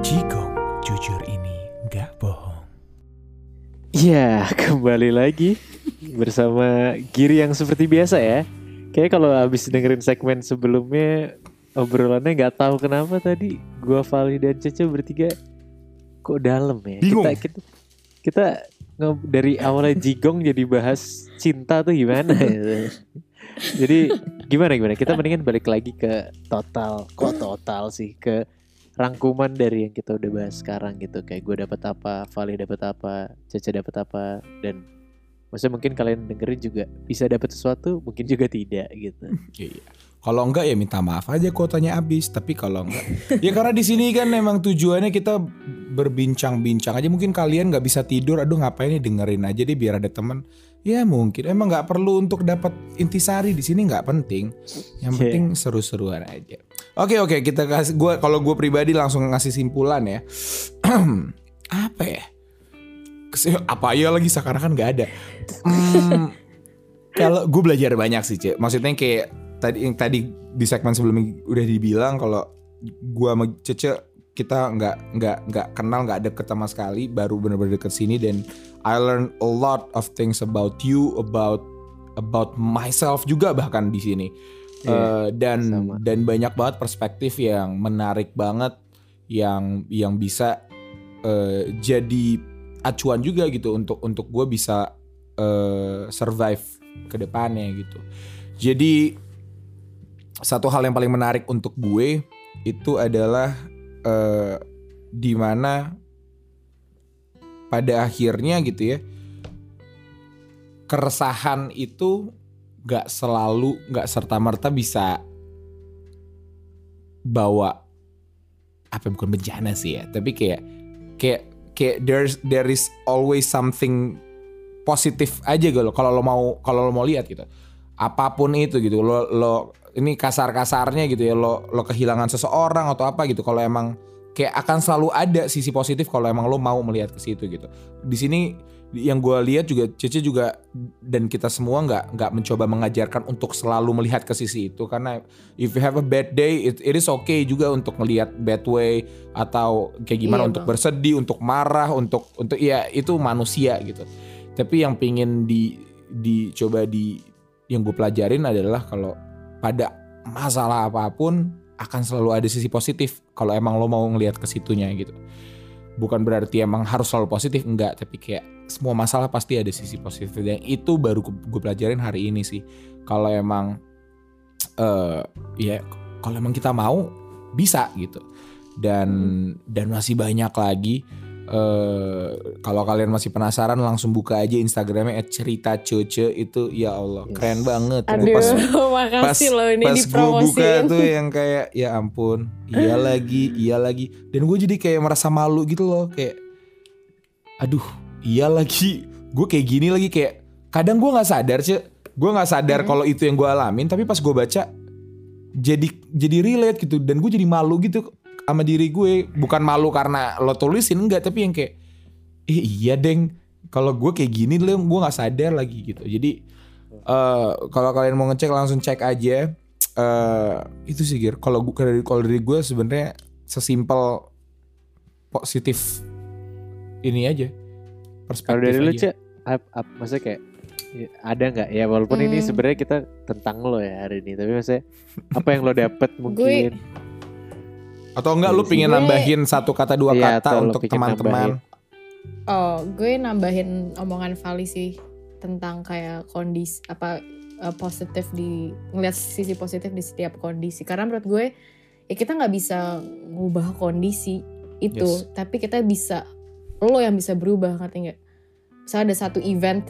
Jigong, jujur ini nggak bohong. Iya, kembali lagi bersama Giri yang seperti biasa ya. Kayak kalau habis dengerin segmen sebelumnya obrolannya nggak tahu kenapa tadi gua Vali dan Cece bertiga kok dalam ya. Bingung. Kita kita, kita dari awalnya jigong jadi bahas cinta tuh gimana ya. <laughs> Jadi gimana gimana? Kita mendingan balik lagi ke total, kok total sih ke rangkuman dari yang kita udah bahas sekarang gitu. Kayak gue dapat apa, Vali dapat apa, Cece dapat apa, dan maksudnya mungkin kalian dengerin juga bisa dapat sesuatu, mungkin juga tidak gitu. <laughs> Iya. Kalau enggak ya minta maaf aja kuotanya habis. Tapi kalau enggak, ya karena di sini kan memang tujuannya kita berbincang-bincang aja. Mungkin kalian nggak bisa tidur, aduh ngapain nih dengerin aja deh biar ada teman. Ya mungkin emang nggak perlu untuk dapat intisari di sini nggak penting. Yang penting seru-seruan aja. Oke oke kita kasih gua kalau gue pribadi langsung ngasih simpulan ya. <clears throat> Apa ya? Apa ya lagi sekarang kan nggak ada. Hmm, <laughs> kalau gue belajar banyak sih cek maksudnya kayak tadi yang tadi di segmen sebelumnya udah dibilang kalau gua sama Cece kita nggak nggak nggak kenal nggak deket sama sekali baru bener-bener deket sini dan I learn a lot of things about you about about myself juga bahkan di sini Iya, Eh, dan sama. dan banyak banget perspektif yang menarik banget yang yang bisa eh, jadi acuan juga gitu untuk untuk gue bisa eh, survive ke depannya gitu. Jadi satu hal yang paling menarik untuk gue itu adalah eh, di mana pada akhirnya gitu ya keresahan itu gak selalu gak serta merta bisa bawa apa bukan bencana sih ya tapi kayak kayak kayak there's there is always something positif aja gitu kalau lo mau kalau lo mau lihat gitu. Apa pun itu gitu. Lo lo ini kasar kasarnya gitu ya. Lo lo kehilangan seseorang atau apa gitu. Kalau emang kayak akan selalu ada sisi positif kalau emang lo mau melihat ke situ gitu. Di sini yang gue lihat juga Cece juga dan kita semua nggak nggak mencoba mengajarkan untuk selalu melihat ke sisi itu. Karena if you have a bad day it, it is okay juga untuk melihat bad way atau kayak gimana Iya, untuk Bang. bersedih untuk marah untuk untuk ya itu manusia gitu. Tapi yang pingin di dicoba di yang gue pelajarin adalah kalau pada masalah apa pun akan selalu ada sisi positif kalau emang lo mau ngelihat ke situnya gitu. Bukan berarti emang harus selalu positif enggak tapi kayak semua masalah pasti ada sisi positif. Dan itu baru gue pelajarin hari ini sih. Kalau emang eh ya kalau emang kita mau bisa gitu. Dan dan masih banyak lagi eh kalau kalian masih penasaran langsung buka aja Instagramnya @cerita coce itu. Ya Allah keren banget. Aduh, pas <laughs> makasih loh ini pas gue buka tuh yang kayak ya ampun iya lagi iya lagi. Dan gue jadi kayak merasa malu gitu loh kayak aduh iya lagi. Gue kayak gini lagi kayak kadang gue nggak sadar sih gue nggak sadar kalau itu yang gue alamin tapi pas gue baca jadi jadi relate gitu. Dan gue jadi malu gitu sama diri gue. Bukan malu karena lo tulisin enggak. Tapi yang kayak eh iya deng. Kalau gue kayak gini lo gue nggak sadar lagi gitu. Jadi eh kalau kalian mau ngecek langsung cek aja. Eh itu sih Gir. Kalau gue dari- kalau dari gue sebenarnya sesimpel positif ini aja perspektif Kalau dari lu cek, maksudnya kayak ya, ada nggak ya walaupun ini Hmm. sebenarnya kita tentang lo ya hari ini tapi maksudnya apa yang lo dapet mungkin atau enggak lu Gue- pingin nambahin satu kata dua Iya, kata untuk teman-teman Oh, gue nambahin omongan Vali sih tentang kayak kondisi apa uh, positif di ngeliat sisi positif di setiap kondisi. Karena menurut gue ya kita nggak bisa ngubah kondisi itu, Yes. tapi kita bisa lo yang bisa berubah ngerti nggak? Misalnya ada satu event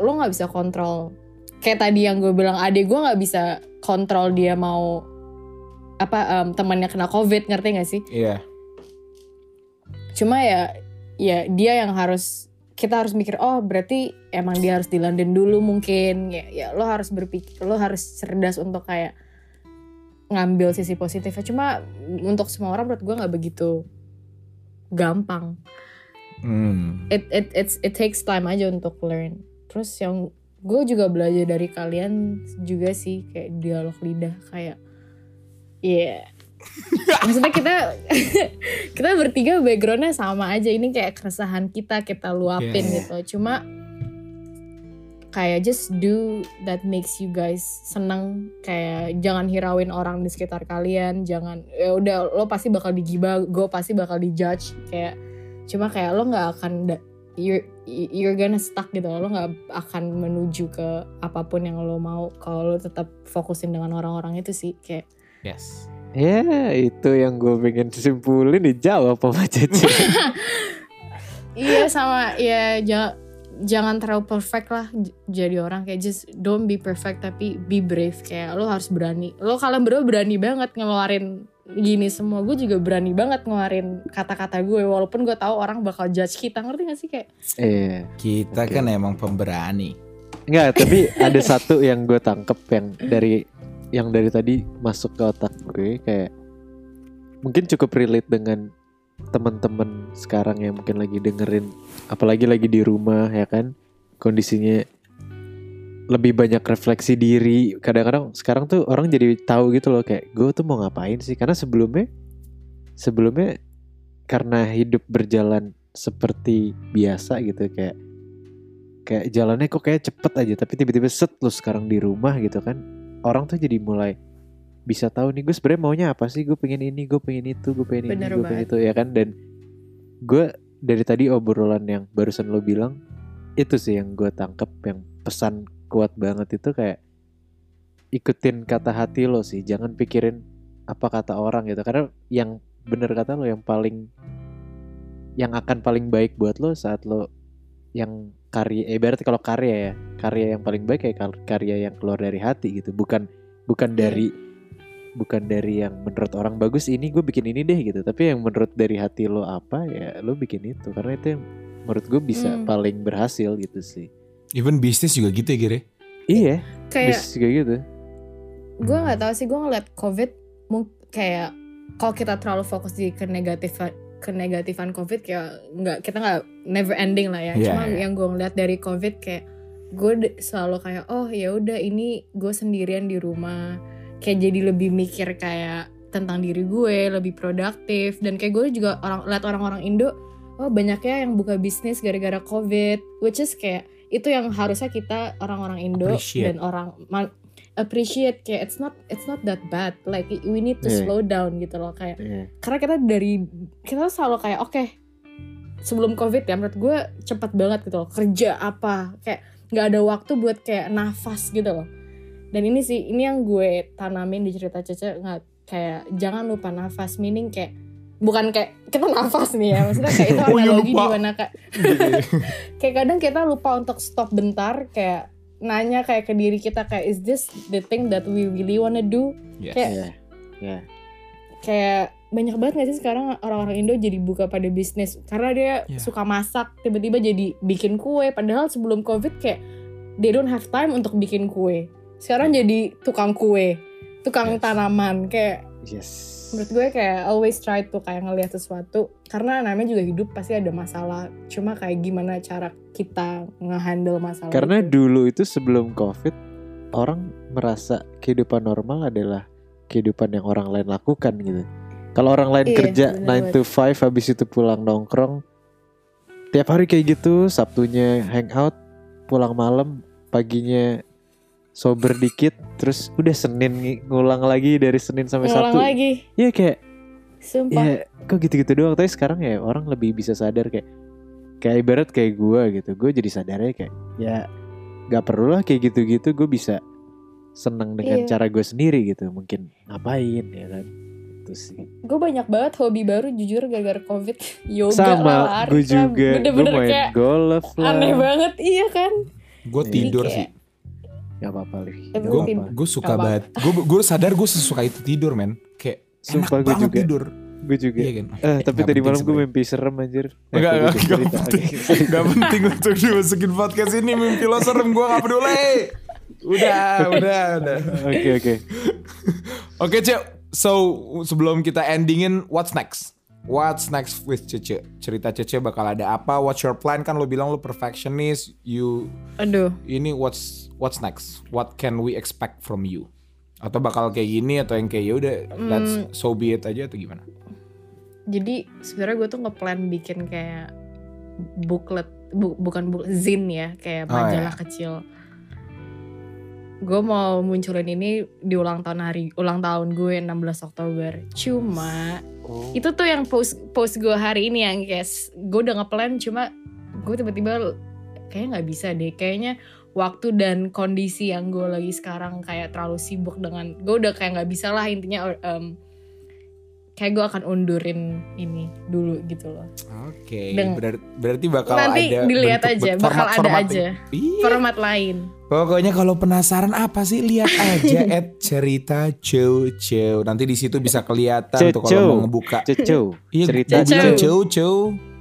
lo nggak bisa kontrol. Kayak tadi yang gue bilang adek gue nggak bisa kontrol dia mau apa em, temannya kena covid ngerti nggak sih? iya cuma ya ya dia yang harus kita harus mikir oh berarti emang dia harus di London dulu mungkin ya ya lo harus berpikir lo harus cerdas untuk kayak ngambil sisi positifnya cuma untuk semua orang menurut gue nggak begitu gampang Hmm. it it it's, it takes time aja untuk learn. Terus yang gue juga belajar dari kalian juga sih kayak dialog lidah kayak ya <laughs> maksudnya kita <laughs> kita bertiga backgroundnya sama aja. Ini kayak keresahan kita kita luapin Yeah. gitu. Cuma kayak just do that makes you guys seneng. Kayak jangan hirauin orang di sekitar kalian. Jangan ya udah lo pasti bakal digibah gue pasti bakal dijudge. Kayak cuma kayak lo nggak akan da- you're you're gonna stuck gitu lo nggak akan menuju ke apa pun yang lo mau kalau lo tetap fokusin dengan orang-orang itu sih kayak. Yes. Ya itu yang gue pengen simpulin. Dijawab sama Cece. <laughs> Iya sama. Ya jangan jangan terlalu perfect lah jadi orang kayak just don't be perfect tapi be brave. Kayak lo harus berani. Lo kalian berdua berani banget ngeluarin gini semua. Gue juga berani banget ngeluarin kata-kata gue walaupun gue tahu orang bakal judge kita. Ngerti gak sih kayak? Iya. Kita Oke. kan emang pemberani. Enggak, tapi ada satu yang gue tangkep yang dari yang dari tadi masuk ke otak gue kayak mungkin cukup relate dengan teman-teman sekarang yang mungkin lagi dengerin apalagi lagi di rumah ya kan? Kondisinya lebih banyak refleksi diri. Kadang-kadang sekarang tuh orang jadi tahu gitu loh kayak gue tuh mau ngapain sih? Karena sebelumnya sebelumnya karena hidup berjalan seperti biasa gitu kayak kayak jalannya kok kayak cepet aja tapi tiba-tiba set lu sekarang di rumah gitu kan. Orang tuh jadi mulai bisa tahu nih gue sebenarnya maunya apa sih? Gue pengen ini gue pengen itu gue pengen ini gue pengen itu ya kan? Dan gue dari tadi obrolan yang barusan lo bilang itu sih yang gue tangkep yang pesan kuat banget itu kayak ikutin kata hati lo sih jangan pikirin apa kata orang gitu. Karena yang bener kata lo yang paling yang akan paling baik buat lo saat lo yang karya eh, berarti kalau karya ya karya yang paling baik kayak kar- karya yang keluar dari hati gitu bukan bukan dari bukan dari yang menurut orang bagus ini gue bikin ini deh gitu. Tapi yang menurut dari hati lo apa ya lo bikin itu. Karena itu yang menurut gue bisa Hmm. paling berhasil gitu sih. Even bisnis juga gitu ya Gire. iya. Kayak bisa kayak gitu. gue nggak tahu sih gue ngeliat covid kayak kalau kita terlalu fokus di kenegatifan kenegatifan covid kayak nggak kita nggak never ending lah ya. Iya, cuma iya. yang gue ngeliat dari covid kayak gue selalu kayak oh ya udah ini gue sendirian di rumah kayak jadi lebih mikir kayak tentang diri gue lebih produktif dan kayak gue juga orang lihat orang-orang Indo oh banyaknya yang buka bisnis gara-gara covid which is kayak itu yang harusnya kita orang-orang Indo Appreciate. dan orang appreciate kayak it's not it's not that bad like we need to Iya. slow down gitu loh kayak Iya. karena kita dari kita selalu kayak oke sebelum covid ya menurut gue cepet banget gitu loh kerja apa kayak nggak ada waktu buat kayak nafas gitu loh dan ini sih ini yang gue tanamin di cerita Cece nggak kayak jangan lupa nafas meaning kayak bukan kayak kita nafas nih ya maksudnya kayak itu <laughs> Oh, iya, analogi lupa. di mana kayak <laughs> kayak kadang kita lupa untuk stop bentar kayak nanya kayak ke diri kita kayak is this the thing that we really wanna do Yes. Kayak- Iya. Iya. kayak banyak banget gak sih sekarang orang-orang Indo jadi buka pada bisnis karena dia Iya. suka masak tiba-tiba jadi bikin kue padahal sebelum covid kayak they don't have time untuk bikin kue sekarang jadi tukang kue tukang Yes. tanaman kayak Yes. menurut gue kayak always try to kayak ngelihat sesuatu karena namanya juga hidup pasti ada masalah cuma kayak gimana cara kita ngehandle masalah Karena itu. dulu itu sebelum covid orang merasa kehidupan normal adalah kehidupan yang orang lain lakukan gitu. Kalau orang lain Iya, kerja bener 9 to 5 habis itu pulang nongkrong tiap hari kayak gitu, Sabtunya hangout, pulang malam, paginya sober dikit, terus udah Senin ng- ngulang lagi dari Senin sampai ngulang Sabtu. lagi Iya kayak sumpah ya kok gitu-gitu doang. Tapi sekarang ya orang lebih bisa sadar kayak kayak ibarat kayak gue gitu. Gue jadi sadarnya kayak ya nggak perlu lah kayak gitu-gitu. Gue bisa seneng dengan Iya. cara gue sendiri gitu. Mungkin ngapain ya kan. Itu sih. gue banyak banget hobi baru jujur gara-gara covid <laughs> yoga Sama gue juga. Gue main kayak golf lah. aneh banget iya kan Gue Jadi tidur kayak- sih. Gak apa-apa Liv. Tapi Gak Gue suka Gak banget. Gue gue sadar gue sesuka itu tidur men. Kayak Sumpah enak gue banget juga. tidur. Gue juga. Iya kan. Eh, tapi tadi malam gue mimpi serem anjir. Eh, Enggak, gue enggak, enggak cerita. penting. Oke. Gak penting untuk dimasukin podcast ini mimpi lo serem gue gak peduli. Udah, udah, udah. Oke oke. Oke Cek, so sebelum kita endingin, what's next? What's next with Cece? Cerita Cece bakal ada apa? What's your plan? Kan lo bilang lo perfectionist, you aduh ini what's what's next? What can we expect from you? Atau bakal kayak gini atau yang kayak ya udah let's so be it aja atau gimana? jadi sebenarnya gue tuh ngeplan bikin kayak booklet bu- bukan book zin ya kayak Oh, majalah iya. kecil gue mau munculin ini di ulang tahun hari ulang tahun gue 16 Oktober cuma Oh. itu tuh yang post post gue hari ini yang kayak s- gue udah ngeplan cuma gue tiba-tiba kayaknya nggak bisa deh kayaknya waktu dan kondisi yang gue lagi sekarang kayak terlalu sibuk dengan gue udah kayak nggak bisa lah intinya em, kayak gue akan undurin ini dulu gitu loh Oke, Deng- berar- berarti bakal nanti ada dilihat bentuk- aja bakal ada format-format aja yang- Iya. format lain Pokoknya kalau penasaran apa sih lihat aja <laughs> at cerita cow cow. Nanti di situ bisa kelihatan tuh kalau mau ngebuka. Ceco. Iya, Cerita cow cow.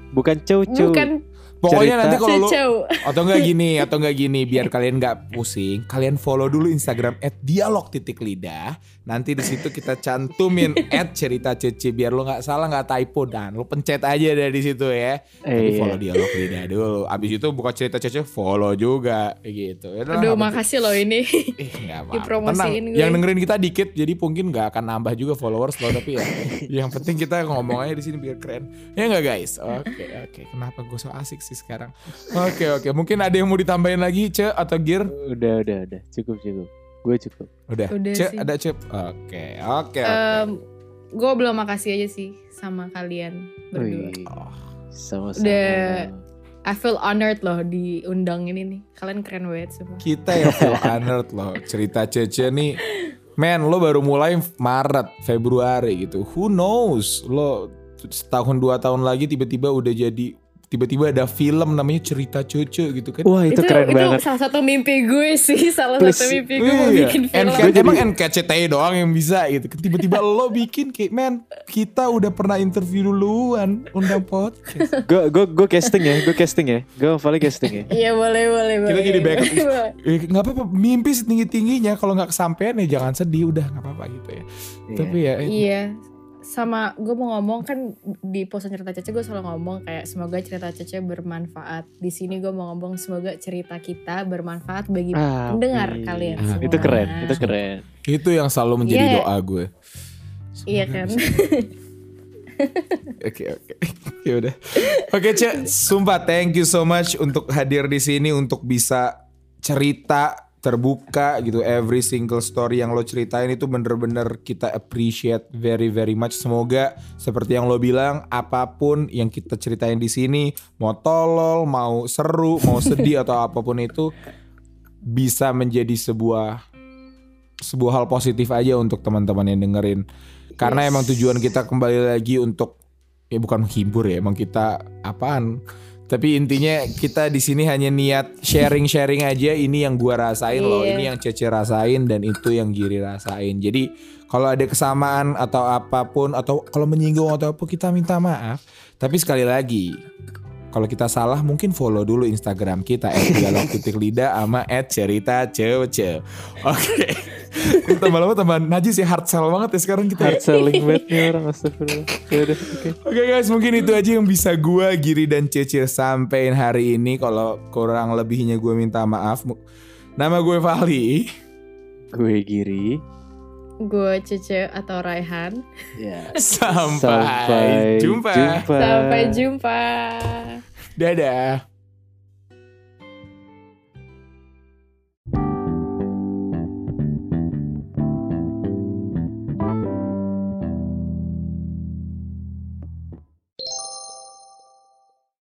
Bukan coco. bukan Pokoknya Cerita. nanti kalau lu atau enggak gini atau enggak gini biar kalian nggak pusing, kalian follow dulu Instagram at dialog titik lidah. Nanti di situ kita cantumin <laughs> cerita cece biar lo nggak salah nggak typo dan lo pencet aja dari situ ya. Tapi Eh, follow dialog lidah dulu. Abis itu buka cerita cece follow juga gitu. Ya udah, aduh makasih loh ini <laughs> Eh. Dipromosiin gue. Yang dengerin kita dikit, jadi mungkin nggak akan nambah juga followers lo. Tapi ya, <laughs> yang penting kita ngomong aja di sini biar keren. Ya nggak guys? Oke oke. Kenapa gue so asik sih sekarang? Oke oke. Mungkin ada yang mau ditambahin lagi, Ce atau Gir? Udah udah udah cukup cukup. Gue cukup. Udah. Udah Ce sih. ada Ce. Oke oke. oke. Em, gue belum makasih aja sih sama kalian berdua Wih. Oh, Sama-sama. Udah- I feel honored loh diundang ini nih. Kalian keren banget semua. Kita yang feel <laughs> honored loh. Cerita Cece nih. Man, lo baru mulai Maret, Februari gitu. Who knows? Lo setahun dua tahun lagi tiba-tiba udah jadi tiba-tiba ada film namanya Cerita Cece gitu kan. Wah itu, keren itu banget. salah satu mimpi gue sih, <laughs> salah Please. satu mimpi gue mau Iya. bikin film. NK emang NKCTI doang yang bisa gitu. Tiba-tiba lo bikin kayak man, kita udah pernah interview duluan undang podcast. Gue gue gue casting ya, gue casting ya. Gue paling casting ya. Iya boleh boleh boleh. Kita jadi backup. <laughs> Boleh. Eh, nggak apa-apa, mimpi setinggi tingginya. Kalau nggak kesampaian ya jangan sedih, udah nggak apa-apa gitu ya. Tapi ya, Iya. Sama gue mau ngomong kan di posan cerita Cece gue selalu ngomong kayak semoga cerita Cece bermanfaat. Di sini gue mau ngomong semoga cerita kita bermanfaat bagi Ah, pendengar Amin. kalian Ah, semua. Itu keren, itu keren. itu yang selalu menjadi Iya. doa gue. Iya kan. <laughs> Oke oke. <laughs> ya udah. Oke Cek, sumpah thank you so much untuk hadir di sini untuk bisa cerita terbuka gitu. Every single story yang lo ceritain itu bener-bener kita appreciate very very much. Semoga seperti yang lo bilang apa pun yang kita ceritain di sini mau tolol mau seru mau sedih <laughs> atau apa pun itu bisa menjadi sebuah sebuah hal positif aja untuk teman-teman yang dengerin. Karena Yes. emang tujuan kita kembali lagi untuk ya bukan menghibur ya emang kita apaan tapi intinya kita di sini hanya niat sharing-sharing aja ini yang gua rasain loh Iya. ini yang Cece rasain dan itu yang Giri rasain jadi kalau ada kesamaan atau apa pun atau kalau menyinggung atau apa kita minta maaf tapi sekali lagi kalau kita salah mungkin follow dulu Instagram kita @dialog titik lidah sama @cerita cece. Oke. Tambah lama tambah najis ya hard sell banget ya sekarang kita. ya. Hard selling banget nih orang astagfirullah. Ya udah, oke. Oke guys, mungkin itu aja yang bisa gua Giri dan Cece sampein hari ini. Kalau kurang lebihnya gue minta maaf. Nama gue Vali. Gue Giri. Gue Cece atau Raihan. Ya. <laughs> Sampai, jumpa. jumpa. Sampai jumpa. Dadah.